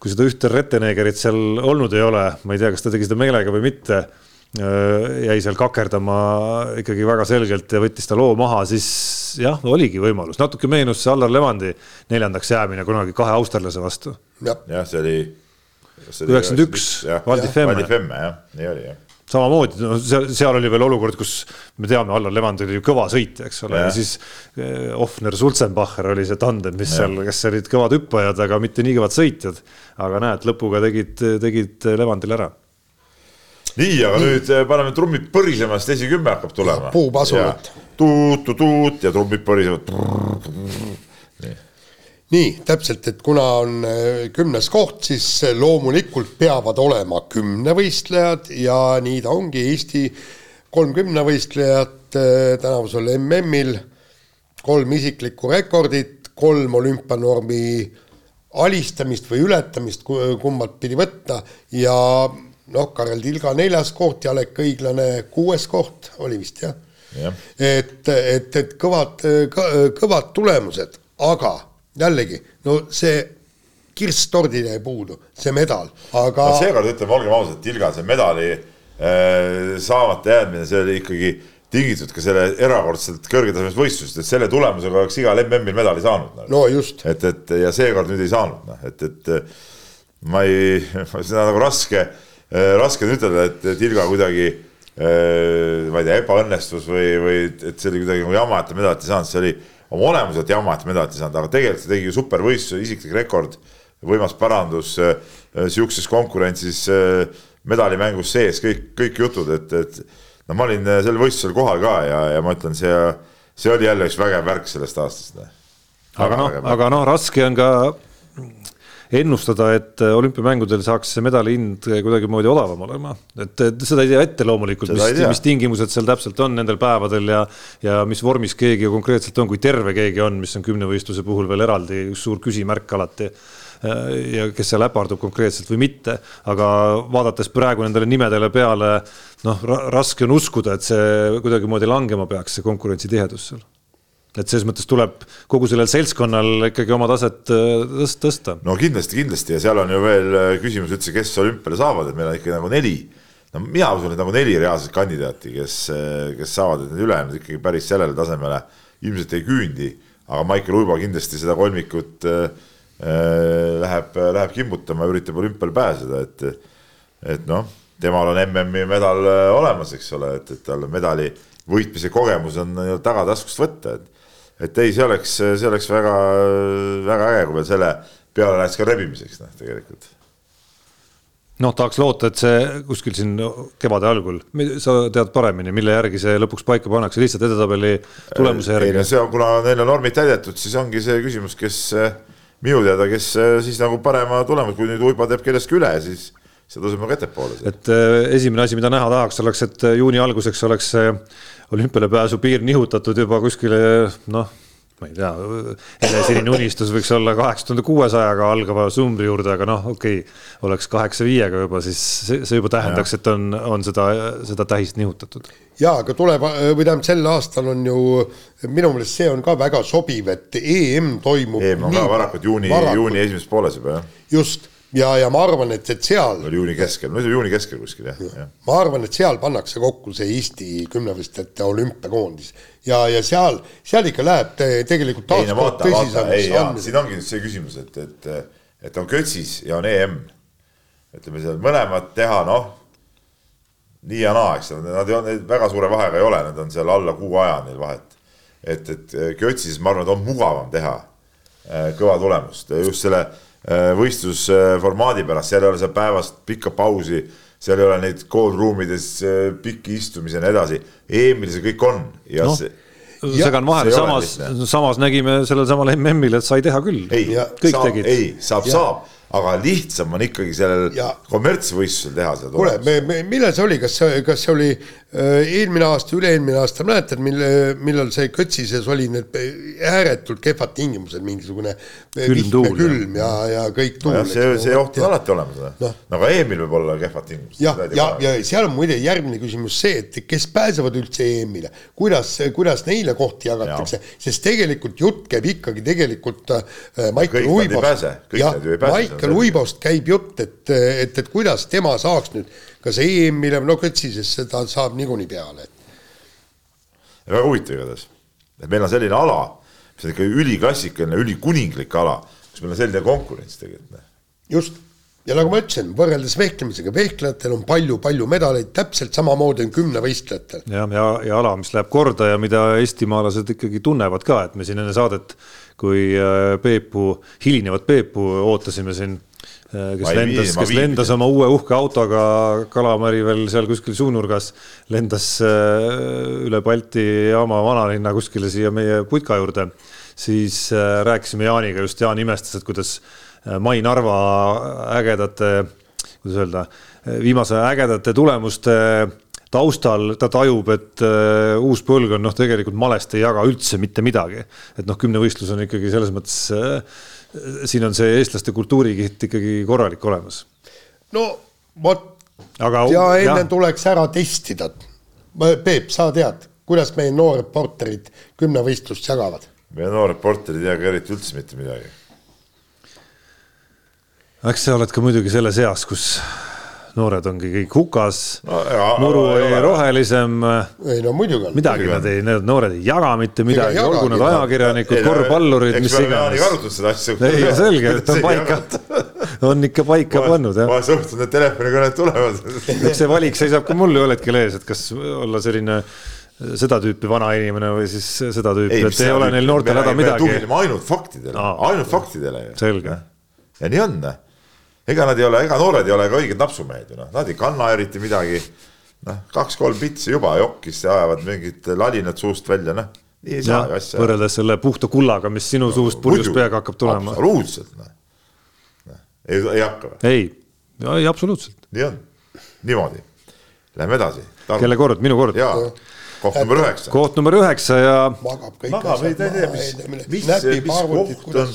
kui seda ühte Rettenegerit seal olnud ei ole, ma ei tea, kas ta tegi seda meelega või mitte Äh, jäi seal kakerdama ikkagi väga selgelt ja võttis ta loo maha, siis jah, oligi võimalus, natuke meenus see Allar Levandi neljandaks jäämine kunagi kahe austerlase vastu. jah, see oli. üheksakümmend üks, Valdi Femme. Valdi Femme jah, nii oli jah samamoodi, no seal, seal oli veel olukord, kus me teame, Allar Levand oli ju kõva sõitja, eks ole, ja siis eh, Offner Sulzenbacher oli see tandem, mis ja. seal, kes olid kõvad hüppajad, aga mitte nii kõvad sõitjad. aga näed, lõpuga tegid, tegid Levandil ära nii, aga nii. nüüd eh, paneme trummid põrisema, sest esikümme hakkab tulema. puupasulat. tuut-tuut ja trummid põrisevad. nii. nii, täpselt, et kuna on eh, kümnes koht, siis loomulikult peavad olema kümnevõistlejad ja nii ta ongi, Eesti kolm kümnevõistlejat tänavusel MM-il, kolm isiklikku rekordit, kolm olümpianormi alistamist või ületamist, kumbat pidi võtta ja noh, Karel Tilga neljas koht, Jalek Õiglane kuues koht oli vist jah ja.? et, et, et kõvad, kõvad tulemused, aga jällegi, no see kirss tordile ei puudu, see medal, aga no seekord ütleme, olgem ausad, Tilga, see medali äh, saamata jäädmine, see oli ikkagi tingitud ka selle erakordselt kõrgetasemelist võistlusest, et selle tulemusega oleks igal MM-il medali saanud. no just. et, et ja seekord nüüd ei saanud, noh, et, et ma ei, seda nagu raske, raske on ütelda, et Tilga kuidagi ma ei tea, ebaõnnestus või, või et see oli kuidagi nagu jama, et ta medalit ei saanud, see oli oma olemuselt jama, et medalit ei saanud, aga tegelikult ta tegi ju supervõistluse, isiklik rekord, võimas parandus sihukeses konkurentsis medalimängus sees, kõik, kõik jutud, et, et no ma olin sel võistlusel kohal ka ja, ja ma ütlen, see, see oli jälle üks vägev värk sellest aastast. aga noh, aga noh, raske on ka ennustada, et olümpiamängudel saaks see medali hind kuidagimoodi odavam olema, et seda ei tea ette loomulikult, mis, mis tingimused seal täpselt on nendel päevadel ja ja mis vormis keegi konkreetselt on, kui terve keegi on, mis on kümnevõistluse puhul veel eraldi üks suur küsimärk alati ja kes seal äpardub konkreetselt või mitte, aga vaadates praegu nendele nimedele peale, noh, raske on uskuda, et see kuidagimoodi langema peaks, see konkurentsitihedus seal et selles mõttes tuleb kogu sellel seltskonnal ikkagi oma taset äh, tõsta. no kindlasti, kindlasti ja seal on ju veel äh, küsimus üldse, kes olümpiale saavad, et meil on ikka nagu neli. no mina usun, et nagu neli reaalset kandidaati, kes, äh, kes saavad, et need ülejäänud ikkagi päris sellele tasemele ilmselt ei küündi. aga Maicel Uibo kindlasti seda kolmikut äh, läheb, läheb kimbutama, üritab olümpiale pääseda, et, et noh, temal on MM-i medal olemas, eks ole, et, et tal medali võitmise kogemus on tagataskust võtta, et et ei, see oleks, see oleks väga, väga äge, kui veel selle peale läheks ka rebimiseks, noh, tegelikult. noh, tahaks loota, et see kuskil siin kevade algul, sa tead paremini, mille järgi see lõpuks paika pannakse, lihtsalt edetabeli tulemuse järgi? ei no see on, kuna neil on normid täidetud, siis ongi see küsimus, kes minu teada, kes siis nagu parema tulemuse, kui nüüd Uibo teeb kellestki üle, siis see tõuseb nagu ettepoole. et äh, esimene asi, mida näha tahaks, oleks, et juuni alguseks oleks olümpiale pääsu piir nihutatud juba kuskile noh, ma ei tea, helesinine unistus võiks olla kaheksa tuhande kuuesajaga algava sumbri juurde, aga noh, okei okay,, oleks kaheksa viiega juba, siis see, see juba tähendaks, et on, on seda, seda tähist nihutatud. ja aga tuleb või tähendab, sel aastal on ju minu meelest see on ka väga sobiv, et EM toimub. EM on ka varakult juuni, juuni esimeses pooles juba jah. just ja, ja ma arvan, et, et seal. oli juuni keskel, no juuni keskel kuskil jah ja. ma arvan, et seal pannakse kokku see Eesti kümnevõistlejate olümpiakoondis ja, ja seal, seal ikka läheb te, tegelikult. ei jaa, siin ongi nüüd see küsimus, et, et, et on Kötsis ja on EM. ütleme seal mõlemad teha, noh, nii ja naa, eks ole, nad ei ole, väga suure vahega ei ole, nad on seal alla kuu aja neil vahet. et, et Kötsis, ma arvan, et on mugavam teha äh, kõva tulemust just selle võistlusformaadi pärast, seal ei ole seal päevast pikka pausi, seal ei ole neid cold room ides äh, pikki istumisi ja nii edasi. EM-il see kõik on ja no. see segan vahele, samas, samas nägime sellel samal MM-il, et sai teha küll. ei, saab, ei, saab, saab aga lihtsam on ikkagi sellel kommertsvõistlusel teha seda. kuule, me, me, millal see oli, kas see, kas see oli äh, eelmine aasta, üle-eelmine aasta, mäletad, mille, millal see Kötsises oli need ääretult kehvad tingimused, mingisugune külm tuul. külm ja, ja kõik tuul. see, see oht on alati olemas no., aga EM-il võib olla kehvad tingimused. jah, ja, ja, ja seal on muide järgmine küsimus see, et kes pääsevad üldse EM-ile, kuidas, kuidas neile kohti jagatakse, sest tegelikult jutt käib ikkagi tegelikult äh, Maicel Uibost. kõik need ju ei pääse Mihkel Uibost käib jutt, et, et, et kuidas tema saaks nüüd, kas EM-ile, no Kõtsisesse ta saab niikuinii peale. väga huvitav igatahes, et meil on selline ala, mis on ikka üliklassikaline, ülikuninglik ala, kus meil on selline konkurents tegelikult. just, ja nagu ma ütlesin, võrreldes vehklemisega, vehklejatel on palju-palju medaleid, täpselt samamoodi on kümnevõistlejatel. jah, ja, ja, ja ala, mis läheb korda ja mida eestimaalased ikkagi tunnevad ka, et me siin enne saadet kui äh, Peepu, hilinevat Peepu ootasime siin, äh, kes lendas, kes lendas oma uue uhke autoga, Kalamari veel seal kuskil suunurgas, lendas äh, üle Balti jaama vanalinna kuskile siia meie putka juurde, siis rääkisime Jaaniga, just Jaan imestas, et kuidas Mai Narva ägedate, kuidas öelda, viimase ägedate tulemuste taustal ta tajub, et uh, uus põlvkond noh, tegelikult malest ei jaga üldse mitte midagi. et noh, kümnevõistlus on ikkagi selles mõttes uh,, siin on see eestlaste kultuurikiht ikkagi korralik olemas. no vot, ja enne ja. tuleks ära testida. Peep, sa tead, kuidas meie noored porterid kümnevõistlust jagavad? meie noor reporter ei teagi eriti üldse mitte midagi. eks sa oled ka muidugi selles eas, kus noored ongi kõik hukas no,, muru oli rohelisem. ei no muidugi on. midagi nad ei, need noored ei jaga mitte midagi, olgu nad ajakirjanikud, korvpallurid, mis iganes. arutanud seda asja. ei, selge, et on paika, on ikka paika pannud jah. ma suhtun, et telefonikõned tulevad. eks see valik seisab ka mul ju ühel hetkel ees, et kas olla selline seda tüüpi vana inimene või siis seda tüüpi, et ei ole neil noortel häda midagi. tugineme ainult faktidele no., ainult faktidele selge. ja nii on ega nad ei ole, ega noored ei ole ka õiged napsumehed ju noh, nad ei kanna eriti midagi. noh, kaks-kolm pitsi juba jokkis ja ajavad mingid lalinad suust välja, noh. nii ei saa ju asja. võrreldes selle puhta kullaga, mis sinu no, suust purjus peaga hakkab tulema. absoluutselt, noh. ei, ei hakka või? ei, ei absoluutselt. nii on, niimoodi. Lähme edasi. kelle kord, minu kord? jaa koht number üheksa. koht number üheksa ja. magab kõik magab, ei tea, mis, mis, mis koht on,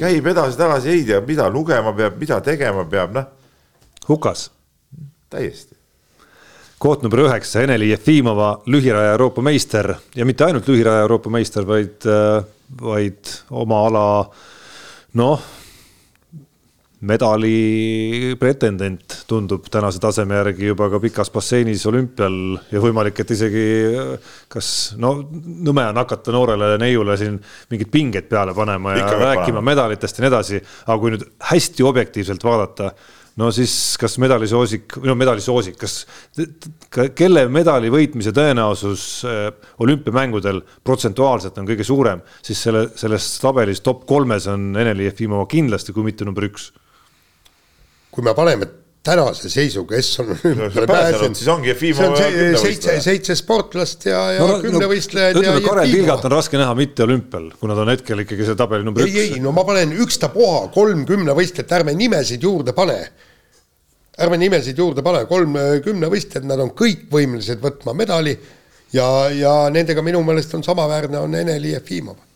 käib edasi-tagasi, ei tea, mida lugema peab, mida tegema peab, noh. hukas. täiesti. koht number üheksa, Eneli Jefimova, lühiraja Euroopa meister ja mitte ainult lühiraja Euroopa meister, vaid, äh, vaid oma ala noh medali pretendent tundub tänase taseme järgi juba ka pikas basseinis olümpial ja võimalik, et isegi kas no nõme on hakata noorele neiule siin mingid pinged peale panema ja Ikka rääkima panema. medalitest ja nii edasi, aga kui nüüd hästi objektiivselt vaadata, no siis kas medalisoosik, no medalisoosik, kas kelle medali võitmise tõenäosus äh, olümpiamängudel protsentuaalselt on kõige suurem, siis selle, selles tabelis top kolmes on Eneli Jefimova kindlasti, kui mitte number üks kui me paneme tänase seisuga, kes on olümpiale pääsenud, siis ongi Jefimov ja seitse, seitse sportlast ja, ja no, kümnevõistlejad no, ja Karel Kilgat on raske näha mitte olümpial, kuna ta on hetkel ikkagi see tabeli number ei, üks. ei, no ma panen ükstapuha kolm kümnevõistlejat, ärme nimesid juurde pane. ärme nimesid juurde pane, kolm kümnevõistlejat, nad on kõik võimelised võtma medali ja, ja nendega minu meelest on samaväärne, on Ene-Li Jefimov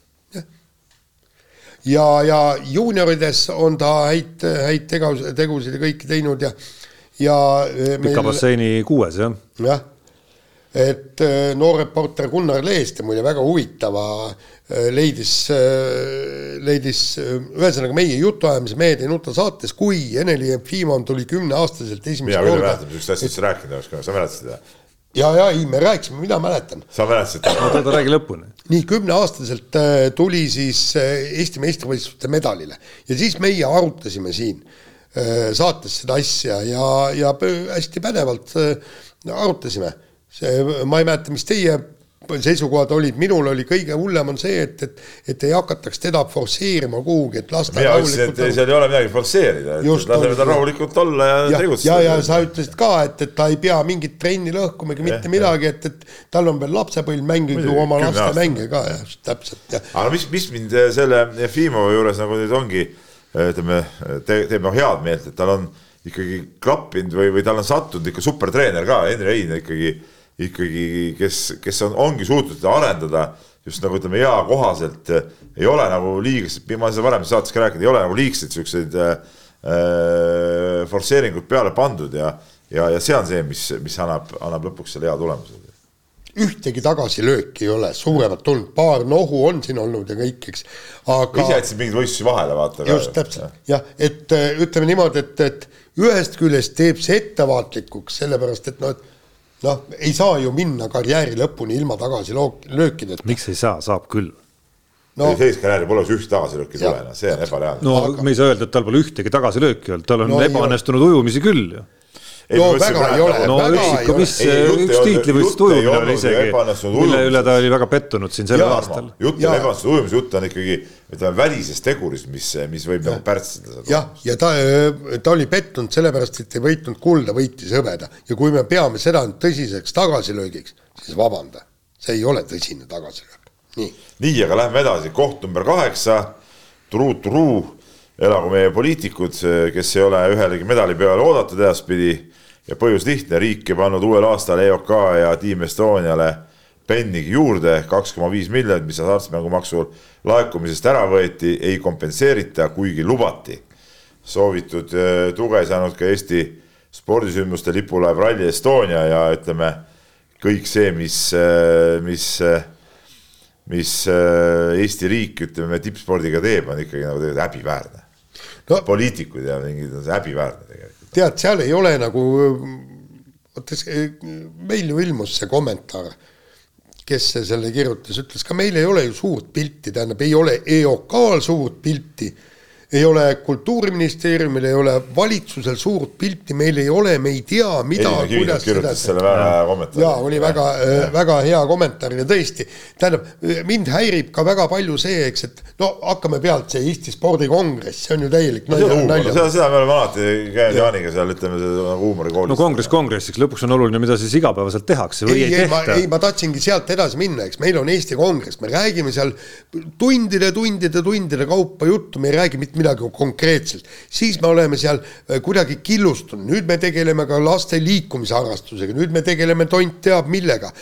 ja, ja juuniorides on ta häid, häid tegus, tegusid ja kõike teinud ja, ja e, pika basseini kuues, jah. jah, et e, noor reporter Gunnar Leeste muide väga huvitava e, leidis, leidis ühesõnaga meie jutuajamise Mehed ei nuta saates, kui Ene-Li Jefimov tuli kümneaastaselt esimest korda. mina küll ei mäleta, niisugust asja üldse rääkinud oleks, sa mäletasid seda? Ja, ja ei, me rääkisime, mina mäletan. sa mäletasid? oota, oota, räägi lõpuni. nii, kümneaastaselt äh, tuli siis äh, Eesti meistrivõistluste medalile ja siis meie arutasime siin äh, saates seda asja ja, ja hästi pädevalt arutasime. see, ma ei mäleta, mis teie seisukohad olid, minul oli kõige hullem on see, et, et, et ei hakataks teda forsseerima kuhugi, et las ta mina ütlesin, et seal ei ole midagi forsseerida, et laseme tal rahulikult olla ja, ja tegutseda. ja, ja sa ütlesid ka, et, et ta ei pea mingit trenni lõhkuma ega mitte midagi, et, et tal on veel lapsepõlv, mängib ju oma laste mänge ka ja täpselt. aga mis, mis mind selle Jefimova juures nagu nüüd ongi, ütleme te,, teeb noh head meelt, et tal on ikkagi klappinud või, või tal on sattunud ikka supertreener ka, Henri Hein ikkagi ikkagi, kes, kes on, ongi suutnud seda arendada just nagu ütleme, eakohaselt ei ole nagu liigselt, ma seda varem saates ka rääkinud, ei ole nagu liigselt siukseid äh, forsseeringuid peale pandud ja, ja, ja see on see, mis, mis annab, annab lõpuks selle hea tulemuse ühtegi tagasilööki ei ole, suuremat tulnud, paar nohu on siin olnud ja kõik, eks, aga. ise jätsid mingeid võistlusi vahele, vaata. just täpselt jah, et ütleme niimoodi, et, et ühest küljest teeb see ettevaatlikuks, sellepärast et noh, et noh, ei saa ju minna karjääri lõpuni ilma tagasilöökideta. miks ei saa, saab küll no,. sellist karjääri pole üht tagasilööki ei tule, noh, see on ebareaalne. no aga... me ei saa öelda, et tal pole ühtegi tagasilööki olnud, tal on no, ebaõnnestunud ujumisi küll ju no väga ei ole. no üksiku, mis üks tiitlivõistluste ujumine oli isegi, mille üle ta oli väga pettunud siin sellel aastal. jutt on ebaõnnestunud ujumise, jutt on ikkagi ütleme välisest tegurist, mis, mis võib nagu pärssida seda. jah, ja ta, ta oli pettunud sellepärast, et ei võitnud kulda, võitis hõbeda. Ja kui me peame seda tõsiseks tagasilöögiks, siis vabanda, see ei ole tõsine tagasilöök, nii. nii, aga lähme edasi, koht number kaheksa, truu-truu elagu meie poliitikud, kes ei ole ühelegi medali peale oodatud edaspidi ja põhjus lihtne, riik ei pannud uuel aastal EOK ja Team Estoniale pennigi juurde, kaks koma viis miljonit, mis hasartmängumaksu laekumisest ära võeti, ei kompenseerita, kuigi lubati. soovitud äh, tuge ei saanud ka Eesti spordisündmuste lipulaev Rally Estonia ja ütleme, kõik see, mis, äh, mis äh, mis Eesti riik, ütleme, tippspordiga teeb, on ikkagi nagu tegelikult häbiväärne no,. poliitikud ja mingid, häbiväärne tegelikult. Tead, seal ei ole nagu, vaata meil ju ilmus see kommentaar, kes selle kirjutas, ütles ka meil ei ole ju suurt pilti, tähendab, ei ole EOK-l suurt pilti ei ole Kultuuriministeeriumil, ei ole valitsusel suurt pilti, meil ei ole, me ei tea, mida, kuidas kirjutas selle väga hea kommentaari. jaa, oli väga, äh, väga hea kommentaar ja tõesti, tähendab, mind häirib ka väga palju see, eks, et no hakkame pealt, see Eesti spordikongress, see on ju täielik nalja, nalja. seda, seda me oleme alati käinud Jaaniga seal, ütleme, nagu huumorikoolis. no kongress kongressiks, lõpuks on oluline, mida siis igapäevaselt tehakse või ei, ei, ei tehta. ei, ma tahtsingi sealt edasi minna, eks, meil on Eesti Kongress, me räägime seal tundide, tundide, tundide kaupa juttu, me ei räägi mitte midagi konkreetselt, siis me oleme seal äh, kuidagi killustunud, nüüd me tegeleme ka laste liikumisharrastusega, nüüd me tegeleme tont teab millega.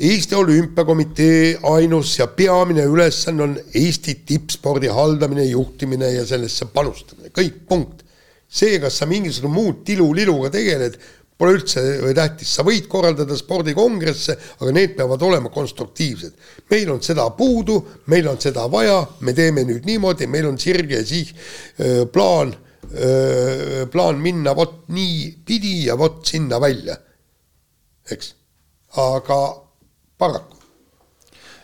Eesti Olümpiakomitee ainus ja peamine ülesanne on Eesti tippspordi haldamine, juhtimine ja sellesse panustamine, kõik, punkt. see, kas sa mingisugune muud tiluliluga tegeled, pole üldse tähtis, sa võid korraldada spordikongresse, aga need peavad olema konstruktiivsed. meil on seda puudu, meil on seda vaja, me teeme nüüd niimoodi, meil on sirge siih, plaan, plaan minna vot niipidi ja vot sinna välja. eks, aga paraku.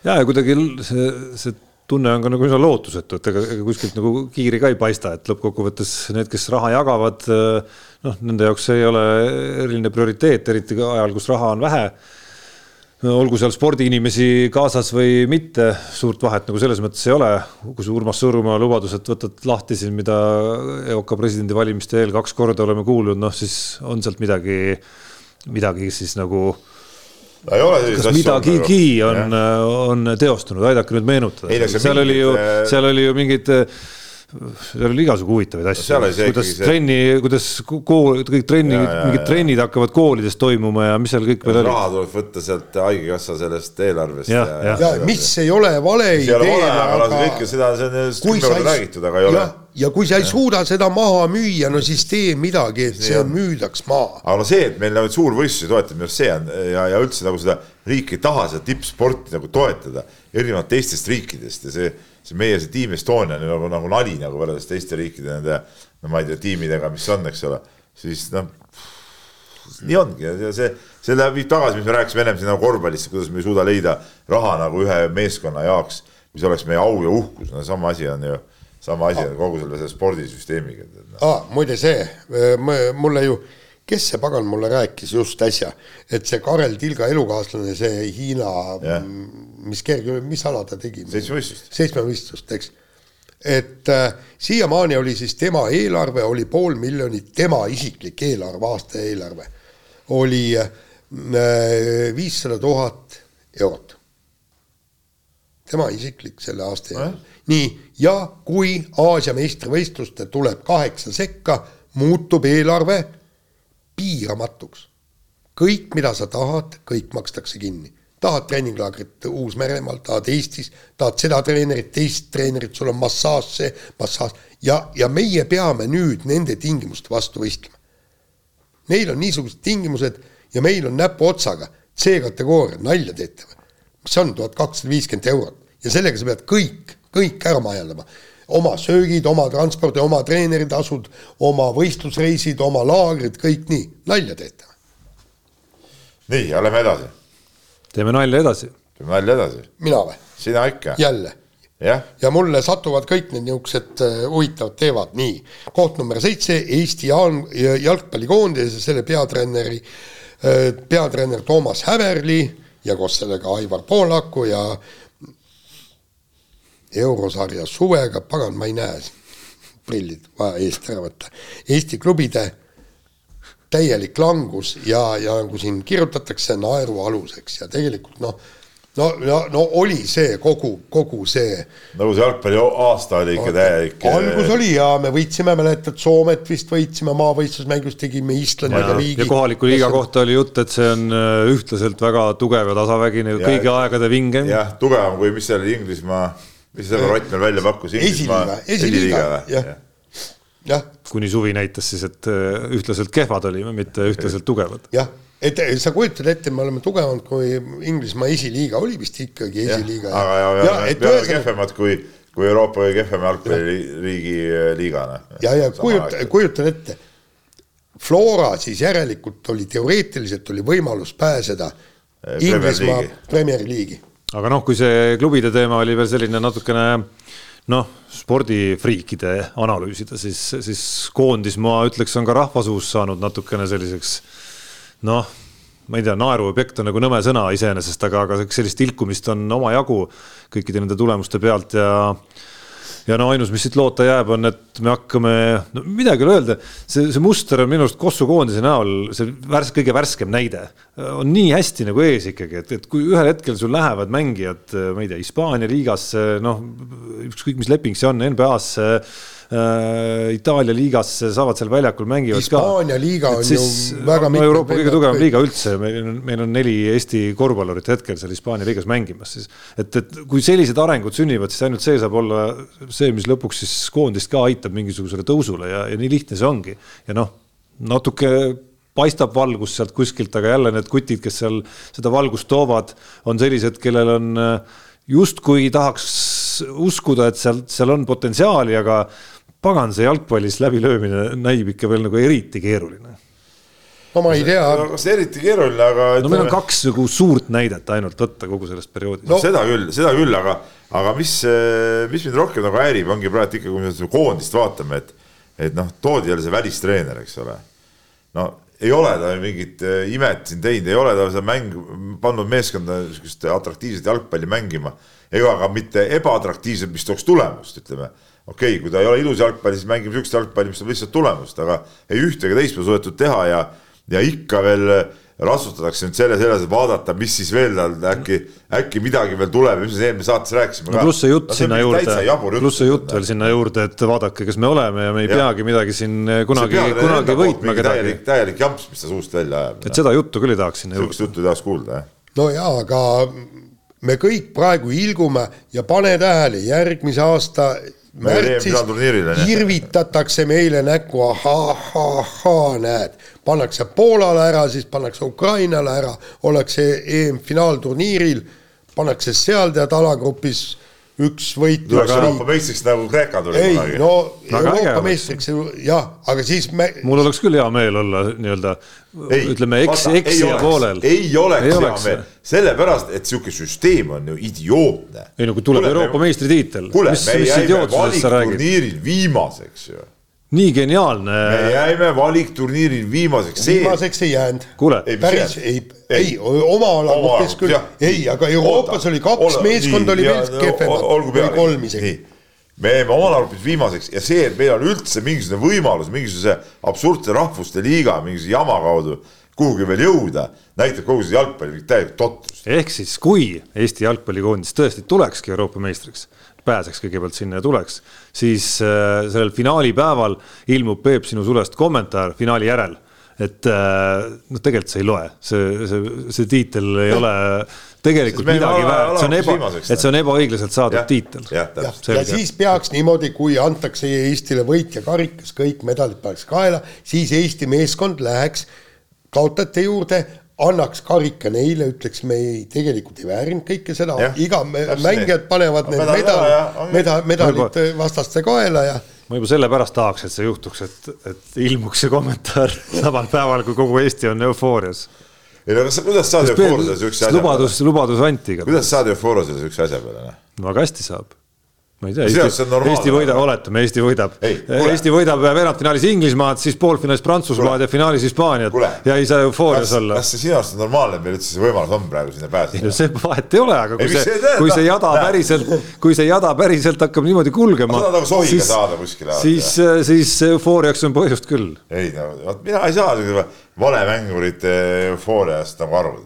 ja, ja kuidagi see, see tunne on ka nagu üsna lootusetu, et ega, ega kuskilt nagu kiiri ka ei paista, et lõppkokkuvõttes need, kes raha jagavad, noh, nende jaoks see ei ole eriline prioriteet, eriti ajal, kus raha on vähe. olgu seal spordiinimesi kaasas või mitte, suurt vahet nagu selles mõttes ei ole. kui see Urmas Sõõrumaa lubadus, et võtad lahti siin, mida EOK presidendivalimiste eel kaks korda oleme kuulnud, noh siis on sealt midagi, midagi siis nagu kas midagigi on, on, on teostunud, aidake nüüd meenutada. seal oli ju, seal oli ju mingid seal oli igasugu huvitavaid asju, kuidas see... trenni, kuidas kool, kõik trenni, mingid trennid hakkavad koolides toimuma ja mis seal kõik veel oli. raha tuleb võtta sealt Haigekassa sellest eelarvest. ja, ja, ja, ja mis ei ole vale idee. aga kõike seda, see on kümme korda räägitud, aga ei ole ja kui sa ei suuda seda maha müüa, no siis tee midagi, et see müüdaks maha. aga no see, et meil nagu suurvõistlusi toetab, minu arust see on ja, ja üldse nagu seda riik ei taha seda tippsporti nagu toetada erinevalt teistest riikidest. Ja see, see meie see Team Estonia on nagu, nagu nali nagu võrreldes teiste riikide nende, no ma ei tea, tiimidega, mis on, eks ole, siis noh nii ongi. Ja see, see läheb, viib tagasi, mis me rääkisime ennem siin nagu korvpallist, kuidas me ei suuda leida raha nagu ühe meeskonna jaoks, mis oleks meie au ja uhkus, no sama asi on ju sama asi on kogu selle, spordisüsteemiga. No. aa, muide see, mulle ju, kes see pagan mulle rääkis just äsja, et see Karel Tilga elukaaslane, see Hiina yeah., mis kerge, mis ala ta tegi? seitsmevõistlust. seitsmevõistlust, eks. et äh, siiamaani oli siis tema eelarve oli pool miljonit, tema isiklik eelarve, aasta eelarve oli viissada äh, tuhat eurot. tema isiklik selle aasta eelarve nii, ja kui Aasia meistrivõistluste tuleb kaheksa sekka, muutub eelarve piiramatuks. kõik, mida sa tahad, kõik makstakse kinni. tahad treeninglaagrit Uus-Meremaal, tahad Eestis, tahad seda treenerit, teist treenerit, sul on massaaž, see massaaž ja, ja meie peame nüüd nende tingimuste vastu võistlema. Neil on niisugused tingimused ja meil on näpuotsaga C-kategooria, nalja teete või? mis see on, tuhat kakssada viiskümmend eurot ja sellega sa pead kõik kõik ära majandama. oma söögid, oma transpordi, oma treeneritasud, oma võistlusreisid, oma laagrid, kõik nii, nalja teete. nii, ja lähme edasi. teeme nalja edasi. teeme nalja edasi. mina või? sina ikka. jälle ja, ja mulle satuvad kõik need niisugused uh, huvitavad teevad, nii. koht number seitse, Eesti jalgpallikoondise, selle peatreeneri uh,, peatreener Toomas Häverli ja koos sellega Aivar Poolaku ja eurosarja suvega, pagan, ma ei näe, prillid vaja eest ära võtta. Eesti klubide täielik langus ja, ja nagu siin kirjutatakse, naerualuseks ja tegelikult noh, no, no, no oli see kogu, kogu see. nagu see jalgpalli aasta oli ikka täielik. algus oli ja me võitsime, mäletad, Soomet vist võitsime maavõistlusmängus, tegime Islandiga viigi. ja kohaliku liiga kohta oli jutt, et see on äh, ühtlaselt väga tugev ja tasavägine, kõigi aegade vingem. jah, tugevam kui, mis see oli, Inglismaa mis see Rott meil välja pakkus? esiliiga, esiliiga, jah. jah, kuni suvi näitas siis, et äh, ühtlaselt kehvad olime, mitte ühtlaselt tugevad. jah, et sa kujutad ette, me oleme tugevamad kui Inglismaa esiliiga, oli vist ikkagi esiliiga. aga ja, ja, ja, me oleme kehvemad kui, kui Euroopa kõige kehvem jalgpalliriigi liigana. ja, ja kujuta, kujutad ette Flora siis järelikult oli teoreetiliselt oli võimalus pääseda Inglismaa Premier League'i. Aga noh, kui see klubide teema oli veel selline natukene noh, spordifriikide analüüsida, siis, siis koondis, ma ütleks, on ka rahvasuus saanud natukene selliseks noh, ma ei tea, naeruobjekt on nagu nõme sõna iseenesest, aga, aga sellist ilkumist on omajagu kõikide nende tulemuste pealt ja ja no ainus, mis siit loota jääb, on, et me hakkame, no midagi ei ole öelda, see, see muster on minu arust Kossu koondise näol see värs-, kõige värskem näide. on nii hästi nagu ees ikkagi, et, et kui ühel hetkel sul lähevad mängijad, ma ei tea, Hispaania liigasse, noh, ükskõik mis leping see on, NBA-sse Itaalia liigasse, saavad seal väljakul mängivad Hispaania liiga on siis, ju väga no, Euroopa kõige tugevam liiga üldse, meil on, meil on neli Eesti korvpallurit hetkel seal Hispaania liigas mängimas siis. et, et kui sellised arengud sünnivad, siis ainult see saab olla see, mis lõpuks siis koondist ka aitab mingisugusele tõusule ja, ja nii lihtne see ongi. ja noh, natuke paistab valgus sealt kuskilt, aga jälle need kutid, kes seal seda valgust toovad, on sellised, kellel on justkui tahaks uskuda, et seal, seal on potentsiaali, aga pagan, see jalgpallis läbilöömine näib ikka veel nagu eriti keeruline. no ma ei tea. kas eriti keeruline, aga. no meil on kaks nagu suurt näidet ainult võtta kogu sellest perioodist no.. seda küll, seda küll, aga, aga mis, mis mind rohkem nagu häirib, ongi praegu ikka, kui me seda koondist vaatame, et, et noh, toodi jälle see välistreener, eks ole. no ei ole ta mingit äh, imet siin teinud, ei ole ta seda mäng, pannud meeskonda niisugust atraktiivset jalgpalli mängima ega ka mitte ebaatraktiivset, mis tooks tulemust, ütleme okei okay,, kui ta ei ole ilus jalgpalli, siis mängime sihukest jalgpalli, mis toob lihtsalt tulemust, aga ei ühte ega teist pole suudetud teha ja, ja ikka veel ratsutatakse nüüd selle selles, et vaadata, mis siis veel tal äkki, äkki midagi veel tuleb, mis me eelmine saates rääkisime. no pluss see jutt no, sinna juurde, pluss see jutt veel sinna juurde, et vaadake, kes me oleme ja me ei ja. peagi midagi siin kunagi, kunagi võitma kedagi. täielik, täielik jamps, mis ta suust välja ajab. et seda juttu küll ei tahaks sinna juurde. sihukest juttu ei tahaks kuulda, jah. no jaa, aga me kõik praegu ilgume ja pane tähele, järgmise aasta märtsis irvitatakse meile näkku, ahah-ahah, näed, pannakse Poolale ära, siis pannakse Ukrainale ära, ollakse EM-finaalturniiril, pannakse seal tead alagrupis üks võit. Euroopa meistriks nagu Kreeka tuli kunagi. ei, no Euroopa meistriks jah, aga siis me. mul oleks küll hea meel olla nii-öelda ütleme eks, eksija poolel. ei oleks ei hea oleks. meel, sellepärast et sihuke süsteem on ju idiootne. ei no kui tuleb Kule, Euroopa meistritiitel. kuule, me jäime valikturniiril viimaseks ju nii geniaalne. me jäime valikturniiril viimaseks. viimaseks ei jäänud. kuule, päris ei, ei, oma alagrupis küll, ei, aga Euroopas Oota, oli kaks meeskonda oli veel kehvemad, oli kolm isegi. Me jäime oma alagrupis viimaseks ja see, et meil on üldse mingisugune võimalus mingisuguse absurdse rahvuste liiga mingisuguse jama kaudu kuhugi veel jõuda, näitab kogu see jalgpalli täielik totrus. ehk siis, kui Eesti jalgpallikoondis tõesti tulekski Euroopa meistriks pääseks kõigepealt sinna ja tuleks, siis äh, sellel finaalipäeval ilmub Peep sinu sulest kommentaar finaali järel et noh, tegelikult see ei loe, see, see, see tiitel ei ole tegelikult midagi väärt, see on eba, et see on ebaõiglaselt saadud ja, tiitel. ja, ja siis peaks niimoodi, kui antakse Eestile võitja karikas, kõik medalid paneks kaela, siis Eesti meeskond läheks kaotajate juurde, annaks karika neile, ütleks, me ei, tegelikult ei väärinud kõike seda, iga mängijad panevad need medal, medal, medalid vastaste kaela ja ma juba sellepärast tahaks, et see juhtuks, et, et ilmuks see kommentaar samal päeval, kui kogu Eesti on eufoorias. ei no kas, kuidas saad eufoorias siukse asja lubadus, lubadus anti. kuidas saad eufoorias siukse asja peale? Noh? väga hästi saab ma ei tea, Eesti, Eesti võidab, oletame, Eesti võidab. Eesti võidab veerandfinaalis Inglismaad, siis poolfinaalis Prantsusmaad ja finaalis Hispaaniat ja ei saa eufoorias olla. kas see sinu arust on normaalne, meil üldse see võimalus on praegu sinna pääseda? no see vahet ei ole, aga kui ei, see, kui see jada päriselt, kui see jada päriselt hakkab niimoodi kulgema. sa tahad nagu sohiga saada kuskile. siis, siis eufooriaks on põhjust küll. ei no, vot mina ei saa valemängurite eufooriast nagu aru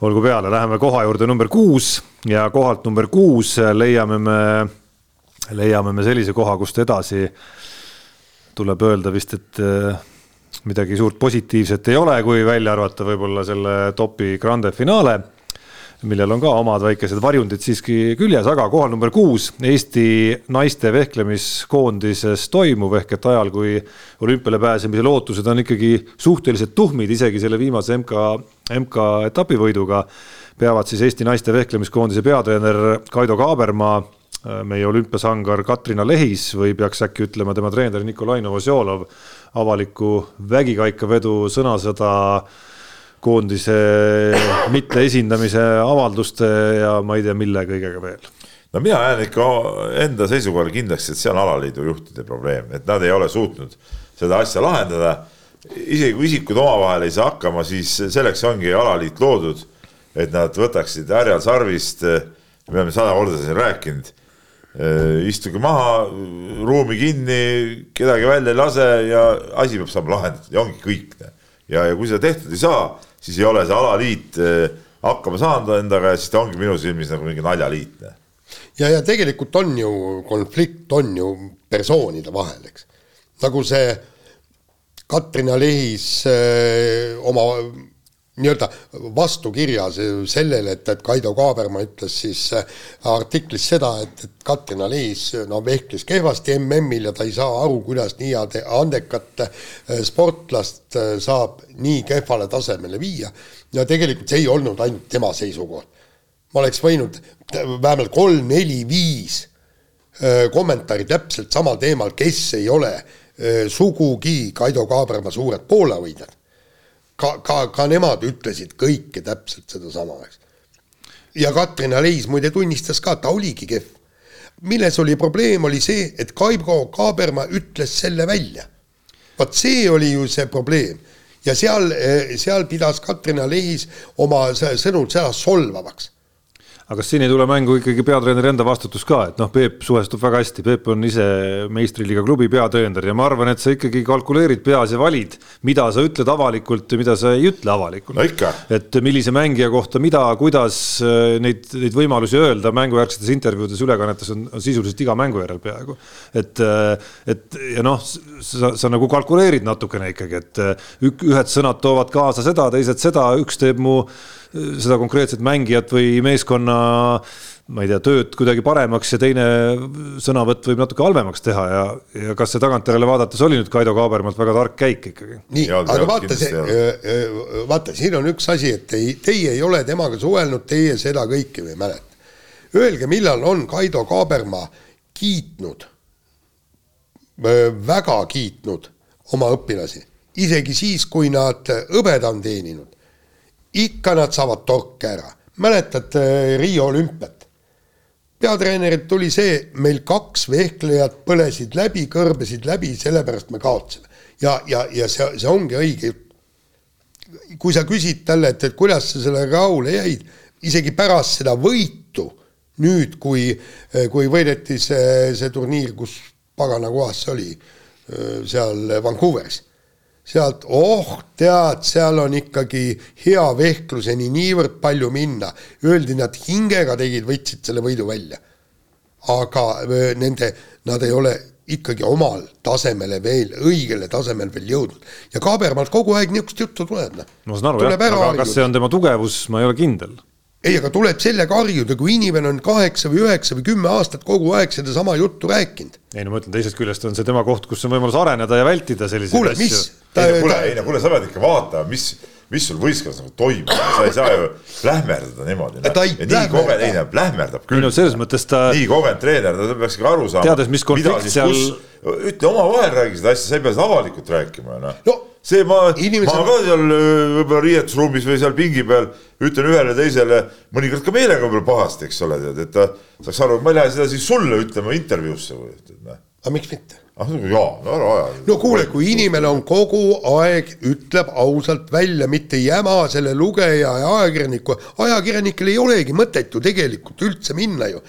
olgu peale, läheme koha juurde number kuus ja kohalt number kuus leiame me, leiame me sellise koha, kust edasi tuleb öelda vist, et eh, midagi suurt positiivset ei ole, kui välja arvata võib-olla selle topi grande finaale. Millel on ka omad väikesed varjundid siiski küljes, aga kohal number kuus Eesti naiste vehklemiskoondises toimuv ehk et ajal, kui olümpiale pääsemise lootused on ikkagi suhteliselt tuhmid, isegi selle viimase MK, MK etapivõiduga, peavad siis Eesti naiste vehklemiskoondise peatreener Kaido Kaabermaa meie olümpiasangar Katrina Lehis või peaks äkki ütlema tema treener Nikolai Novosjolov avaliku vägikaikavedu sõnasõda koondise mitteesindamise avalduste ja ma ei tea, mille kõigega veel. no mina jään ikka enda seisukohale kindlaks, et see on alaliidu juhtide probleem, et nad ei ole suutnud seda asja lahendada. isegi kui isikud omavahel ei saa hakkama, siis selleks ongi alaliit loodud, et nad võtaksid härjal sarvist, me oleme sada korda siin rääkinud istuge maha, ruumi kinni, kedagi välja ei lase ja asi peab saama lahendatud ja ongi kõik. ja, ja kui seda tehtud ei saa, siis ei ole see alaliit eh, hakkama saanud endaga ja siis ta ongi minu silmis nagu mingi naljaliit. ja, ja tegelikult on ju konflikt on ju persoonide vahel, eks. nagu see Katrina Lehis öö, eh, oma nii-öelda vastukirjas sellele, et, et Kaido Kaaberma ütles siis äh, artiklis seda, et, et Katrin Aliis no vehkles kehvasti MM-il ja ta ei saa aru, kuidas nii head andekat äh, sportlast äh, saab nii kehvale tasemele viia. ja tegelikult see ei olnud ainult tema seisukoht. ma oleks võinud vähemalt kolm, neli, viis kommentaari täpselt samal teemal, kes ei ole sugugi Kaido Kaaberma suured poolehoidjad ka, ka, ka nemad ütlesid kõike täpselt sedasama, eks. ja Katrin Aleis muide tunnistas ka, ta oligi kehv. milles oli probleem, oli see, et Kaibo Kaaberma ütles selle välja. vot see oli ju see probleem ja seal, seal pidas Katrin Aleis oma sõnul seda solvavaks aga kas siin ei tule mängu ikkagi peatreeneri enda vastutus ka, et noh, Peep suhestub väga hästi, Peep on ise meistriliiga klubi peatreener ja ma arvan, et sa ikkagi kalkuleerid peas ja valid, mida sa ütled avalikult ja mida sa ei ütle avalikult no. et millise mängija kohta, mida, kuidas äh, neid, neid võimalusi öelda mängujärgsetes intervjuudes, ülekannetes on, on sisuliselt iga mängu järel peaaegu. et, äh, et ja noh, sa, sa nagu kalkuleerid natukene ikkagi, et äh, ühed sõnad toovad kaasa seda, teised seda, üks teeb mu seda konkreetset mängijat või meeskonna ma ei tea, tööd kuidagi paremaks ja teine sõnavõtt võib natuke halvemaks teha ja, ja kas see tagantjärele vaadates oli nüüd Kaido Kaabermalt väga tark käik ikkagi? nii, aga vaata see, vaata, siin on üks asi, et ei, teie ei ole temaga suhelnud, teie seda kõike ei mäleta. Öelge, millal on Kaido Kaaberma kiitnud, väga kiitnud oma õpilasi, isegi siis, kui nad hõbeda on teeninud ikka nad saavad torke ära. mäletad äh, Riio olümpiat? peatreenerilt tuli see, meil kaks vehklejat põlesid läbi, kõrbesid läbi, sellepärast me kaotasime. ja, ja, ja see, see ongi õige jutt. kui sa küsid talle, et, et kuidas sa sellega rahule jäid, isegi pärast seda võitu, nüüd, kui, kui võideti see, see turniir, kus pagana kohas see oli, äh, seal Vancouveris sealt, oh tead, seal on ikkagi hea vehkluseni niivõrd palju minna. Öeldi, nad hingega tegid, võtsid selle võidu välja. aga nende, nad ei ole ikkagi omal tasemele veel, õigele tasemele veel jõudnud. ja Kaabermaalt kogu aeg niisugust juttu tuleb, noh. ma saan aru jah, aga kas see on tema tugevus, ma ei ole kindel ei, aga tuleb sellega harjuda, kui inimene on kaheksa või üheksa või kümme aastat kogu aeg sedasama juttu rääkinud. ei no ma ütlen, teisest küljest on see tema koht, kus on võimalus areneda ja vältida selliseid kuule, asju. ei no kuule, ei no kuule, sa pead ikka vaatama, mis, mis sul võistkonnas nagu toimub, sa ei saa ju plähmerdada niimoodi. nii kogenud, ei no plähmerdab küll. no selles mõttes ta. nii kogenud treener, ta peaks ikka aru saama. teades, mis konflikt seal. ütle omavahel räägi seda asja, sa ei pea seda avalikult rääkima, noh no see ma Inimesed..., ma ka seal võib-olla riietusruumis või seal pingi peal ütlen ühele teisele mõnikord ka meelega võib-olla pahasti, eks ole, tead, et ta saaks aru, ma ei lähe seda siis sulle ütlema intervjuusse või, noh. aga miks mitte? Ah jaa, no ära aja. no kuule, kui inimene on kogu aeg, ütleb ausalt välja, mitte ei jäma selle lugeja ja ajakirjaniku, ajakirjanikel ei olegi mõtet ju tegelikult üldse minna ju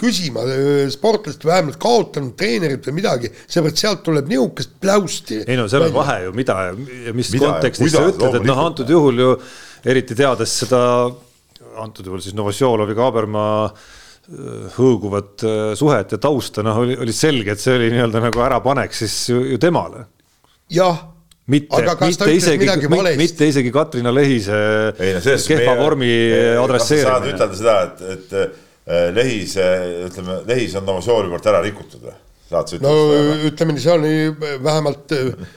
küsima sportlast vähemalt kaotanud treenerit või midagi, seepärast sealt tuleb nihukest pläusti. ei no seal on vahe ju, mida ja mis mida kontekstis sa ütled, et noh, antud juhul ju eriti teades seda, antud juhul siis Novosjolovi, Kaabermaa hõõguvat äh, suhet ja tausta, noh, oli, oli selge, et see oli nii-öelda nagu ärapanek siis ju, ju temale. jah, mitte, mitte isegi, mitte isegi Katrina Lehise ei, no kehva vormi adresseerimine. saad ütelda seda, et, et äh, Lehis, ütleme, Lehis on Novožovi poolt ära rikutud või? no, seda? ütleme nii, see on vähemalt äh,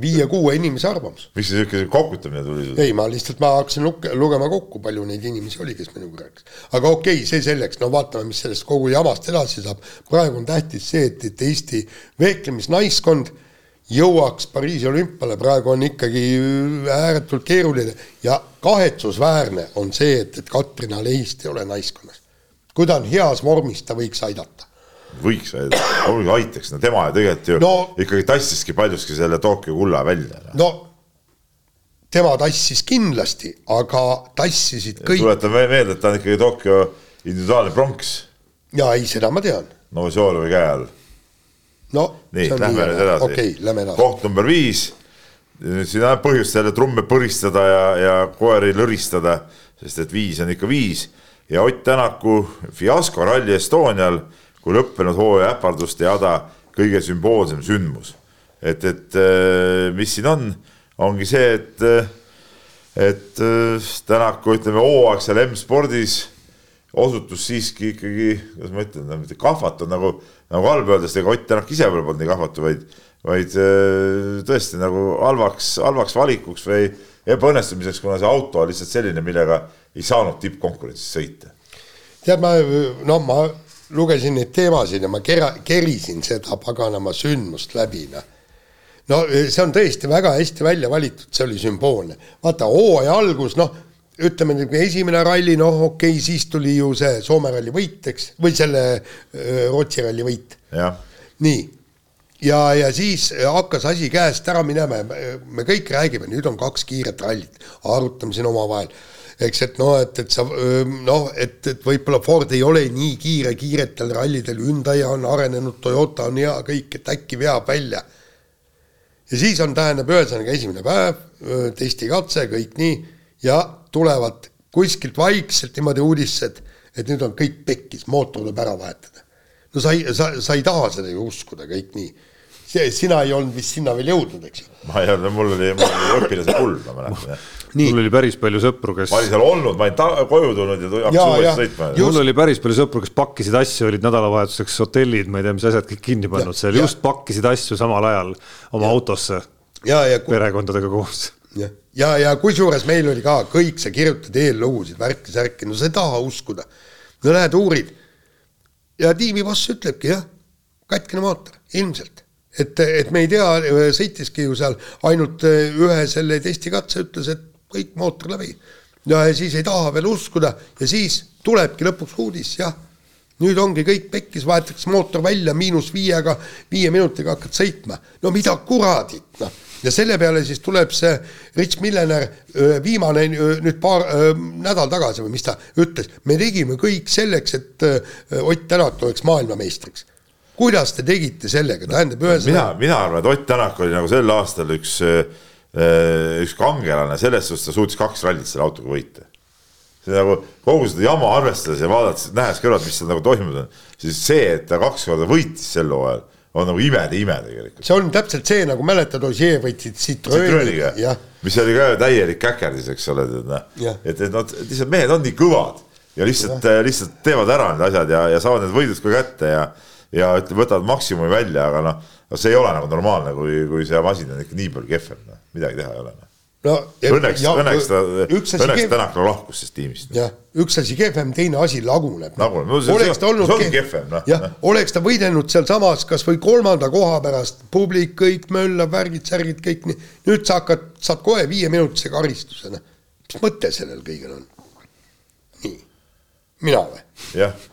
viie-kuue inimese arvamus. miks see niisugune kokutamine tuli? ei, ma lihtsalt, ma hakkasin luke, lugema kokku, palju neid inimesi oli, kes minuga rääkis. aga okei okay,, see selleks, no vaatame, mis sellest kogu jamast edasi saab. praegu on tähtis see, et, et Eesti vehklemisnaiskond jõuaks Pariisi olümpiale, praegu on ikkagi ääretult keeruline ja kahetsusväärne on see, et, et Katrina Lehist ei ole naiskonnas. kui ta on heas vormis, ta võiks aidata. Võiks aitaks, no tema tegelikult ju no, ikkagi tassiski paljuski selle Tokyo kulla välja. no tema tassis kindlasti, aga tassisid kõik. tuletan meelde, et ta on ikkagi Tokyo individuaalne pronks. ja ei, seda ma tean. Novosjolovi käe all no nii, lähme nüüd edasi okay,. koht number viis. siin on põhjust jälle trumme põristada ja, ja koeri lõristada, sest et viis on ikka viis ja Ott Tänaku fiasko Rally Estonial kui lõppenud hooaja äparduste jada kõige sümboolsem sündmus. et, et äh, mis siin on, ongi see, et, et äh, Tänaku ütleme hooaegsel M-spordis osutus siiski ikkagi, kuidas ma ütlen, mitte kahvatu nagu, nagu halb öeldes, ega Ott Tänak ise võib-olla polnud nii kahvatu, vaid, vaid äh, tõesti nagu halvaks, halvaks valikuks või ebaõnnestumiseks, kuna see auto on lihtsalt selline, millega ei saanud tippkonkurentsis sõita. tead, ma, no ma lugesin neid teemasid ja ma kera, kerisin seda paganama sündmust läbi, noh no see on tõesti väga hästi välja valitud, see oli sümboolne. vaata hooaja algus, noh ütleme esimene ralli, noh, okei okay,, siis tuli ju see Soome ralli võit, eks, või selle Rootsi ralli võit. nii, ja, ja siis hakkas asi käest ära minema ja me kõik räägime, nüüd on kaks kiiret rallit, arutame siin omavahel eks, et noh, et, et sa noh, et, et võib-olla Ford ei ole nii kiire kiiretel rallidel, Hyundai on arenenud, Toyota on hea kõik, et äkki veab välja. ja siis on, tähendab, ühesõnaga esimene päev, testikatse, kõik nii ja tulevad kuskilt vaikselt niimoodi uudised, et nüüd on kõik pekkis, mootor tuleb ära vahetada. no sa ei, sa, sa ei taha seda ju uskuda kõik nii. See, sina ei olnud vist sinna veel jõudnud, eks ju. ma ei olnud, mul oli, mul oli õpilase kull, ma mäletan jah. mul oli päris palju sõpru, kes. ma olin seal olnud, ma olin koju tulnud ja hakkasin uuesti sõitma. mul oli päris palju sõpru, kes pakkisid asju, olid nädalavahetuseks hotellid, ma ei tea, mis asjad kõik kinni pannud seal, just pakkisid asju samal ajal oma ja. autosse. perekondadega koos jah, ja, ja, ja kusjuures meil oli ka kõik, sa kirjutad eellugusid, värki-särki, no sa ei taha uskuda. no lähed uurid ja tiimiboss ütlebki jah, katkine mootor, ilmselt. Et, et me ei tea, sõitiski ju seal ainult ühe selle testikatse, ütles, et kõik mootor läbi. ja siis ei taha veel uskuda ja siis tulebki lõpuks uudis, jah nüüd ongi kõik pekkis, vahetatakse mootor välja miinus viiega, viie minutiga hakkad sõitma. no mida kuradit, noh ja selle peale siis tuleb see Rich Millener, viimane nüüd paar nädal tagasi või mis ta ütles, me tegime kõik selleks, et Ott Tänak oleks maailmameistriks. Kuidas te tegite sellega, tähendab ühesõnaga. mina, mina arvan, et Ott Tänak oli nagu sel aastal üks, üks kangelane, selles suhtes ta suutis kaks rallit selle autoga võita see nagu kogu seda jama arvestades ja vaadates, nähes kõrvalt, mis seal nagu toimunud on, siis see, et ta kaks korda võitis sel hooajal on nagu imede ime tegelikult. see on täpselt see, nagu mäletad, Ossier võtsid Citroeniga, mis oli ka täielik käkerdis, eks ole, tead noh. et, et nad lihtsalt mehed on nii kõvad ja lihtsalt, lihtsalt teevad ära need asjad ja, ja saavad need võidud ka kätte ja ja võtavad maksimumi välja, aga noh, see ei ole nagu normaalne, kui, kui see masin on ikka nii palju kehvem, noh, midagi teha ei ole noh no õnneks, õnneks ta, õnneks Tänak lahkus sellest tiimist. jah, üks asi kehvem, teine asi laguneb. laguneb, no see, oleks ta olnud see ongi kehvem, noh. jah, oleks ta võidelnud sealsamas kas või kolmanda koha pärast, publik kõik möllab, värgid-särgid kõik nii, nüüd sa hakkad, saad kohe viieminutise karistuse, noh. mis mõte sellel kõigel on? nii, mina või? jah.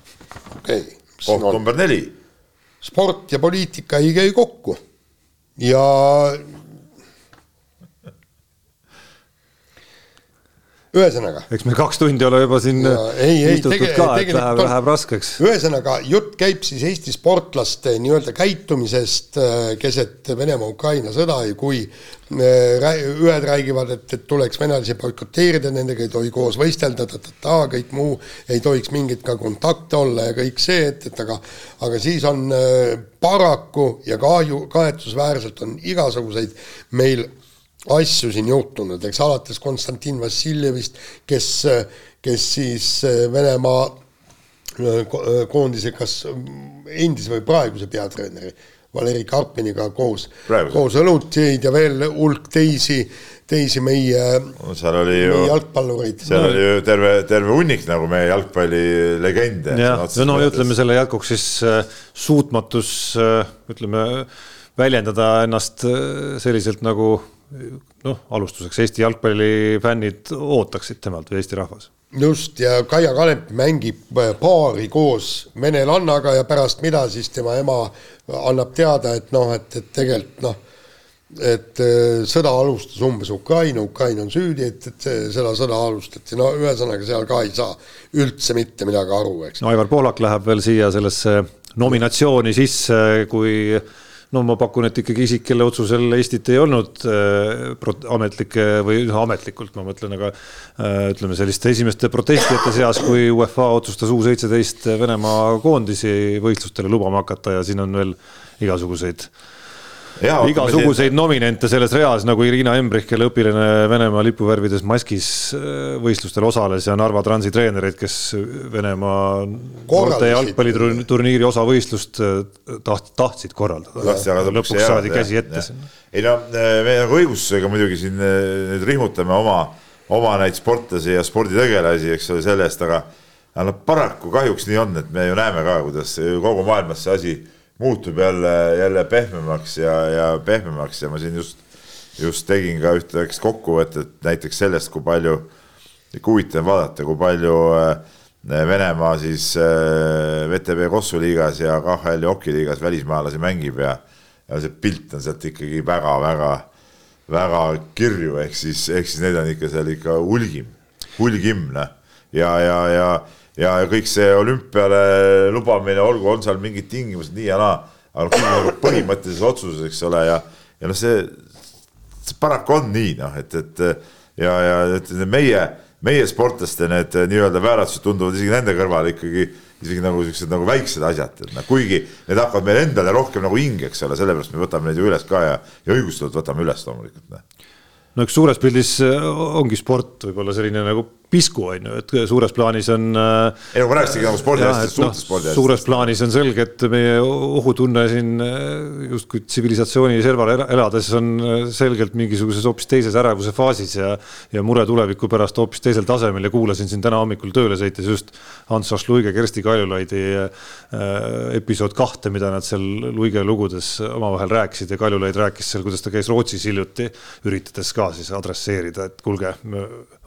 okei okay.. koht number neli. Sport ja poliitika ei käi kokku. Ja ühesõnaga. eks meil kaks tundi ole juba siin ja, ei, ei, istutud tege, ka, et läheb, läheb raskeks. ühesõnaga, jutt käib siis Eesti sportlaste nii-öelda käitumisest äh, keset Venemaa-Ukraina sõda ja kui äh, ühed räägivad, et, et tuleks venelasi boikoteerida, nendega ei tohi koos võistelda, ta-ta-ta, kõik muu, ei tohiks mingeid ka kontakte olla ja kõik see, et, et aga aga siis on äh, paraku ja kahju, kahetsusväärselt on igasuguseid meil asju siin juhtunud, eks alates Konstantin Vassiljevist, kes, kes siis äh, Venemaa äh, äh, koondise kas endise või praeguse peatreeneri Valeri Karpiniga koos, koos õlut jõid ja veel hulk teisi, teisi meie no,, meie ju, jalgpallureid. seal oli ju terve, terve hunnik nagu meie jalgpallilegende. jah, no ütleme selle jätkuks siis suutmatus, ütleme, väljendada ennast selliselt nagu noh, alustuseks Eesti jalgpallifännid ootaksid temalt või Eesti rahvas. just, ja Kaia Kanep mängib äh, paari koos venelannaga ja pärast mida siis tema ema annab teada, et noh, et, et tegelikult noh, et äh, sõda alustas umbes Ukraina, Ukraina on süüdi, et, et seda sõda alustati, no ühesõnaga seal ka ei saa üldse mitte midagi aru, eks. no Aivar Pohlak läheb veel siia sellesse nominatsiooni sisse, kui no ma pakun, et ikkagi isik, kelle otsusel Eestit ei olnud äh, ametlike või ametlikult ma mõtlen, aga äh, ütleme selliste esimeste protestijate seas, kui UEFA otsustas U seitseteist Venemaa koondisi võistlustele lubama hakata ja siin on veel igasuguseid äh, igasuguseid nominente selles reas nagu Irina Embrich, kelle õpilane Venemaa lipuvärvides maskis äh, võistlustel osales ja Narva Transi treenereid, kes Venemaa noorte jalgpalliturniiri osavõistlust äh, taht-, tahtsid korraldada. lõpuks saadi käsi ette. ei no me nagu õigustusega muidugi siin äh, nüüd rihmutame oma, oma neid sportlasi ja sporditegelasi, eks ole, selle eest, aga aga noh, paraku kahjuks nii on, et me ju näeme ka, kuidas kogu maailmas see asi muutub jälle, jälle pehmemaks ja, ja pehmemaks ja ma siin just, just tegin ka ühte kokkuvõtet näiteks sellest, kui palju, huvitav vaadata, kui palju äh, Venemaa siis äh, VTB Kossu liigas ja KHL-i hokiliigas välismaalasi mängib ja, ja see pilt on sealt ikkagi väga-väga, väga kirju, ehk siis, ehk siis neid on ikka seal ikka hulgim, hulgim, noh. ja, ja, ja ja kõik see olümpiale lubamine, olgu, on seal mingid tingimused nii ja naa, aga noh, nagu põhimõttelises otsuses, eks ole, ja, ja noh, see, see paraku on nii, noh, et, et ja, ja et meie, meie sportlaste need nii-öelda vääratused tunduvad isegi nende kõrval ikkagi isegi nagu siuksed nagu väiksed asjad, et noh, kuigi need hakkavad meile endale rohkem nagu hinge, eks ole, sellepärast me võtame neid ju üles ka ja, ja õigustatult võtame üles loomulikult. Noh. no eks suures pildis ongi sport võib-olla selline nagu pisku, on ju, et suures plaanis on. Äh, ei no ma rääkisingi nagu spordi asjadest, suurtest no, spordi asjadest. suures plaanis on selge, et meie ohutunne siin äh, justkui tsivilisatsiooni serval elades on äh, selgelt mingisuguses hoopis teises ärevuse faasis ja. ja mure tuleviku pärast hoopis teisel tasemel ja kuulasin siin täna hommikul tööle sõites just Hans H. Luige, Kersti Kaljulaidi episood kahte, mida nad seal Luige lugudes omavahel rääkisid ja Kaljulaid rääkis seal, kuidas ta käis Rootsis hiljuti, üritades ka siis adresseerida, et kuulge,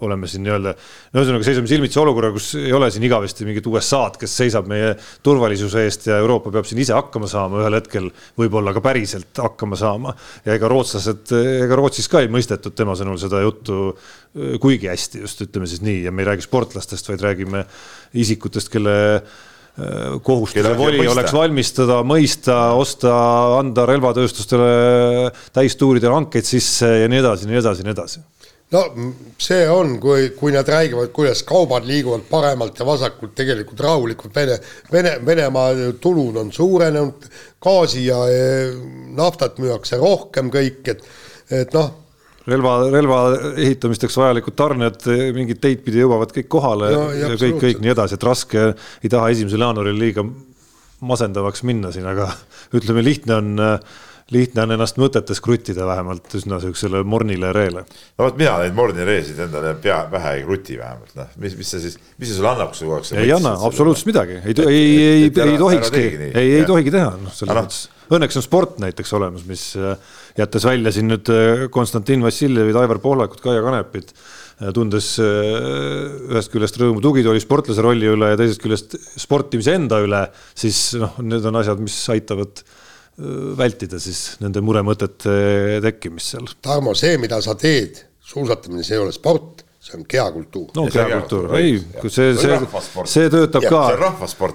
oleme siin nii-öelda no ühesõnaga, seisame silmitsi olukorra, kus ei ole siin igavesti mingit USA-d, kes seisab meie turvalisuse eest ja Euroopa peab siin ise hakkama saama ühel hetkel, võib-olla ka päriselt hakkama saama. ja ega rootslased, ega Rootsis ka ei mõistetud tema sõnul seda juttu äh, kuigi hästi, just ütleme siis nii, ja me ei räägi sportlastest, vaid räägime isikutest, kelle äh, kohustus ja voli mõista. oleks valmistada, mõista, osta, anda relvatööstustele täistuuridele hankeid sisse ja nii edasi, nii edasi, nii edasi no see on, kui, kui nad räägivad, kuidas kaubad liiguvad paremalt ja vasakult, tegelikult rahulikult Vene, Vene, Venemaa tulud on suurenenud, gaasi ja naftat müüakse rohkem kõik, et, et noh. relva, relva ehitamisteks vajalikud tarned mingit teid pidi jõuavad kõik kohale no, ja, ja kõik, kõik nii edasi, et raske, ei taha esimesel jaanuaril liiga masendavaks minna siin, aga ütleme, lihtne on äh, lihtne on ennast mõtetes kruttida vähemalt üsna siuksele mornile reele. no vot, mina neid mornireesid endale pea pähe ei kruti vähemalt, noh, mis, mis see siis, mis see sulle annab, kui sa kogu aeg. ei anna absoluutselt midagi, ei, ei, ei, ei, tohikski, ei, ei tohigi teha, noh, selles mõttes. Õnneks on sport näiteks olemas, mis äh, jättes välja siin nüüd äh, Konstantin Vassiljevit, Aivar Pohlakut, Kaia Kanepit äh, tundes ühest küljest rõõmu tugitooli sportlase rolli üle ja teisest küljest sportimise enda üle, siis noh, need on asjad, mis aitavad vältida siis nende muremõtete tekkimist seal. Tarmo, see, mida sa teed, suusatamine, see ei ole sport, see on kehakultuur. no kehakultuur, ei, see, see, see töötab ka,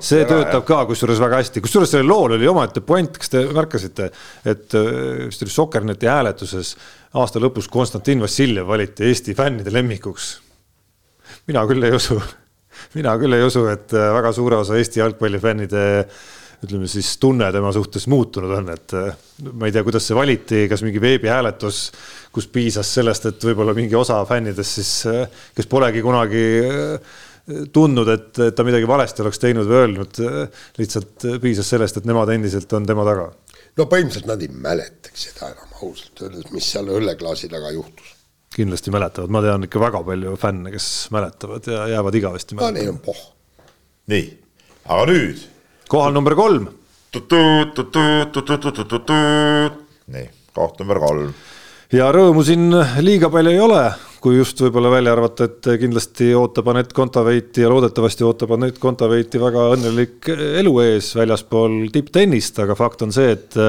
see töötab ka kusjuures väga hästi, kusjuures sellel lool oli omaette puänt, kas te märkasite, et vist oli Sokkerneti hääletuses aasta lõpus Konstantin Vassiljev valiti Eesti fännide lemmikuks. mina küll ei usu, mina küll ei usu, et väga suure osa Eesti jalgpallifännide ütleme siis tunne tema suhtes muutunud on, et ma ei tea, kuidas see valiti, kas mingi veebihääletus kus piisas sellest, et võib-olla mingi osa fännidest siis, kes polegi kunagi äh, tundnud, et, et ta midagi valesti oleks teinud või öelnud, lihtsalt piisas sellest, et nemad endiselt on tema taga. no põhimõtteliselt nad ei mäletaks seda enam ausalt öeldes, mis seal õlleklaasi taga juhtus. kindlasti mäletavad, ma tean ikka väga palju fänne, kes mäletavad ja jäävad igavesti mäletama. no neil on pohh. nii, aga nüüd. Kohal number kolm. nii, koht number kolm ja rõõmu siin liiga palju ei ole, kui just võib-olla välja arvata, et kindlasti ootab Anett Kontaveiti ja loodetavasti ootab Anett Kontaveiti väga õnnelik elu ees väljaspool tipptennist, aga fakt on see, et,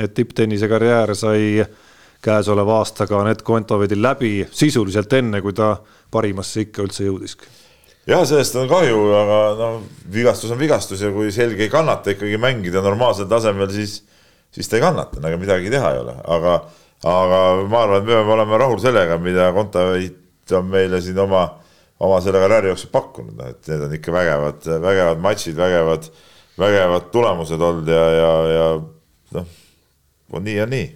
et tipptennise karjäär sai käesoleva aastaga Anett Kontaveitil läbi sisuliselt enne, kui ta parimasse ikka üldse jõudiski jah, sellest on kahju, aga noh, vigastus on vigastus ja kui selg ei kannata ikkagi mängida normaalsel tasemel, siis, siis ta ei kannata, ega midagi teha ei ole, aga aga ma arvan, et me peame olema rahul sellega, mida Kontaveit on meile siin oma, oma selle karjääri jooksul pakkunud, et need on ikka vägevad, vägevad matšid, vägevad, vägevad tulemused olnud ja, ja, ja noh, on nii ja nii.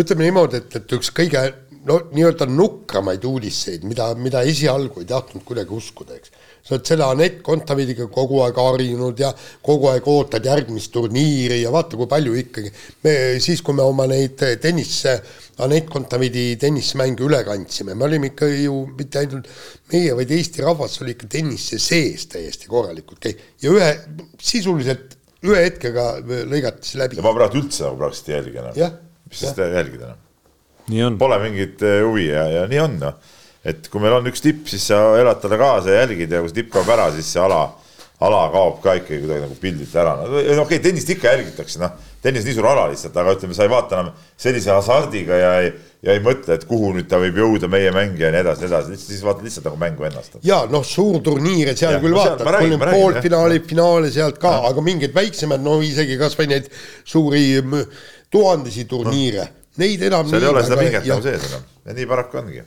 ütleme niimoodi, et, et üks kõige no nii-öelda nukramaid uudiseid, mida, mida esialgu ei tahtnud kuidagi uskuda, eks sa oled selle Anett Kontaveitiga kogu aeg harjunud ja kogu aeg ootad järgmist turniiri ja vaata, kui palju ikkagi. me siis, kui me oma neid tennisse, Anett Kontaveidi tennismänge üle kandsime, me olime ikka ju mitte ainult meie, vaid Eesti rahvas oli ikka tennise sees täiesti korralikult ja ühe, sisuliselt ühe hetkega lõigati see läbi. ja ma praegu üldse nagu praktiliselt ei jälgi enam. mis siis jälgida enam? Pole mingit eh, huvi ja, ja nii on noh. Et kui meil on üks tipp, siis sa elad talle kaasa ja jälgid ja kui see tipp kaob ära, siis see ala, ala kaob ka ikkagi kuidagi nagu pildilt ära. no okei okay,, tennist ikka jälgitakse, noh, tennis nii suur ala lihtsalt, aga ütleme, sa ei vaata enam sellise hasardiga ja ei, ja ei mõtle, et kuhu nüüd ta võib jõuda, meie mängija ja nii edasi, nii edasi, siis vaatad lihtsalt nagu mängu ennast. ja noh, suurturniire seal ja, küll no, vaatad, poolfinaali, finaale sealt ka, aga mingeid väiksemaid, no isegi kasvõi neid suuri tuhandesi turniire. no., neid enam. seal ei ole seda pinget nagu sees enam ja nii paraku ongi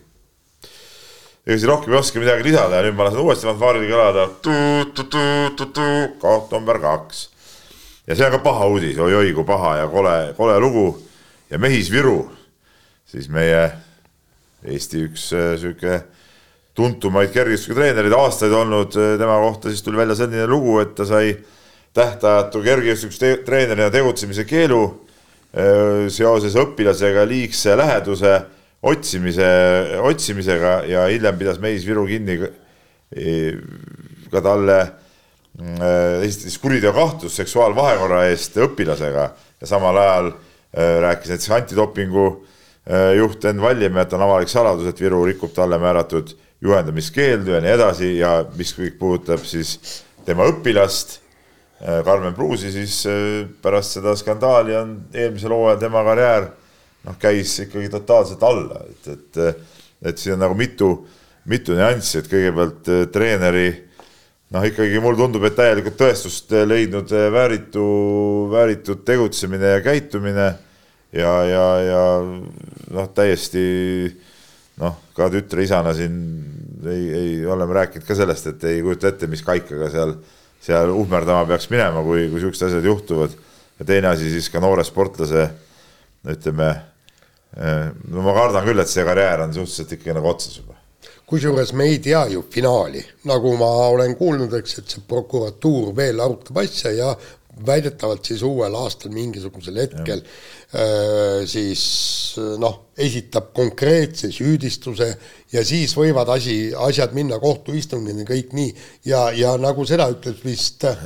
ega siis rohkem ei oska midagi lisada ja nüüd ma lasen uuesti fanfaaril kõlada. koht number kaks. ja see on ka paha uudis oi,, oi-oi kui paha ja kole, kole lugu. ja Mehis Viru, siis meie Eesti üks äh, sihuke tuntumaid kergejõustikutreenereid aastaid olnud, äh, tema kohta siis tuli välja selline lugu, et ta sai tähtajatu kergejõustikutreenerina tegutsemise keelu seoses õpilasega liigse läheduse otsimise, otsimisega ja hiljem pidas Meis Viru kinni ka talle äh, esitas kuriteokahtlus seksuaalvahekorra eest õpilasega ja samal ajal rääkis näiteks antidopingu juht Enn Vallimäe, et on avalik saladus, et Viru rikub talle määratud juhendamiskeeldu ja nii edasi ja mis kõik puudutab siis tema õpilast Karmen Pruusi, siis pärast seda skandaali on eelmisel hooajal tema karjäär noh, käis ikkagi totaalselt alla, et, et, et siin on nagu mitu, mitu nüanssi, et kõigepealt treeneri noh, ikkagi mulle tundub, et täielikult tõestust leidnud vääritu, vääritud tegutsemine ja käitumine ja, ja, ja noh, täiesti noh, ka tütre isana siin ei, ei, oleme rääkinud ka sellest, et ei kujuta ette, mis kaikaga seal, seal uhmerdama peaks minema, kui, kui siuksed asjad juhtuvad. ja teine asi siis ka noore sportlase ütleme Äh, no ma kardan küll, et see karjäär on suhteliselt ikkagi nagu otsas juba. kusjuures me ei tea ju finaali, nagu ma olen kuulnud, eks, et see prokuratuur veel arutab asja ja väidetavalt siis uuel aastal mingisugusel hetkel äh, siis noh, esitab konkreetse süüdistuse ja siis võivad asi, asjad minna kohtuistungini, kõik nii. ja, ja nagu seda ütles vist äh,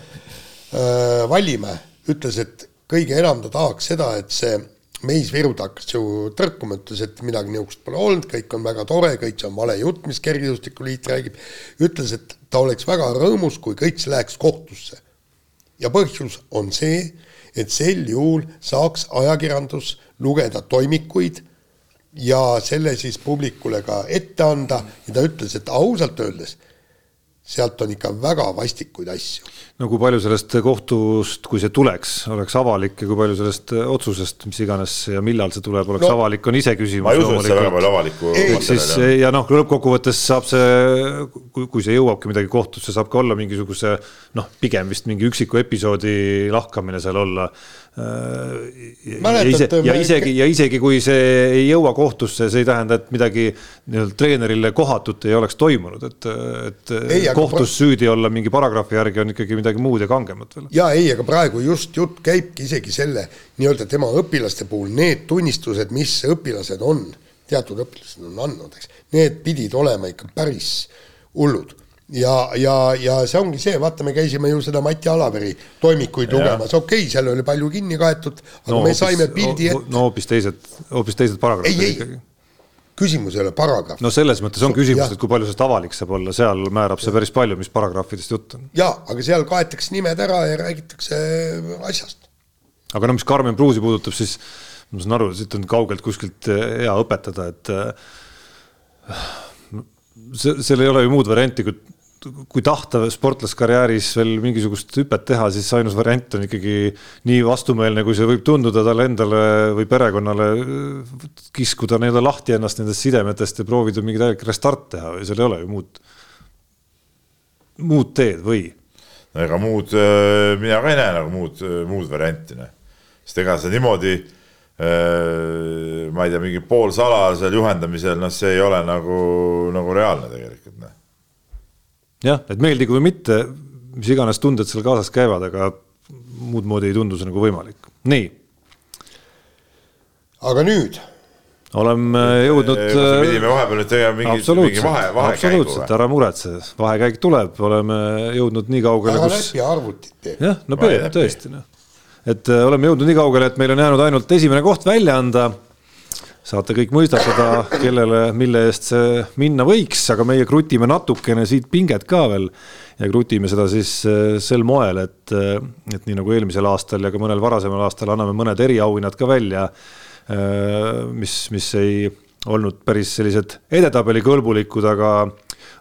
Vallimäe, ütles, et kõige enam ta tahaks seda, et see Meis Virud hakkas ju tõrkuma, ütles, et midagi niisugust pole olnud, kõik on väga tore, kõik see on vale jutt, mis kergejõustikuliit räägib. ütles, et ta oleks väga rõõmus, kui kõik see läheks kohtusse. Ja põhjus on see, et sel juhul saaks ajakirjandus lugeda toimikuid ja selle siis publikule ka ette anda. Ja ta ütles, et ausalt öeldes sealt on ikka väga vastikuid asju. no kui palju sellest kohtust, kui see tuleks, oleks avalik ja kui palju sellest otsusest, mis iganes ja millal see tuleb, oleks no, avalik, on iseküsimus. ma ei usu, et see väga palju avalikku. ehk siis ja noh, lõppkokkuvõttes saab see, kui, kui see jõuabki midagi kohtusse, saab ka olla mingisuguse noh, pigem vist mingi üksiku episoodi lahkamine seal olla ja, ise, ja isegi, ja isegi kui see ei jõua kohtusse, see ei tähenda, et midagi nii-öelda treenerile kohatut ei oleks toimunud, et, et ei, kohtus pra... süüdi olla mingi paragrahvi järgi on ikkagi midagi muud ja kangemat veel. ja ei, aga praegu just jutt käibki isegi selle nii-öelda tema õpilaste puhul, need tunnistused, mis õpilased on, teatud õpilased on andnud, eks, need pidid olema ikka päris hullud ja, ja, ja see ongi see, vaata, me käisime ju seda Mati Alaveri toimikuid lugemas, okei okay,, seal oli palju kinni kaetud, aga no, me hoopis, saime pildi ette. no hoopis teised, hoopis teised paragrahvid ikkagi. küsimus ei ole paragrahv. no selles mõttes on küsimus, et kui palju sellest avalik saab olla, seal määrab see päris palju, mis paragrahvidest jutt on. jaa, aga seal kaetakse nimed ära ja räägitakse asjast. aga no mis Karmen Pruusi puudutab, siis ma saan aru, siit on kaugelt kuskilt hea õpetada, et see, seal ei ole ju muud varianti, kui kui tahta sportlaskarjääris veel mingisugust hüpet teha, siis ainus variant on ikkagi nii vastumeelne, kui see võib tunduda talle endale või perekonnale, kiskuda nii-öelda lahti ennast nendest sidemetest ja proovida mingi täielik restart teha või seal ei ole ju muud, muud teed või? no ega muud, äh, mina ka ei näe nagu muud, muud varianti, noh. sest ega see niimoodi äh, ma ei tea, mingi poolsalajasel juhendamisel, noh, see ei ole nagu, nagu reaalne tegelikult, jah, et meeldigu või mitte, mis iganes tunded seal kaasas käivad, aga muud moodi ei tundu see nagu võimalik. nii. aga nüüd? oleme jõudnud. pidime vahepeal nüüd tegema mingi, mingi vahe, vahekäigu. absoluutselt, ära muretse, vahekäik tuleb, oleme jõudnud nii kaugele, kus. ära läbi arvutit. jah, no Peep, tõesti noh. et äh, oleme jõudnud nii kaugele, et meil on jäänud ainult esimene koht välja anda saate kõik mõistatada, kellele, mille eest see minna võiks, aga meie krutime natukene siit pinget ka veel. ja krutime seda siis eh, sel moel, et, eh, et nii nagu eelmisel aastal ja ka mõnel varasemal aastal anname mõned eriauhinnad ka välja. Eh, mis, mis ei olnud päris sellised edetabeli kõlbulikud, aga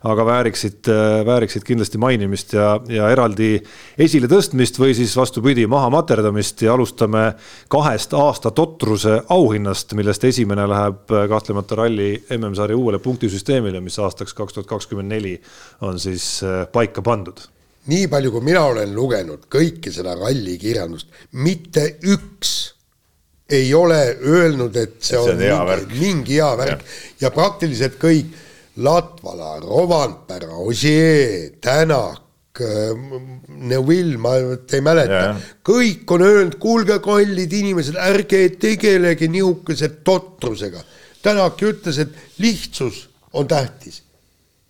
aga vääriksid, vääriksid kindlasti mainimist ja, ja eraldi esiletõstmist või siis vastupidi, maha materdamist ja alustame kahest aasta totruse auhinnast, millest esimene läheb kahtlemata ralli MM-sarja uuele punktisüsteemile, mis aastaks kaks tuhat kakskümmend neli on siis äh, paika pandud. Nii palju, kui mina olen lugenud kõike seda rallikirjandust, mitte üks ei ole öelnud, et see, see on, on mingi, mingi hea värk. Ja, ja praktiliselt kõik Latvala, Rovanpera, Ossier, Tänak, äh, Neuvill, ma ei mäleta yeah., kõik on öelnud, kuulge, kallid inimesed, ärge tegelege nihukese totrusega. Tänak ju ütles, et lihtsus on tähtis.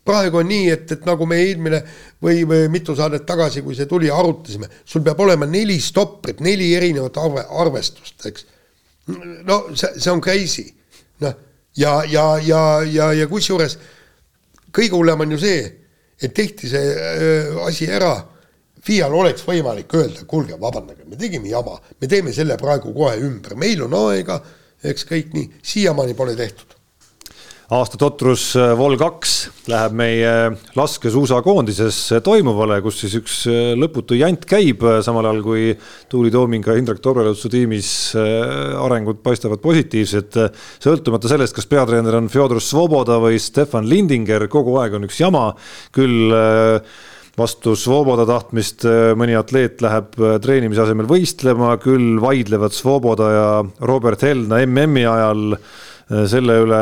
praegu on nii, et, et nagu me eelmine või, või mitu saadet tagasi, kui see tuli, arutasime, sul peab olema neli stopprit, neli erinevat arve, arvestust, eks. no see, see on crazy, noh, ja, ja, ja, ja, ja kusjuures kõige hullem on ju see, et tehti see äh, asi ära, FIA-l oleks võimalik öelda, kuulge, vabandage, me tegime jama, me teeme selle praegu kohe ümber, meil on aega, eks kõik nii, siiamaani pole tehtud aasta totrus äh, Vol kaks läheb meie laskesuusakoondises toimuvale, kus siis üks äh, lõputu jant käib, äh, samal ajal kui Tuuli Tooming ja Indrek Tobrelutsu tiimis arengud paistavad positiivsed. sõltumata sellest, kas peatreener on Fjodor Svoboda või Stefan Lindinger, kogu aeg on üks jama, küll vastu Svoboda tahtmist mõni atleet läheb treenimise asemel võistlema, küll vaidlevad Svoboda ja Robert Helna MM-i ajal Äh, selle üle,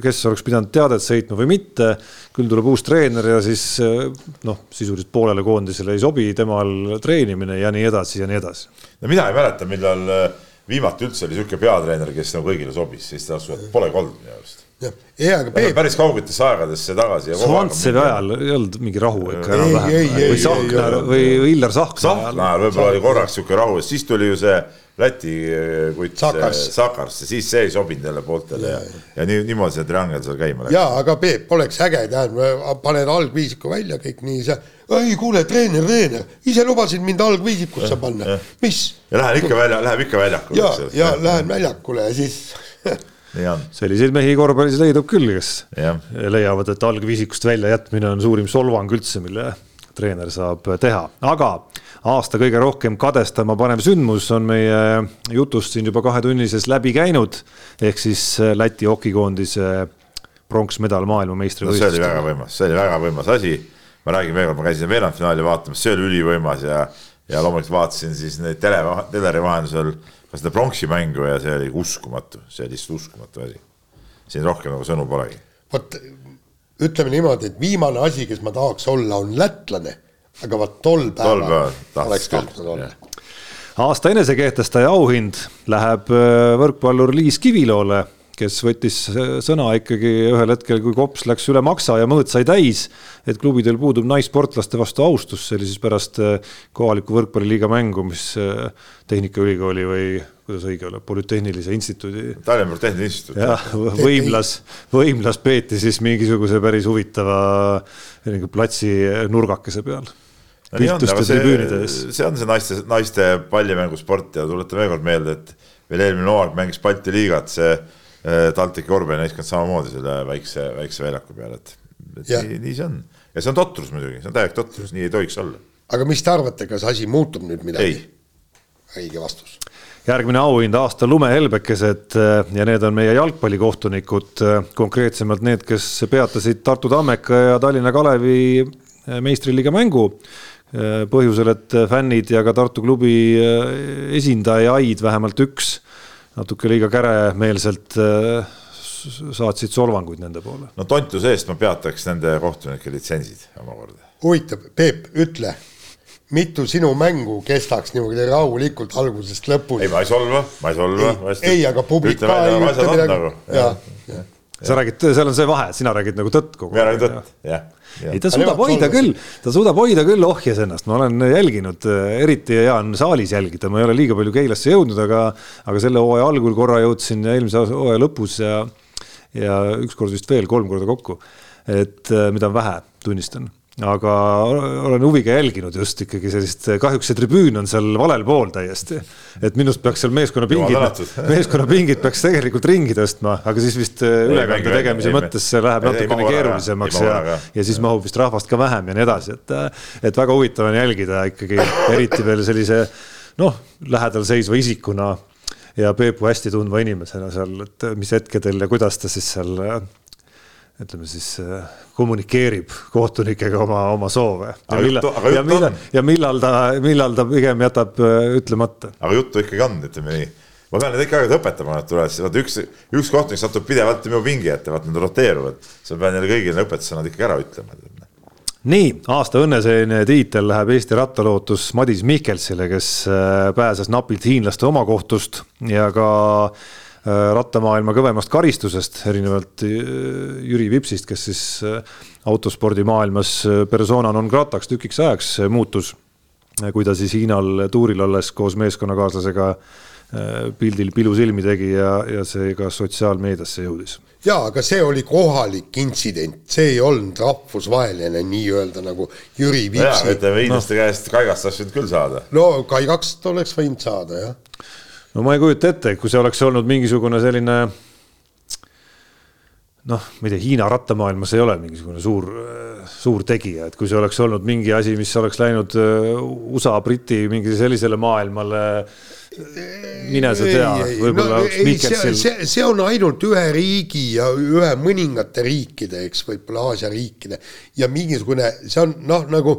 kes oleks pidanud teadet sõitma või mitte. küll tuleb uus treener ja siis äh, noh, sisuliselt poolele koondisele ei sobi temal treenimine ja nii edasi ja nii edasi. no mina ei mäleta, millal äh, viimati üldse oli niisugune peatreener, kes nagu kõigile sobis, siis ta asub, polegi olnud minu arust jah, aga Peep. päris kaugetesse aegadesse tagasi. Svantsevi ajal ei olnud mingi rahu ikka enam-vähem või Sahknar või Illar Sahknar. Sahknar võib-olla oli korraks sihuke rahu, siis tuli ju see Läti eh, kutt Sakars ja siis see ei sobinud jälle pooltele ja, ja, ja nii, niimoodi see triangel seal käima läks. jaa, aga Peep, oleks äge, tähendab, paned algviisiku välja, kõik nii, see, ei kuule, treener, treener, ise lubasid mind algviisikusse panna, mis? ja lähen ikka välja, läheb ikka väljakule. ja, ja lähen väljakule ja siis selliseid mehi korvpallis leidub küll, kes ja. leiavad, et algviisikust väljajätmine on suurim solvang üldse, mille treener saab teha, aga aasta kõige rohkem kadestama panev sündmus on meie jutust siin juba kahetunnises läbi käinud. ehk siis Läti hokikoondise pronksmedal maailmameistrivõistlustel no,. see oli väga võimas, see oli väga võimas asi. ma räägin veel kord, ma käisin veerandfinaali vaatamas, see oli ülivõimas ja, ja loomulikult vaatasin siis neid tele, teleri vahendusel ka seda pronksi mängu ja see oli uskumatu, see oli lihtsalt uskumatu asi. siin rohkem nagu sõnu polegi. vot ütleme niimoodi, et viimane asi, kes ma tahaks olla, on lätlane, aga vot tol päeval oleks tahtnud olla. Aasta enesekehtestaja auhind läheb äh, võrkpallur Liis Kiviloole kes võttis sõna ikkagi ühel hetkel, kui kops läks üle maksa ja mõõt sai täis, et klubidel puudub naissportlaste vastu austus, see oli siis pärast äh, kohaliku võrkpalliliiga mängu, mis äh, Tehnikaülikooli või kuidas õige olla, Polütehnilise Instituudi. Tallinna Polütehniline Instituut. jah, võimlas, võimlas peeti siis mingisuguse päris huvitava platsi nurgakese peal nii on, aga see, on see naiste, naiste pallimängusport ja tuletan veel kord meelde, et veel eelmine hooaeg mängis Balti liigat, see Äh, TalTechi korvpallinaiskond samamoodi selle väikse, väikse väljaku peal, et, et nii, nii see on. ja see on totrus muidugi, see on täielik totrus, nii ei tohiks olla. aga mis te arvate, kas asi muutub nüüd midagi? õige vastus. järgmine auhind aasta lumehelbekesed äh, ja need on meie jalgpallikohtunikud, äh, konkreetsemalt need, kes peatasid Tartu Tammeka ja Tallinna Kalevi meistriliiga mängu põhjusel, et fännid ja ka Tartu klubi esindajaid, vähemalt üks natuke liiga käremeelselt äh, saatsid solvanguid nende poole. no tontuse eest ma peataks nende kohtunike litsentsid omakorda. huvitav, Peep, ütle, mitu sinu mängu kestaks niimoodi rahulikult algusest lõpuni? ei, ma ei solva, ma ei solva. ei, aga publik ka ei ütle midagi. Nagu. sa räägid, seal on see vahe, sina räägid nagu tõtt kogu aeg. mina räägin tõtt, jah ei, ta suudab hoida küll, ta suudab hoida küll ohjes ennast, ma olen jälginud, eriti hea on saalis jälgida, ma ei ole liiga palju Keilasse jõudnud, aga, aga selle hooaja algul korra jõudsin ja eelmise hooaja lõpus ja, ja ükskord vist veel kolm korda kokku. et mida on vähe, tunnistan aga olen huviga jälginud just ikkagi sellist, kahjuks see tribüün on seal valel pool täiesti. et minust peaks seal meeskonna pingid, meeskonna pingid peaks tegelikult ringi tõstma, aga siis vist äh, ülekande tegemise ei, mõttes see läheb natukene keerulisemaks ja, ja siis mahub vist rahvast ka vähem ja nii edasi, et, äh, et väga huvitav on jälgida ikkagi eriti veel sellise noh, lähedal seisva isikuna ja Peepu hästi tundva inimesena seal, et mis hetkedel ja kuidas ta siis seal ütleme siis äh, kommunikeerib kohtunikega oma, oma soove. ja millal, ja millal, ja millal ta, millal ta pigem jätab äh, ütlemata. aga juttu ikkagi on, ütleme nii. ma pean neid ikka aeg-ajalt õpetama, nad tulevad, vaata üks, üks kohtunik satub pidevalt minu pingi ette, vaata nad roteeruvad. siis ma pean neile kõigile õpetussõnad ikkagi ära ütlema. nii, aasta õnneseene tiitel läheb Eesti rattalootus Madis Mihkelsile, kes äh, pääses napilt hiinlaste omakohtust ja ka Äh, rattamaailma kõvemast karistusest, erinevalt äh, Jüri Vipsist, kes siis äh, autospordimaailmas persona non grata'ks tükiks ajaks muutus, kui ta siis Hiinal tuuril olles koos meeskonnakaaslasega pildil pilusilmi tegi ja, ja see ka sotsiaalmeediasse jõudis. jaa, aga see oli kohalik intsident, see ei olnud rahvusvaheline nii-öelda nagu Jüri Vipsi. ütleme hiinlaste no. käest kaigast oleks võinud küll saada. no kaigast oleks võinud saada, jah no ma ei kujuta ette, kui see oleks olnud mingisugune selline noh, ma ei tea, Hiina rattamaailmas ei ole mingisugune suur, suur tegija, et kui see oleks olnud mingi asi, mis oleks läinud äh, USA, Briti mingi sellisele maailmale, mine sa tea, võib-olla no, ei, see, see, see on ainult ühe riigi ja ühe mõningate riikide, eks, võib-olla Aasia riikide ja mingisugune, see on noh, nagu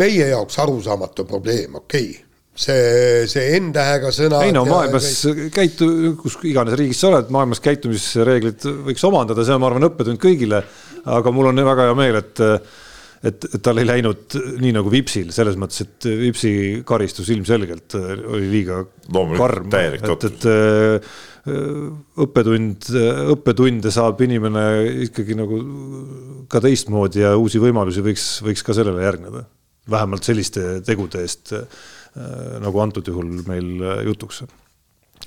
meie jaoks arusaamatu probleem, okei. okay see, see N-tähega sõna. ei no maailmas käit... käitu, kus iganes riigis sa oled, maailmas käitumisreeglid võiks omandada, see on, ma arvan, õppetund kõigile. aga mul on väga hea meel, et, et, et tal ei läinud nii nagu Vipsil, selles mõttes, et Vipsi karistus ilmselgelt oli liiga Loomulik, karm, et, et õppetund, õppetunde saab inimene ikkagi nagu ka teistmoodi ja uusi võimalusi võiks, võiks ka sellele järgneda. vähemalt selliste tegude eest Äh, nagu antud juhul meil äh, jutuks.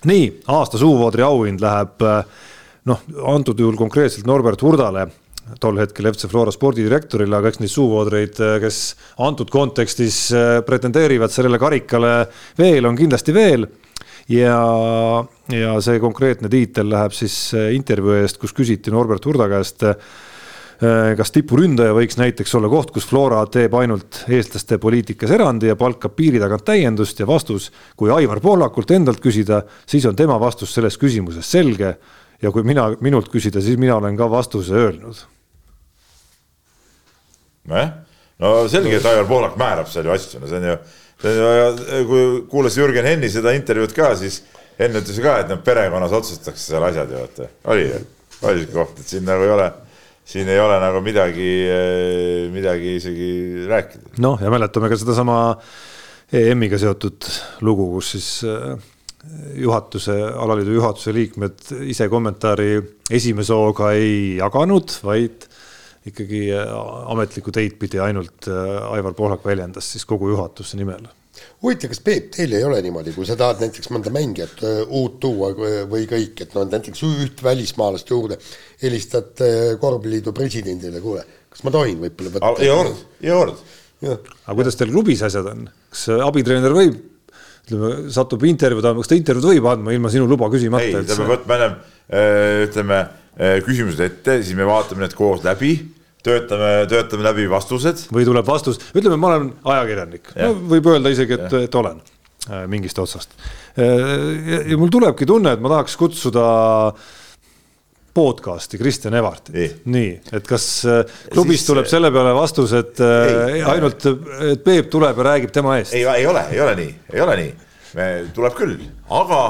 nii, aasta suuvoodri auhind läheb äh, noh, antud juhul konkreetselt Norbert Hurdale, tol hetkel FC Flora spordidirektorile, aga eks neid suuvoodreid, kes antud kontekstis pretendeerivad sellele karikale veel, on kindlasti veel ja, ja see konkreetne tiitel läheb siis intervjuu eest, kus küsiti Norbert Hurda käest kas tipuründaja võiks näiteks olla koht, kus Flora teeb ainult eestlaste poliitikas erandi ja palkab piiri tagant täiendust ja vastus, kui Aivar Pohlakult endalt küsida, siis on tema vastus selles küsimuses selge. ja kui mina, minult küsida, siis mina olen ka vastuse öelnud nojah, no selge, et Aivar Pohlak määrab seal ju asju, no see on ju, see on ju, kui kuulas Jürgen Henni seda intervjuud ka, siis Henn ütles ka, et noh, perekonnas otsustatakse seal asjad ju, et oli ju, oli sihuke koht, et siin nagu ei ole siin ei ole nagu midagi, midagi isegi rääkida. noh, ja mäletame ka sedasama EM-iga seotud lugu, kus siis äh, juhatuse, alaliidu juhatuse liikmed ise kommentaari esimese hooga ei jaganud, vaid ikkagi äh, ametlikku teid pidi ainult Aivar Pohlak väljendas siis kogu juhatuse nimel. Huvitav, kas Peep, teil ei ole niimoodi, kui sa tahad näiteks mõnda mängijat uut tuua või kõik, et no näiteks üht välismaalast juurde, helistad korvpalliliidu presidendile, kuule, kas ma tohin võib-olla võtta? ei olnud, ei olnud. aga kuidas teil klubis asjad on, kas abitreener võib, ütleme, satub intervjuu tahma, kas ta intervjuud võib andma ilma sinu luba küsimata? ei, ta peab võtma ennem ütleme küsimused ette, siis me vaatame need koos läbi töötame, töötame läbi vastused. või tuleb vastus, ütleme, ma olen ajakirjanik, no võib öelda isegi, et, et olen äh, mingist otsast. Äh, ja mul tulebki tunne, et ma tahaks kutsuda podcast'i Kristjan Evartit. nii, et kas äh, klubis siis, tuleb selle peale vastus, et ei, ainult, et Peep tuleb ja räägib tema eest? ei, ei ole, ei ole nii, ei ole nii. tuleb küll, aga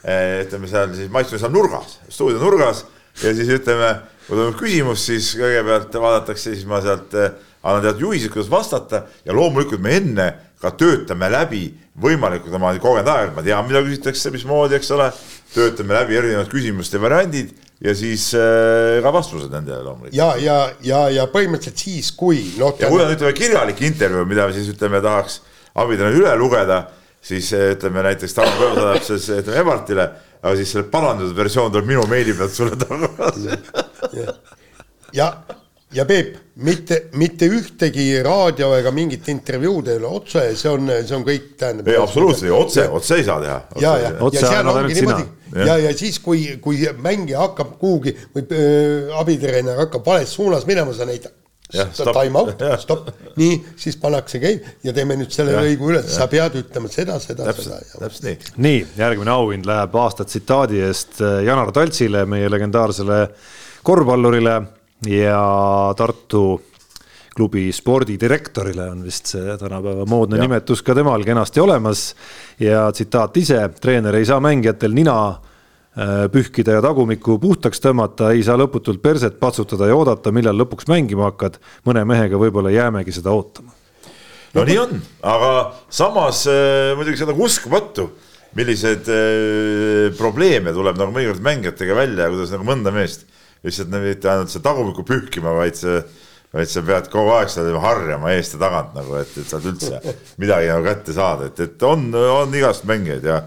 ütleme seal siis ma istun seal nurgas, stuudio nurgas ja siis ütleme kui tuleb küsimus, siis kõigepealt vaadatakse, siis ma sealt eh, annan teatud juhised, kuidas vastata ja loomulikult me enne ka töötame läbi võimalikud oma kogenud aeg, ma tean, mida küsitakse, mismoodi, eks ole. töötame läbi erinevad küsimuste variandid ja siis äh, ka vastused nendele loomulikult. ja, ja, ja, ja põhimõtteliselt siis, kui noh. ja kui on ütleme kirjalik intervjuu, mida me siis ütleme tahaks abitreener üle lugeda, siis eh, ütleme näiteks Tarmo Kõlv saadab siis ütleme Evartile, aga siis selle parandatud versioon tuleb minu meili pealt sulle tagasi. Ja, ja Peep, mitte, mitte ühtegi raadio ega mingit intervjuud ei ole otse, see on, see on kõik tähendab. ei, absoluutselt, otse, otse ei saa teha. ja, ja, ja seal ongi niimoodi. Ja, ja, ja siis, kui, kui mängija hakkab kuhugi või äh, abitreener hakkab vales suunas minema, sa näitad time out, stopp, nii, siis pannakse käib ja teeme nüüd selle lõigu üles, sa pead ütlema seda, seda, seda. täpselt nii. nii, järgmine auhind läheb aasta tsitaadi eest äh, Janar Taltsile, meie legendaarsele korvpallurile ja Tartu klubi spordidirektorile on vist see tänapäeva moodne ja. nimetus ka temal kenasti olemas. ja tsitaat ise, treener ei saa mängijatel nina pühkida ja tagumikku puhtaks tõmmata, ei saa lõputult perset patsutada ja oodata, millal lõpuks mängima hakkad. mõne mehega võib-olla jäämegi seda ootama. no nii on, aga samas äh, muidugi see on nagu uskumatu, milliseid äh, probleeme tuleb nagu mõnikord mängijatega välja ja kuidas nagu mõnda meest lihtsalt mitte ainult seda tagumikku pühkima, vaid see, vaid sa pead kogu aeg seda harjama eest ja tagant nagu, et, et saad üldse midagi nagu kätte saada, et, et on, on igast mängijaid ja,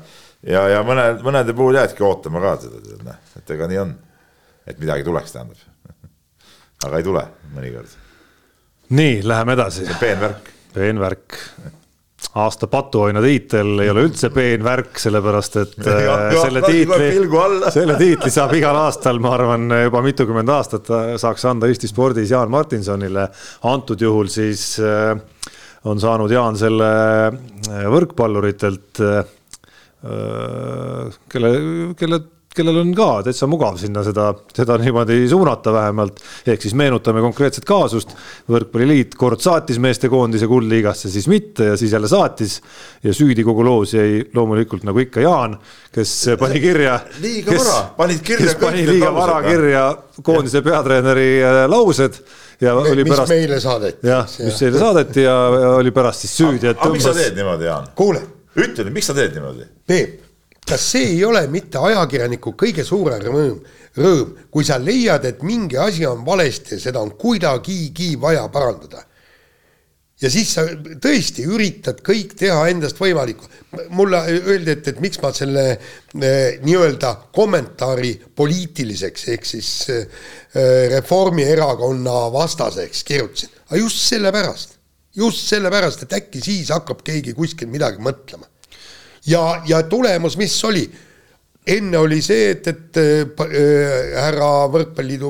ja, ja mõne, mõnede puhul jäädki ootama ka seda, noh, et ega nii on. et midagi tuleks, tähendab. aga ei tule mõnikord. nii, läheme edasi. peen värk. peen värk aasta patuoina tiitel ei ole üldse peen värk, sellepärast et ja, äh, selle tiitli, selle tiitli saab igal aastal, ma arvan, juba mitukümmend aastat saaks anda Eesti spordis Jaan Martinsonile. antud juhul siis äh, on saanud Jaan selle äh, võrkpalluritelt, kelle, kelle kellel on ka täitsa mugav sinna seda, seda niimoodi suunata vähemalt. ehk siis meenutame konkreetset kaasust. võrkpalliliit kord saatis meestekoondise kuldliigasse, siis mitte ja siis jälle saatis. ja süüdi kogu loos jäi loomulikult nagu ikka Jaan, kes pani kirja. liiga kes, vara, panid kirja. kes pani liiga vara kirja koondise peatreeneri äh, laused ja Me, oli pärast. mis meile saadeti. jah, mis meile saadeti ja, ja oli pärast siis süüdi. aga miks sa teed niimoodi, Jaan? kuule. Ütle nüüd, miks sa teed niimoodi? Peep kas see ei ole mitte ajakirjaniku kõige suurem rõõm, rõõm, kui sa leiad, et mingi asi on valesti ja seda on kuidagigi vaja parandada? ja siis sa tõesti üritad kõik teha endast võimalikku. mulle öeldi, et, et miks ma selle eh, nii-öelda kommentaari poliitiliseks ehk siis eh, Reformierakonna vastaseks kirjutasin, aga just sellepärast, just sellepärast, et äkki siis hakkab keegi kuskil midagi mõtlema ja, ja tulemus, mis oli? enne oli see, et, et äh, härra Võrkpalliliidu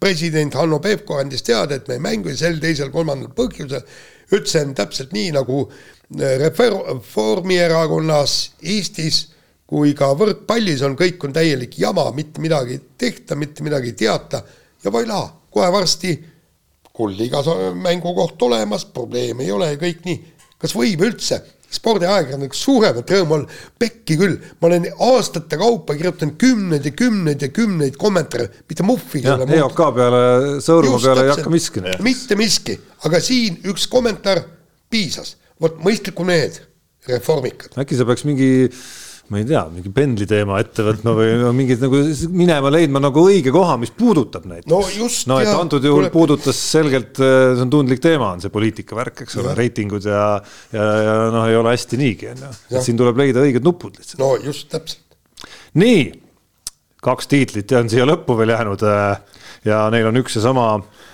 president Hanno Pevkur andis teada, et me ei mängi sel, teisel, kolmandal põhjusel. ütles, see on täpselt nii nagu äh, Reformierakonnas Eestis kui ka võrkpallis on, kõik on täielik jama, mitte midagi ei tehta, mitte midagi ei teata ja voilà, kohe varsti kuldliigas mängukoht olemas, probleeme ei ole ja kõik nii. kas võib üldse spordiajakirjanik suuremat rõõmu olla, pekki küll, ma olen aastate kaupa kirjutanud kümneid ja kümneid ja kümneid kommentaare, mitte muhvigi ei ole muutnud. EOK peale, Sõõrumaa peale ei hakka miski. mitte miski, aga siin üks kommentaar piisas, vot mõistlikud mehed, reformikad. äkki sa peaks mingi ma ei tea, mingi pendli teema ette võtma või no, mingid nagu minema leidma nagu õige koha, mis puudutab neid. no just. no et ja, antud juhul tuleb... puudutas selgelt, äh, see on tundlik teema, on see poliitika värk, eks ole, reitingud ja, ja, ja noh, ei ole hästi niigi, on ju. et siin tuleb leida õiged nupud lihtsalt. no just, täpselt. nii, kaks tiitlit on siia lõppu veel jäänud äh, ja neil on üks ja sama,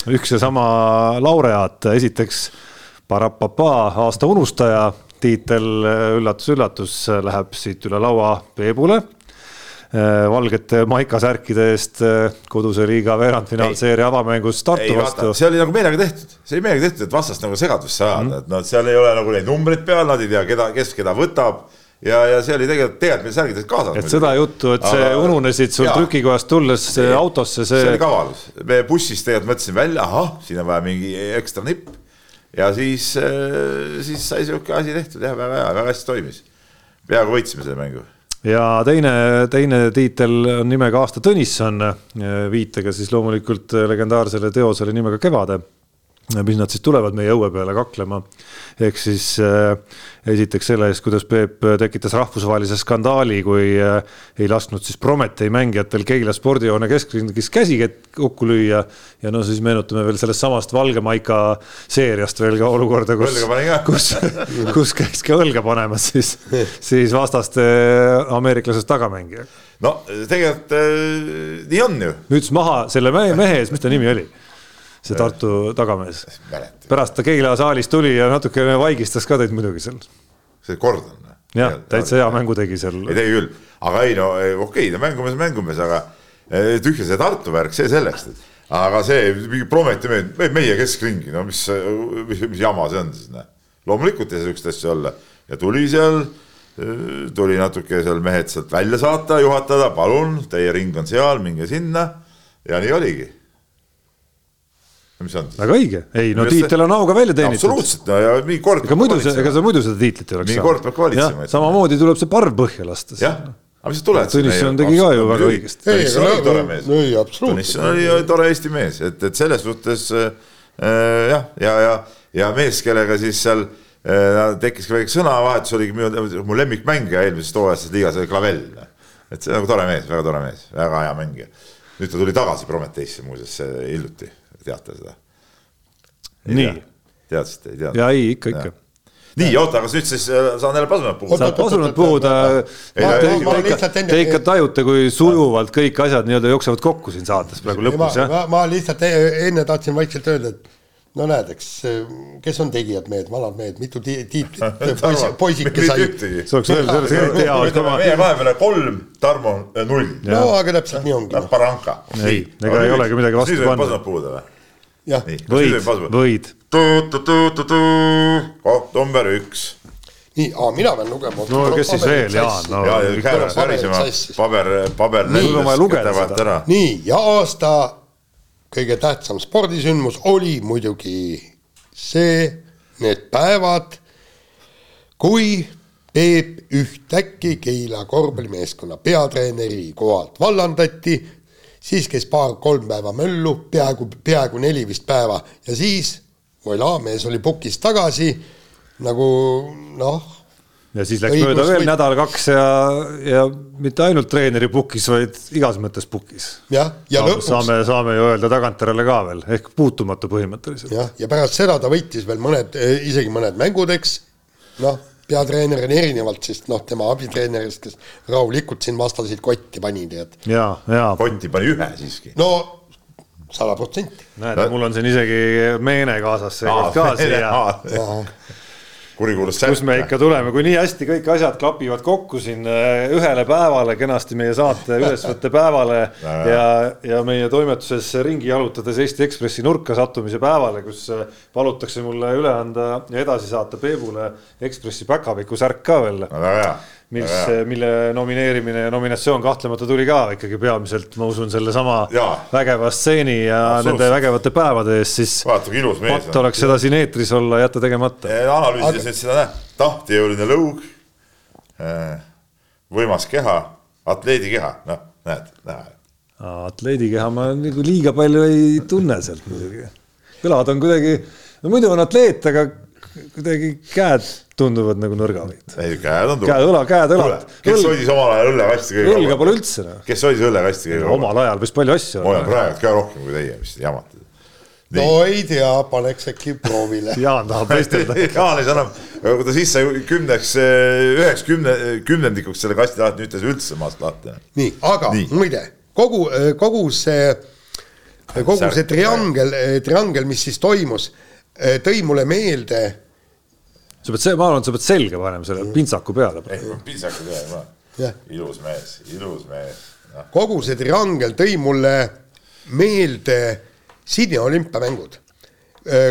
üks ja sama laureaat, esiteks Parapapa aasta unustaja tiitel, üllatus-üllatus, läheb siit üle laua Peebule valgete maikasärkide eest koduse liiga veerandfinaalseeria avamängus Tartu vastu. see oli nagu meelega tehtud, see oli meelega tehtud, et vastast nagu segadusse ajada mm, -hmm. et noh, seal ei ole nagu neid numbreid peal, nad ei tea, keda, kes keda võtab ja, ja see oli tegelikult, tegelikult meil särgides kaasas. et seda juttu, et see Aga, ununesid sul trükikojast tulles autosse, see. see oli kavalus, me bussis tegelikult mõtlesime välja, ahah, siin on vaja mingi ekstra nipp ja siis, äh, siis sai sihuke asi tehtud jah, väga hea, väga hästi toimis. peaaegu võitsime selle mängu. ja teine, teine tiitel on nimega Aasta Tõnisson, äh, viitega siis loomulikult legendaarsele teosele nimega Kevade mis nad siis tulevad meie õue peale kaklema. ehk siis äh, esiteks selle eest, kuidas Peep tekitas rahvusvahelise skandaali, kui äh, ei lasknud siis Prometee mängijatel Keila spordihoone keskringis käsi kokku lüüa. ja no siis meenutame veel sellest samast Valge Maika seeriast veel ka olukorda, kus, kus, kus käis ka õlga panemas siis, siis vastaste ameeriklasest tagamängija. no tegelikult äh, nii on ju. müts maha selle mehe ees, mis ta nimi oli? See Tartu tagamees. pärast ta Keila saalis tuli ja natukene vaigistas ka teid muidugi seal. see Gordon. jah, täitsa hea mängu tegi seal. ei tegi küll, aga ei no okei okay,, no mängumees, mängumees, aga eh, tühja see Tartu värk, see selleks. aga see Prometi mehed, meie keskringi, no mis, mis, mis jama see on siis, noh. loomulikult ei saa sihukest asja olla ja tuli seal eh, tuli natuke seal mehed sealt välja saata, juhatada, palun, teie ring on seal, minge sinna. ja nii oligi on? Väga õige, ei no Millest tiitel on auga välja teenitud. absoluutselt, no ja mingi kord. ega muidu see, ega sa muidu seda tiitlit ei oleks saanud. mingi kord peab ka valitsema. samamoodi tuleb see parv põhja lasta. jah, aga mis sa tuled. Tõnisson tegi ka ju väga õigesti. Tõnisson oli tore mees. Tõnisson oli tore Eesti mees, et, et selles suhtes äh, jah, ja, ja, ja mees, kellega siis seal äh, tekkis ka väike sõnavahetus, oligi minu, mu lemmikmängija eelmisest hooajast liigas oli Clavel. et see on nagu tore mees, väga tore mees, väga hea mängija. nüüd ta tuli tagasi Prometheisse muuseas hiljuti teate seda? nii. teadsite, ei teadnud? ja ei, ikka, ikka nii, oota, kas nüüd siis äh, saan jälle pasunat puhuda? saad pasunat puhuda. Te ikka tajute, kui sujuvalt kõik asjad nii-öelda jooksevad kokku siin saates praegu lõpus, jah? ma lihtsalt e-, enne tahtsin vaikselt öelda, et no näed, eks kes on tegijad mehed, vanad mehed, mitu tiitlit poisike sai. see oleks veel, see oleks hea. meie vahepeal kolm, Tarmo null. no aga täpselt nii ongi. Baranka. ei, ega ei olegi midagi vastu panna. nüüd võib pasunat puhuda või? Jah. võid, võid. koht number üks. nii, mina pean lugema. no kes siis veel, Jaan, no. ja, ja käed värisema, paber, paber. nii, ja aasta kõige tähtsam spordisündmus oli muidugi see, need päevad, kui Peep ühtäkki Keila korvpallimeeskonna peatreeneri kohalt vallandati, siis käis paar-kolm päeva möllu, peaaegu, peaaegu neli vist päeva ja siis voilà, mees oli pukis tagasi nagu noh ja siis läks mööda veel või... nädal-kaks ja, ja mitte ainult treeneri pukis, vaid igas mõttes pukis. jah, ja saame, lõpuks. saame, saame ju öelda tagantjärele ka veel ehk puutumatu põhimõtteliselt. jah, ja pärast seda ta võitis veel mõned, eh, isegi mõned mängud, eks. noh, peatreener on erinevalt siis noh, tema abitreenerist, kes rahulikult siin vastasid kotti pani, tead. ja, ja. kotti pani ühe siiski. no sada protsenti. näed, mul on siin isegi meene kaasas seekord ka siia kurikuulus särk. kus me ikka tuleme, kui nii hästi kõik asjad klapivad kokku siin äh, ühele päevale, kenasti meie saate ülesvõtte päevale ja, ja meie toimetuses ringi jalutades Eesti Ekspressi nurka sattumise päevale, kus äh, palutakse mulle üle anda ja edasi saata Peebule Ekspressi päkapiku särk ka veel. väga hea mis, mille nomineerimine ja nominatsioon kahtlemata tuli ka ikkagi peamiselt, ma usun, sellesama vägeva stseeni ja nende vägevate päevade eest, siis. vaata ilus mees. patt oleks seda siin eetris olla, jätta tegemata. analüüsides nüüd seda näed, tahtejõuline lõug, võimas keha, atleedikeha, noh, näed, näed. atleedikeha ma nagu liiga palju ei tunne sealt muidugi. kõlad on kuidagi, no muidu on atleet, aga kuidagi käed tunduvad nagu nõrgavõid. ei, käed on tugevad. õla, käed, õlad. kes hoidis omal ajal õllekasti kõige õlga pole üldse noh. kes hoidis õllekasti kõige rohkem? omal ajal päris palju asju. ma hoian praegu ka rohkem kui teie, mis te jamate. no ei tea, paneks äkki proovile Jaan tahab võistelda Jaanis annab, kui ta sisse kümneks, üheks kümne, kümnendikuks selle kasti lahti, nüüd ta üldse maast lahti. nii, aga nii. muide, kogu, kogu see, kogu Särk, see triangel, triangel, mis siis toimus, tõi mulle meelde sa pead, ma arvan, et sa pead selga panema selle pintsaku peale. pintsaku peale, ilus mees, ilus mees no.. kogu see triangel tõi mulle meelde Sydney olümpiamängud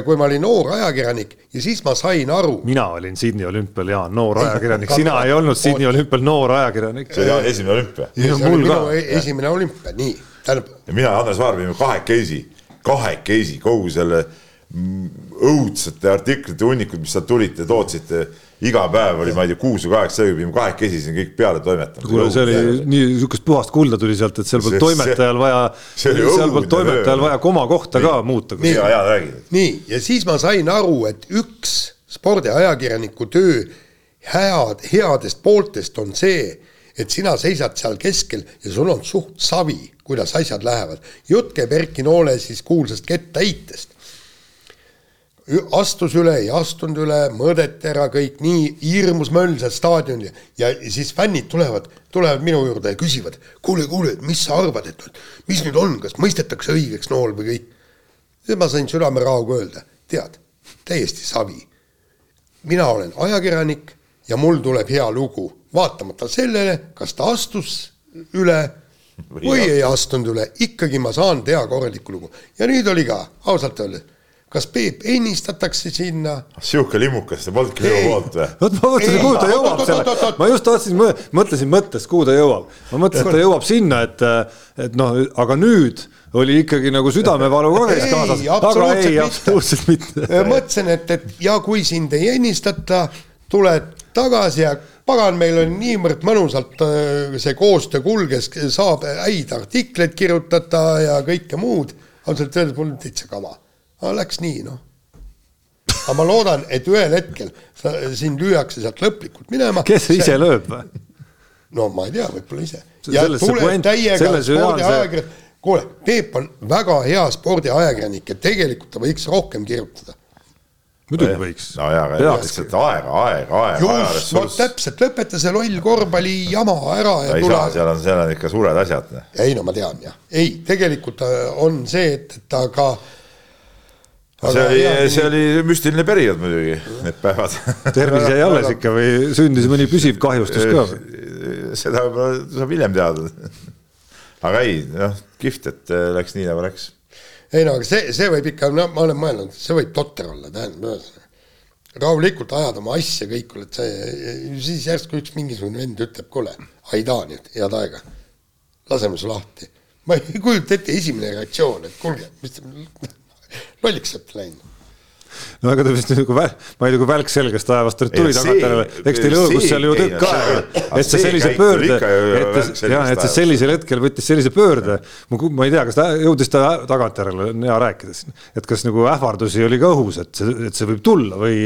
kui ma olin noor ajakirjanik ja siis ma sain aru. mina olin Sydney olümpial, Jaan, noor ajakirjanik, sina ei olnud Sydney olümpial noor ajakirjanik. see oli esimene olümpia. minu ka. E-, esimene olümpia, nii, tähendab. ja mina ja Andres Vaar pidime kahekesi, kahekesi kogu selle õudsate artiklite hunnikud, mis sealt tulid, te tootsite iga päev oli, ma ei tea, kuus või kaheksa ööbi, pidime kahekesi siin kõik peale toimetama. kuule, see oli nii niisugust puhast kulda tuli sealt, et seal polnud toimetajal vaja, seal polnud toimetajal vaja komakohta ka muuta. nii, ja, ja räägi. nii, ja siis ma sain aru, et üks spordiajakirjaniku töö head, headest pooltest on see, et sina seisad seal keskel ja sul on suht savi, kuidas asjad lähevad. jutt käib Erki Noole siis kuulsast kettaheitest astus üle, ei astunud üle, mõõdeti ära kõik nii hirmus möll seal staadionil ja siis fännid tulevad, tulevad minu juurde ja küsivad, kuule, kuule, mis sa arvad, et mis nüüd on, kas mõistetakse õigeks nool või kõik. siis ma sain südamerahuga öelda, tead, täiesti savi. mina olen ajakirjanik ja mul tuleb hea lugu, vaatamata sellele, kas ta astus üle või, või ei astunud üle, ikkagi ma saan teha korralikku lugu ja nüüd oli ka ausalt öeldes kas Peep ennistatakse sinna? sihuke limukas, see polnudki minu poolt või? vot ma mõtlesin, kuhu ta jõuab selle, ma just tahtsin, mõtlesin mõttest, kuhu ta jõuab. ma mõtlesin, et ta jõuab sinna, et, et noh, aga nüüd oli ikkagi nagu südamevalu ka käis kaasas, aga ei, absoluutselt mitte. mõtlesin, et, et ja kui sind ei ennistata, tuled tagasi ja pagan, meil on niivõrd mõnusalt äh, see koostöö kulges, saab häid artikleid kirjutada ja kõike muud. ausalt öeldes mul täitsa kama aga läks nii, noh. aga ma loodan, et ühel hetkel sa, sind lüüakse sealt lõplikult minema. kes ise see... lööb või? no ma ei tea, võib-olla ise. ja tuleb täiega spordiajakirjanik, kuule, Peep on väga hea spordiajakirjanik ja tegelikult ta võiks rohkem kirjutada muidugi võiks. no jaa, aga lihtsalt aega, aega, aega. just, no täpselt, lõpeta see loll korvpalli jama ära ja tule. seal on, seal on ikka suured asjad. ei no ma tean jah, ei, tegelikult on see, et, et ta ka äh, see oli, see oli müstiline periood muidugi, need päevad. tervis jäi alles ikka või sündis mõni püsiv kahjustus ka? seda võib-olla saab hiljem teada. aga ei, noh, kihvt, et äh, läks nii, nagu läks. ei no aga see, see võib ikka, no ma olen mõelnud, see võib totter olla, tähendab, rahulikult ajad oma asja kõik, oled see, siis järsku üks mingisugune vend ütleb, kuule, Aidaa nüüd, head aega, laseme su lahti. ma ei kujuta ette, esimene reaktsioon, et kuulge, mis te lolliks olete läinud no ega ta vist nagu, ma ei tea, kui välk selgest taevast tuli tagantjärele, eks teil õõgus seal ju tükk aega, et see sellise pöörde, et jah, et see sellisel hetkel võttis sellise pöörde. ma ei tea, kas ta jõudis ta tagantjärele, on hea rääkida siin, et kas nagu ähvardusi oli ka õhus, et see, et see võib tulla või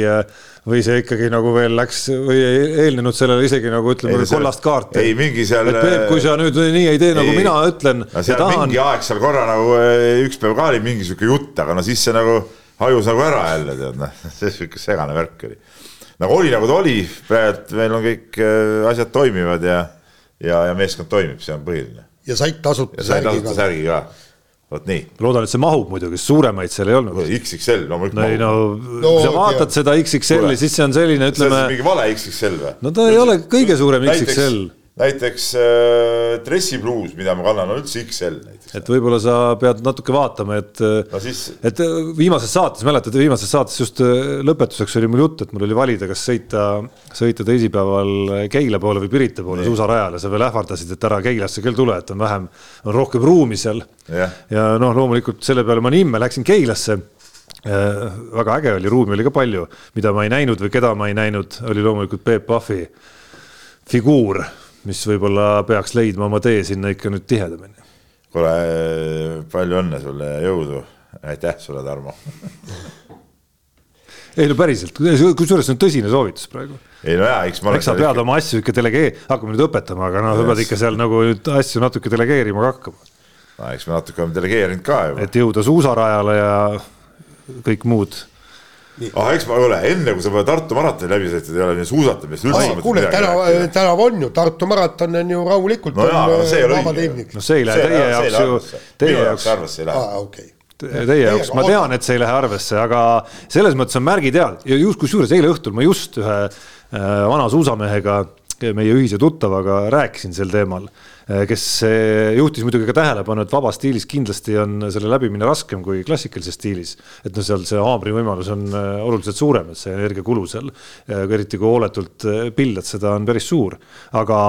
või see ikkagi nagu veel läks või eelnenud sellele isegi nagu ütleme kollast kaarti. ei mingi seal. et Peep, kui sa nüüd nii ei tee, nagu ei, mina ütlen. seal tahan... mingi aeg seal korra nagu eh, üks päev ka oli mingi sihuke jutt, aga no siis see nagu hajus nagu ära jälle tead noh, see sihuke segane värk oli. nagu oli, nagu ta oli, praegu meil on kõik äh, asjad toimivad ja, ja, ja meeskond toimib, see on põhiline. ja said tasuta särgi ka. särgi ka. vot nii. loodan, et see mahub muidugi, suuremaid seal ei olnud. XXL loomulikult no ei no, no, kui sa vaatad seda XXL-i, siis see on selline, ütleme. see on mingi vale XXL või? no ta ei ole kõige suurem XXL näiteks äh, dressipluus, mida ma kannan, on üldse XL näiteks. et võib-olla sa pead natuke vaatama, et no, siis... et äh, viimases saates, mäletad, viimases saates just äh, lõpetuseks oli mul jutt, et mul oli valida, kas sõita, sõita teisipäeval Keila poole või Pirita poole suusarajale, sa veel ähvardasid, et ära Keilasse küll tule, et on vähem, on rohkem ruumi seal. ja noh, loomulikult selle peale ma nimme läksin Keilasse. Äh, väga äge oli, ruumi oli ka palju, mida ma ei näinud või keda ma ei näinud, oli loomulikult Peep Pahvi figuur mis võib-olla peaks leidma oma tee sinna ikka nüüd tihedamini. kuule, palju õnne sulle ja jõudu. aitäh sulle, Tarmo ei no päriselt, kusjuures see on tõsine soovitus praegu. ei no jaa, eks ma eks sa pead ikka... oma asju ikka delegee-, hakkame nüüd õpetama, aga noh, sa pead ikka seal nagu nüüd asju natuke delegeerima ka hakkama. no eks me natuke oleme delegeerinud ka juba. et jõuda suusarajale ja kõik muud ah, eks ma ei ole, enne kui sa pole Tartu maratoni läbi sõitnud, ei ole nii suusatamist üldse. kuule, tänav, tänav on ju, Tartu maraton on ju rahulikult. no jaa, aga see ei ole õige. no see ei lähe teie jaoks ju, teie jaoks. arvesse ei lähe. aa, okei teie jaoks, ma tean, et see ei lähe arvesse, aga selles mõttes on märgid head ja just kusjuures eile õhtul ma just ühe äh, vana suusamehega, meie ühise tuttavaga rääkisin sel teemal Äh, kes äh, juhtis muidugi ka tähelepanu, et vabas stiilis kindlasti on selle läbimine raskem kui klassikalises stiilis. et noh, seal see haamri võimalus on äh, oluliselt suurem, et see energiakulu seal, eriti kui hooletult pildad, seda on päris suur, aga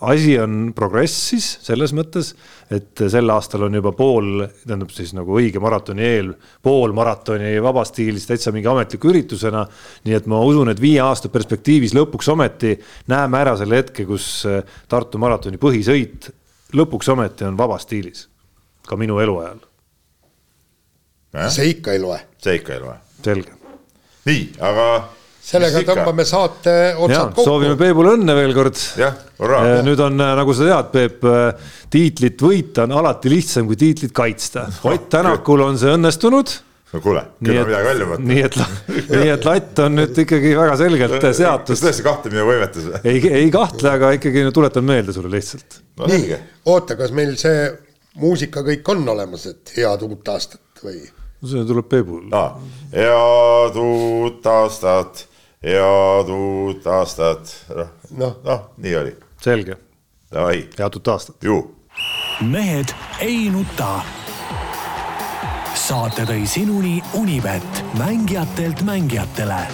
asi on progressis selles mõttes, et sel aastal on juba pool, tähendab siis nagu õige maratoni eel, pool maratoni vabastiilis täitsa mingi ametliku üritusena. nii et ma usun, et viie aasta perspektiivis lõpuks ometi näeme ära selle hetke, kus Tartu maratoni põhisõit lõpuks ometi on vabastiilis, ka minu eluajal. see ikka ei loe. see ikka ei loe. selge. nii, aga sellega tõmbame saate otsad kokku. soovime Peebule õnne veel kord. hurraa. nüüd on, äh, nagu sa tead, Peep, äh, tiitlit võita on alati lihtsam kui tiitlit kaitsta. Ott Tänakul on see õnnestunud no kuule, küll on midagi välja võtta. nii et, nii et latt on nüüd ikkagi väga selgelt seatud. kas tõesti kahtleb minu võimetes või? ei, ei kahtle, aga ikkagi no, tuletan meelde sulle lihtsalt no,. nii, oota, kas meil see muusika kõik on olemas, et head uut aastat või? no see tuleb Peebul ah,. head uut aastat head uut aastat. noh no. no, nii oli. selge. Davai. head uut aastat. ju. mehed ei nuta. saate tõi sinuni Unibet, mängijatelt mängijatele